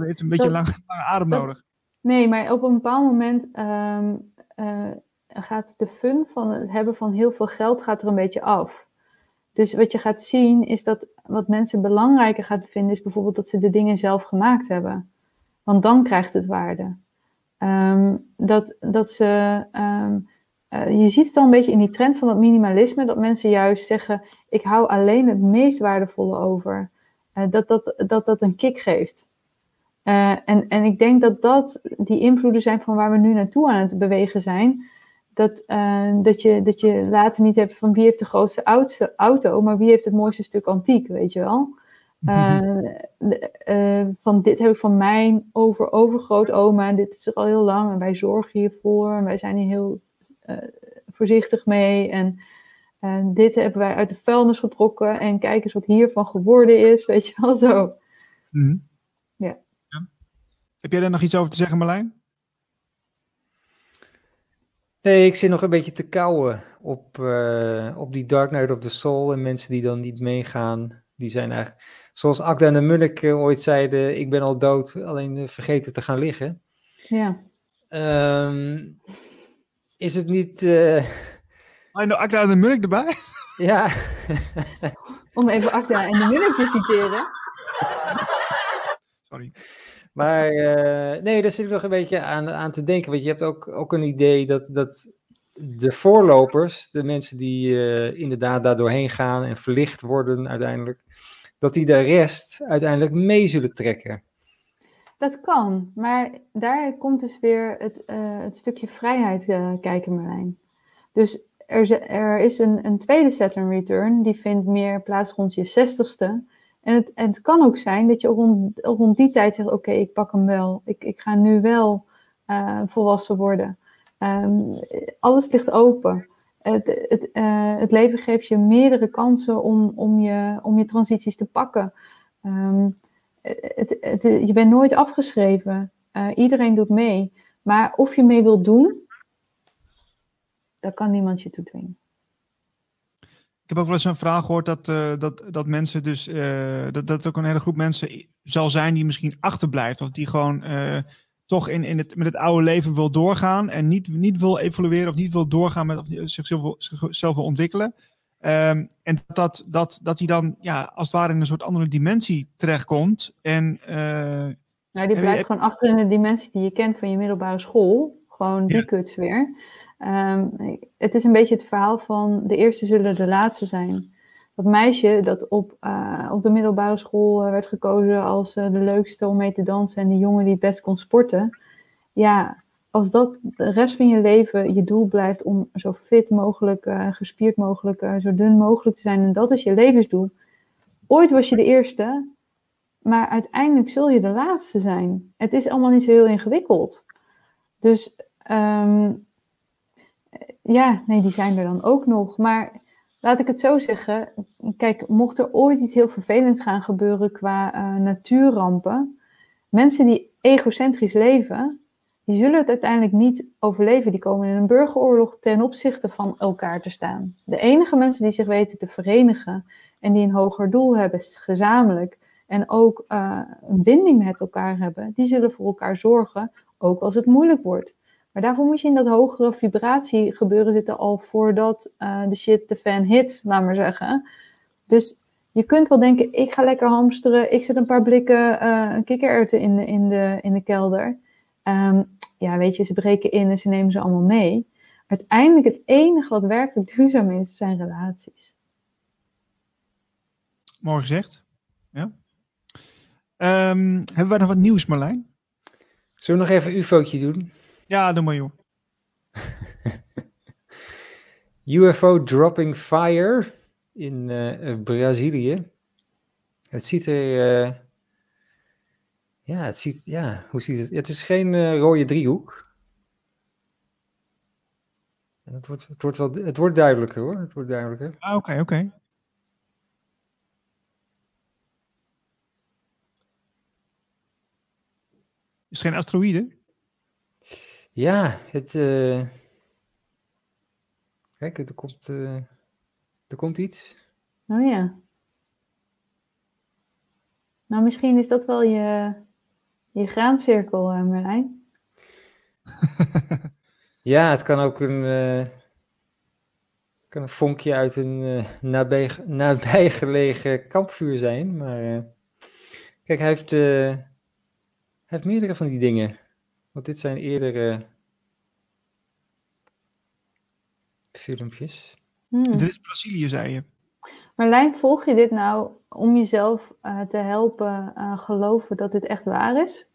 heeft een beetje dat, lang, lange adem dat, nodig. Nee, maar op een bepaald moment um, gaat de fun van het hebben van heel veel geld gaat er een beetje af. Dus wat je gaat zien is dat wat mensen belangrijker gaan vinden, is bijvoorbeeld dat ze de dingen zelf gemaakt hebben. Want dan krijgt het waarde. Um, dat, dat ze, um, uh, je ziet het al een beetje in die trend van dat minimalisme, dat mensen juist zeggen, ik hou alleen het meest waardevolle over. Uh, dat, dat, dat dat een kick geeft. Uh, en, en ik denk dat dat die invloeden zijn van waar we nu naartoe aan het bewegen zijn dat, dat, je, dat je later niet hebt van wie heeft de grootste auto, maar wie heeft het mooiste stuk antiek, weet je wel. Uh, uh, van dit heb ik van mijn over overgrootoma en dit is er al heel lang en wij zorgen hiervoor en wij zijn hier heel voorzichtig mee en dit hebben wij uit de vuilnis getrokken en kijk eens wat hiervan geworden is, weet je wel zo. Mm -hmm. ja. ja. Heb jij daar nog iets over te zeggen Marlijn? Nee, ik zit nog een beetje te kauwen op, uh, op die Dark Knight of the Soul. En mensen die dan niet meegaan, die zijn eigenlijk... Zoals Akda en de Munnik uh, ooit zeiden, ik ben al dood, alleen uh, vergeten te gaan liggen. Ja. Um, is het niet... Oh, nou Akda en de Munnik erbij? Ja. Om even Akda en de Munnik te citeren. Sorry. Maar uh, nee, daar zit ik nog een beetje aan, aan te denken. Want je hebt ook, ook een idee dat, dat de voorlopers, de mensen die uh, inderdaad daar doorheen gaan en verlicht worden uiteindelijk, dat die de rest uiteindelijk mee zullen trekken. Dat kan, maar daar komt dus weer het, uh, het stukje vrijheid kijken, Marlijn. Dus er, er is een, een tweede Saturn return, die vindt meer plaats rond je zestigste. En het, en het kan ook zijn dat je rond, rond die tijd zegt: Oké, ik pak hem wel. Ik, ik ga nu wel uh, volwassen worden. Ehm, alles ligt open. Het, het, eh, het leven geeft je meerdere kansen om, om, je, om je transities te pakken. Ehm, het, het, je bent nooit afgeschreven. Uh, iedereen doet mee. Maar of je mee wilt doen, daar kan niemand je toe dwingen. Ik heb ook wel eens een vraag gehoord dat, uh, dat, dat mensen dus, dat, dat ook een hele groep mensen zal zijn die misschien achterblijft. Of die gewoon toch in, in het, met het oude leven wil doorgaan en niet, niet wil evolueren of niet wil doorgaan met of zichzelf, zichzelf wil ontwikkelen. Um, en dat, dat, dat hij dan ja, als het ware in een soort andere dimensie terechtkomt. En, nou, die blijft gewoon achter in de dimensie die je kent van je middelbare school. Gewoon die ja. kutsfeer. Um, het is een beetje het verhaal van de eerste zullen de laatste zijn. Dat meisje dat op, uh, op de middelbare school uh, werd gekozen als uh, de leukste om mee te dansen en die jongen die het best kon sporten. Ja, als dat de rest van je leven je doel blijft om zo fit mogelijk, gespierd mogelijk, zo dun mogelijk te zijn en dat is je levensdoel. Ooit was je de eerste, maar uiteindelijk zul je de laatste zijn. Het is allemaal niet zo heel ingewikkeld. Dus um, ja, nee, die zijn er dan ook nog. Maar laat ik het zo zeggen. Kijk, mocht er ooit iets heel vervelends gaan gebeuren qua uh, natuurrampen. Mensen die egocentrisch leven, die zullen het uiteindelijk niet overleven. Die komen in een burgeroorlog ten opzichte van elkaar te staan. De enige mensen die zich weten te verenigen en die een hoger doel hebben, gezamenlijk, en ook uh, een binding met elkaar hebben, die zullen voor elkaar zorgen, ook als het moeilijk wordt. Maar daarvoor moet je in dat hogere vibratie gebeuren zitten al voordat uh, de shit de fan hit, laat maar zeggen. Dus je kunt wel denken, ik ga lekker hamsteren, ik zet een paar blikken uh, kikkererwten in de, in de, in de kelder. Um, ja, weet je, ze breken in en ze nemen ze allemaal mee. Uiteindelijk het enige wat werkelijk duurzaam is, zijn relaties. Mooi gezegd. Ja. Um, hebben wij nog wat nieuws, Marlijn? Zullen we nog even een ufootje doen? Ja, doe maar joh. UFO dropping fire in uh, Brazilië. Het ziet er. Uh, ja, het ziet. Ja, hoe ziet het? Het is geen uh, rode driehoek. Het wordt, het, wordt wel, het wordt duidelijker hoor. Het wordt duidelijker. Ah, oké, okay, oké. Okay. Is het geen asteroïde? Ja, het. Uh... Kijk, er komt, uh... er komt iets. Oh ja. Nou, misschien is dat wel je, je graancirkel, uh, Merlijn. ja, het kan ook een, uh, kan een vonkje uit een uh, nabij, nabijgelegen kampvuur zijn. Maar kijk, hij heeft, hij heeft meerdere van die dingen. Want dit zijn eerdere filmpjes. Hmm. Dit is Brazilië, zei je. Marlijn, volg je dit nou om jezelf uh, te helpen uh, geloven dat dit echt waar is?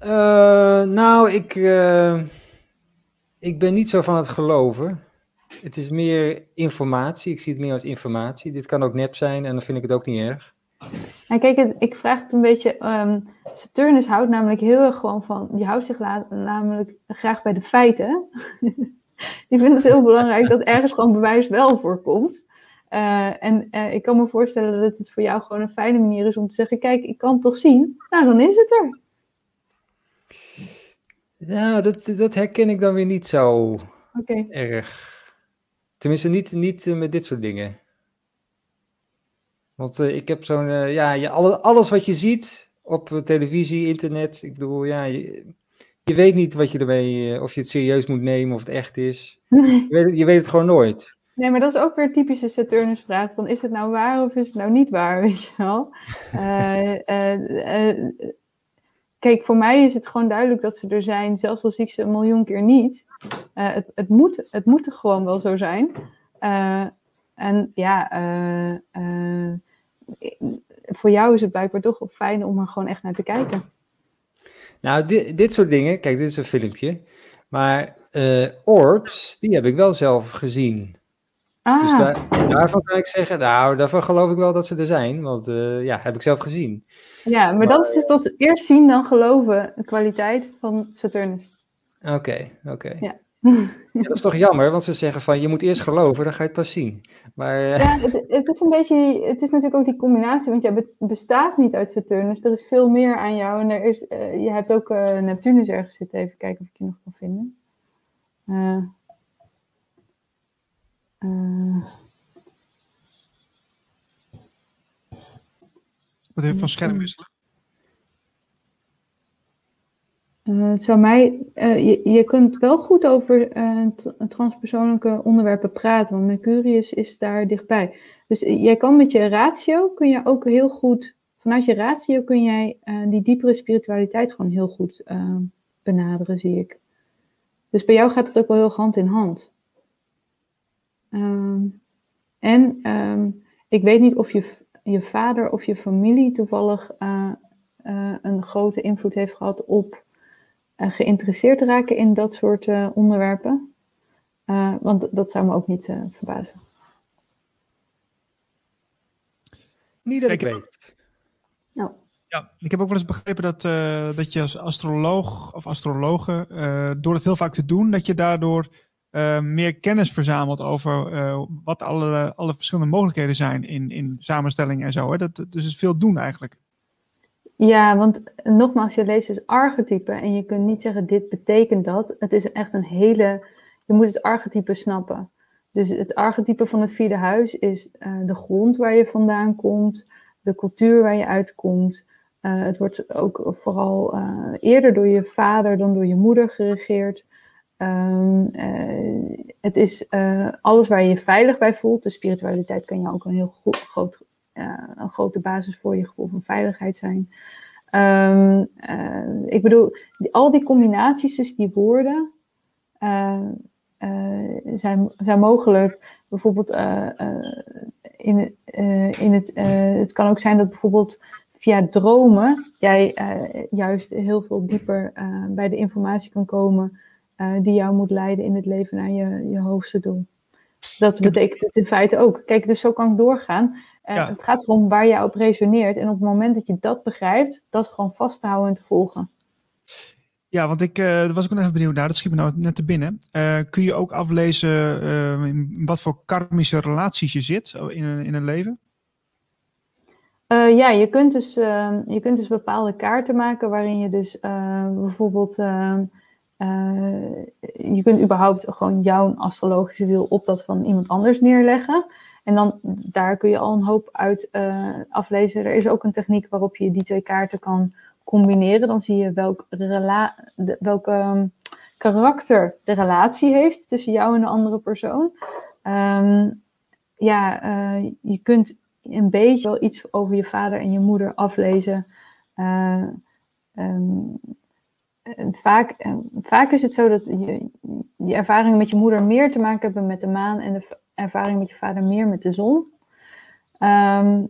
Uh, nou, ik, ik ben niet zo van het geloven. Het is meer informatie. Ik zie het meer als informatie. Dit kan ook nep zijn en dan vind ik het ook niet erg. Nou, kijk, ik vraag het een beetje. Um, Saturnus houdt namelijk heel erg gewoon van. Die houdt zich namelijk graag bij de feiten. die vindt het heel belangrijk dat ergens gewoon bewijs wel voorkomt. Uh, en uh, ik kan me voorstellen dat het voor jou gewoon een fijne manier is om te zeggen: Kijk, ik kan het toch zien. Nou, dan is het er. Nou, dat, dat herken ik dan weer niet zo okay. erg. Tenminste, niet, niet met dit soort dingen. Want uh, ik heb zo'n, uh, ja, je, alle, alles wat je ziet op televisie, internet, ik bedoel, ja, je, je weet niet wat je ermee, uh, of je het serieus moet nemen of het echt is. je, weet, je weet het gewoon nooit. Nee, maar dat is ook weer typische Saturnus vraag, van is het nou waar of is het nou niet waar, weet je wel? kijk, voor mij is het gewoon duidelijk dat ze er zijn, zelfs al zie ik ze een miljoen keer niet. het, het, moet, het moet er gewoon wel zo zijn. en ja, voor jou is het blijkbaar toch fijn om er gewoon echt naar te kijken. Nou, dit, dit soort dingen, kijk, dit is een filmpje. Maar uh, orbs, die heb ik wel zelf gezien. Ah. Dus daar, daarvan kan ik zeggen, nou, daarvan geloof ik wel dat ze er zijn. Want uh, ja, heb ik zelf gezien. Ja, maar, maar dat is dus tot eerst zien dan geloven, de kwaliteit van Saturnus. Oké, oké. Ja. Ja, dat is toch jammer, want ze zeggen van je moet eerst geloven, dan ga je het pas zien. Maar eh, Ja, het, het is een beetje, het is natuurlijk ook die combinatie, want jij be- bestaat niet uit Saturnus. Dus er is veel meer aan jou en er is, eh, je hebt ook eh, Neptunus ergens zitten. Even kijken of ik je nog kan vinden. Eh, eh, Wat even van scherm wisselen. Zou mij, eh, je, je kunt wel goed over t- transpersoonlijke onderwerpen praten, want Mercurius is daar dichtbij. Dus jij kan met je ratio, kun je ook heel goed, vanuit je ratio kun jij die diepere spiritualiteit gewoon heel goed benaderen, zie ik. Dus bij jou gaat het ook wel heel hand in hand. Ehm, en ehm, ik weet niet of je, je vader of je familie toevallig een grote invloed heeft gehad op geïnteresseerd raken in dat soort eh, onderwerpen. Eh, want dat zou me ook niet eh, verbazen. niet dat ik Ik- weet. Ja, ik heb ook wel eens begrepen dat, eh, dat je als astroloog of astrologe, eh, door het heel vaak te doen, dat je daardoor eh, meer kennis verzamelt over eh, wat alle, alle verschillende mogelijkheden zijn in, in samenstelling en zo. Hè? Dat, dus het is veel doen eigenlijk. Ja, want nogmaals, je leest dus archetypen en je kunt niet zeggen dit betekent dat. Het is echt een hele, je moet het archetype snappen. Dus het archetype van het vierde huis is eh, de grond waar je vandaan komt, de cultuur waar je uitkomt. Eh, het wordt ook vooral eh, eerder door je vader dan door je moeder geregeerd. Ehm, eh, het is alles waar je je veilig bij voelt. De spiritualiteit kan je ook een heel groot, een grote basis voor je gevoel van veiligheid zijn. Ehm, eh, ik bedoel, die- al die combinaties tussen die woorden eh, eh, zijn, zijn mogelijk. Bijvoorbeeld eh, eh, in, het- eh, in het, eh, het kan ook zijn dat bijvoorbeeld via dromen jij eh, juist heel veel dieper eh, bij de informatie kan komen eh, die jou moet leiden in het leven naar je, je hoogste doel. Dat betekent het in feite ook. Kijk, dus zo kan ik doorgaan. Ja. Het gaat erom waar jij op resoneert. En op het moment dat je dat begrijpt, dat gewoon vast te houden en te volgen. Ja, want ik, daar was ik ook nog even benieuwd naar. Dat schiet me nou net te binnen. Eh, kun je ook aflezen eh, in wat voor karmische relaties je zit in een, in een leven? Ja, je kunt, dus, eh, je kunt dus bepaalde kaarten maken waarin je dus eh, bijvoorbeeld. eh, eh, je kunt überhaupt gewoon jouw astrologische wiel op dat van iemand anders neerleggen. En dan daar kun je al een hoop uit eh, aflezen. Er is ook een techniek waarop je die twee kaarten kan combineren. Dan zie je welk, ehm, karakter de relatie heeft tussen jou en de andere persoon. Ehm, ja, eh, je kunt een beetje wel iets over je vader en je moeder aflezen. Eh, ehm, vaak, vaak is het zo dat je, je ervaringen met je moeder meer te maken hebben met de maan en de ervaringen met je vader meer met de zon. Ehm,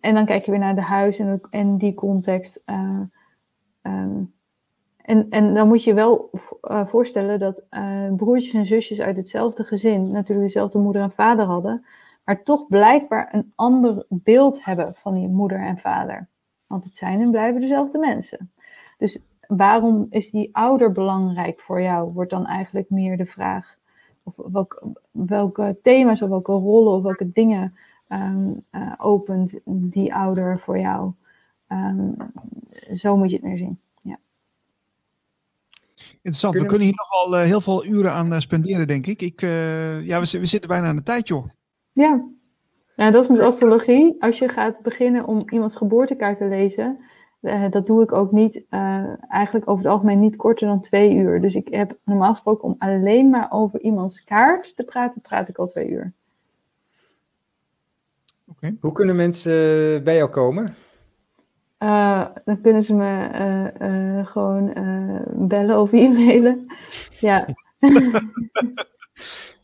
en dan kijk je weer naar de huis en, en die context. eh, ehm, en, en dan moet je wel eh, voorstellen dat eh, broertjes en zusjes uit hetzelfde gezin natuurlijk dezelfde moeder en vader hadden, maar toch blijkbaar een ander beeld hebben van die moeder en vader. Want het zijn en blijven dezelfde mensen. Dus waarom is die ouder belangrijk voor jou? Wordt dan eigenlijk meer de vraag. Of welke, welke thema's of welke rollen of welke dingen ehm, eh, opent die ouder voor jou? Ehm, zo moet je het meer zien. Interessant. We Kunnen- hier nogal eh, heel veel uren aan eh, spenderen, denk ik. ik eh, ja, we, zi- we zitten bijna aan de tijd, joh. Ja. ja, dat is met astrologie. Als je gaat beginnen om iemands geboortekaart te lezen, eh, dat doe ik ook niet, eh, eigenlijk over het algemeen niet korter dan twee uur. Dus ik heb normaal gesproken om alleen maar over iemands kaart te praten, praat ik al twee uur. Hoe kunnen mensen bij jou komen? Eh, dan kunnen ze me eh, eh, gewoon eh, bellen of e-mailen. Ja,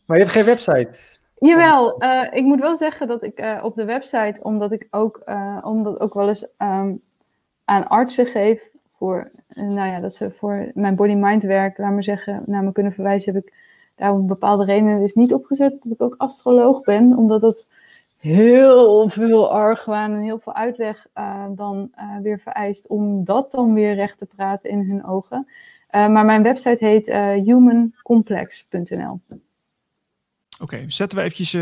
Maar je hebt geen website. Jawel, eh, ik moet wel zeggen dat ik eh, op de website, omdat ik ook, eh, omdat ook wel eens ehm, aan artsen geef voor, eh, nou ja, dat ze voor mijn body-mind werk, laat maar zeggen, naar me kunnen verwijzen, heb ik daar om bepaalde redenen dus niet opgezet dat ik ook astroloog ben, omdat dat heel veel argwaan en heel veel uitleg eh, dan eh, weer vereist om dat dan weer recht te praten in hun ogen. maar mijn website heet humancomplex.nl. Oké, zetten we eventjes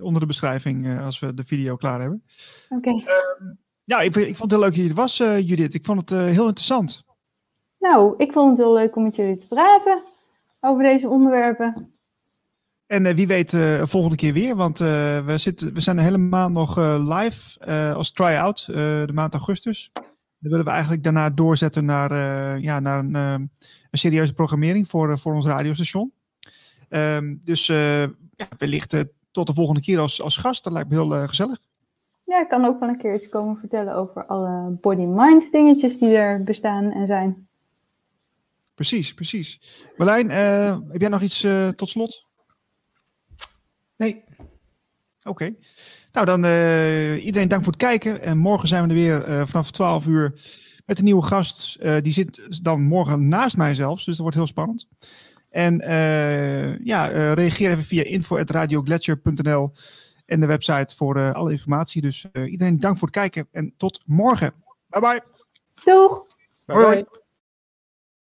onder de beschrijving als we de video klaar hebben. Oké. Ehm, ja, ik, ik, vond het heel leuk dat je er was, Judith. Ik vond het heel interessant. Nou, ik vond het heel leuk om met jullie te praten over deze onderwerpen. En uh, wie weet uh, volgende keer weer, want we, zitten, we zijn helemaal nog live als try-out de maand augustus. Dan willen we eigenlijk daarna doorzetten naar, ja, naar een, een, serieuze programmering voor, voor ons radiostation. Um, dus ja, wellicht tot de volgende keer als, als gast. Dat lijkt me heel gezellig. Ja, ik kan ook wel een keer iets komen vertellen over alle body-mind dingetjes die er bestaan en zijn. Precies, precies. Marlijn, heb jij nog iets tot slot? Nee. Oké. Nou, dan uh, iedereen dank voor het kijken. En morgen zijn we er weer uh, vanaf 12 uur met een nieuwe gast. Uh, die zit dan morgen naast mij zelfs, dus dat wordt heel spannend. En ja, reageer even via info.radioglacier.nl en de website voor alle informatie. Dus iedereen dank voor het kijken en tot morgen. Bye bye. Doeg. Bye bye.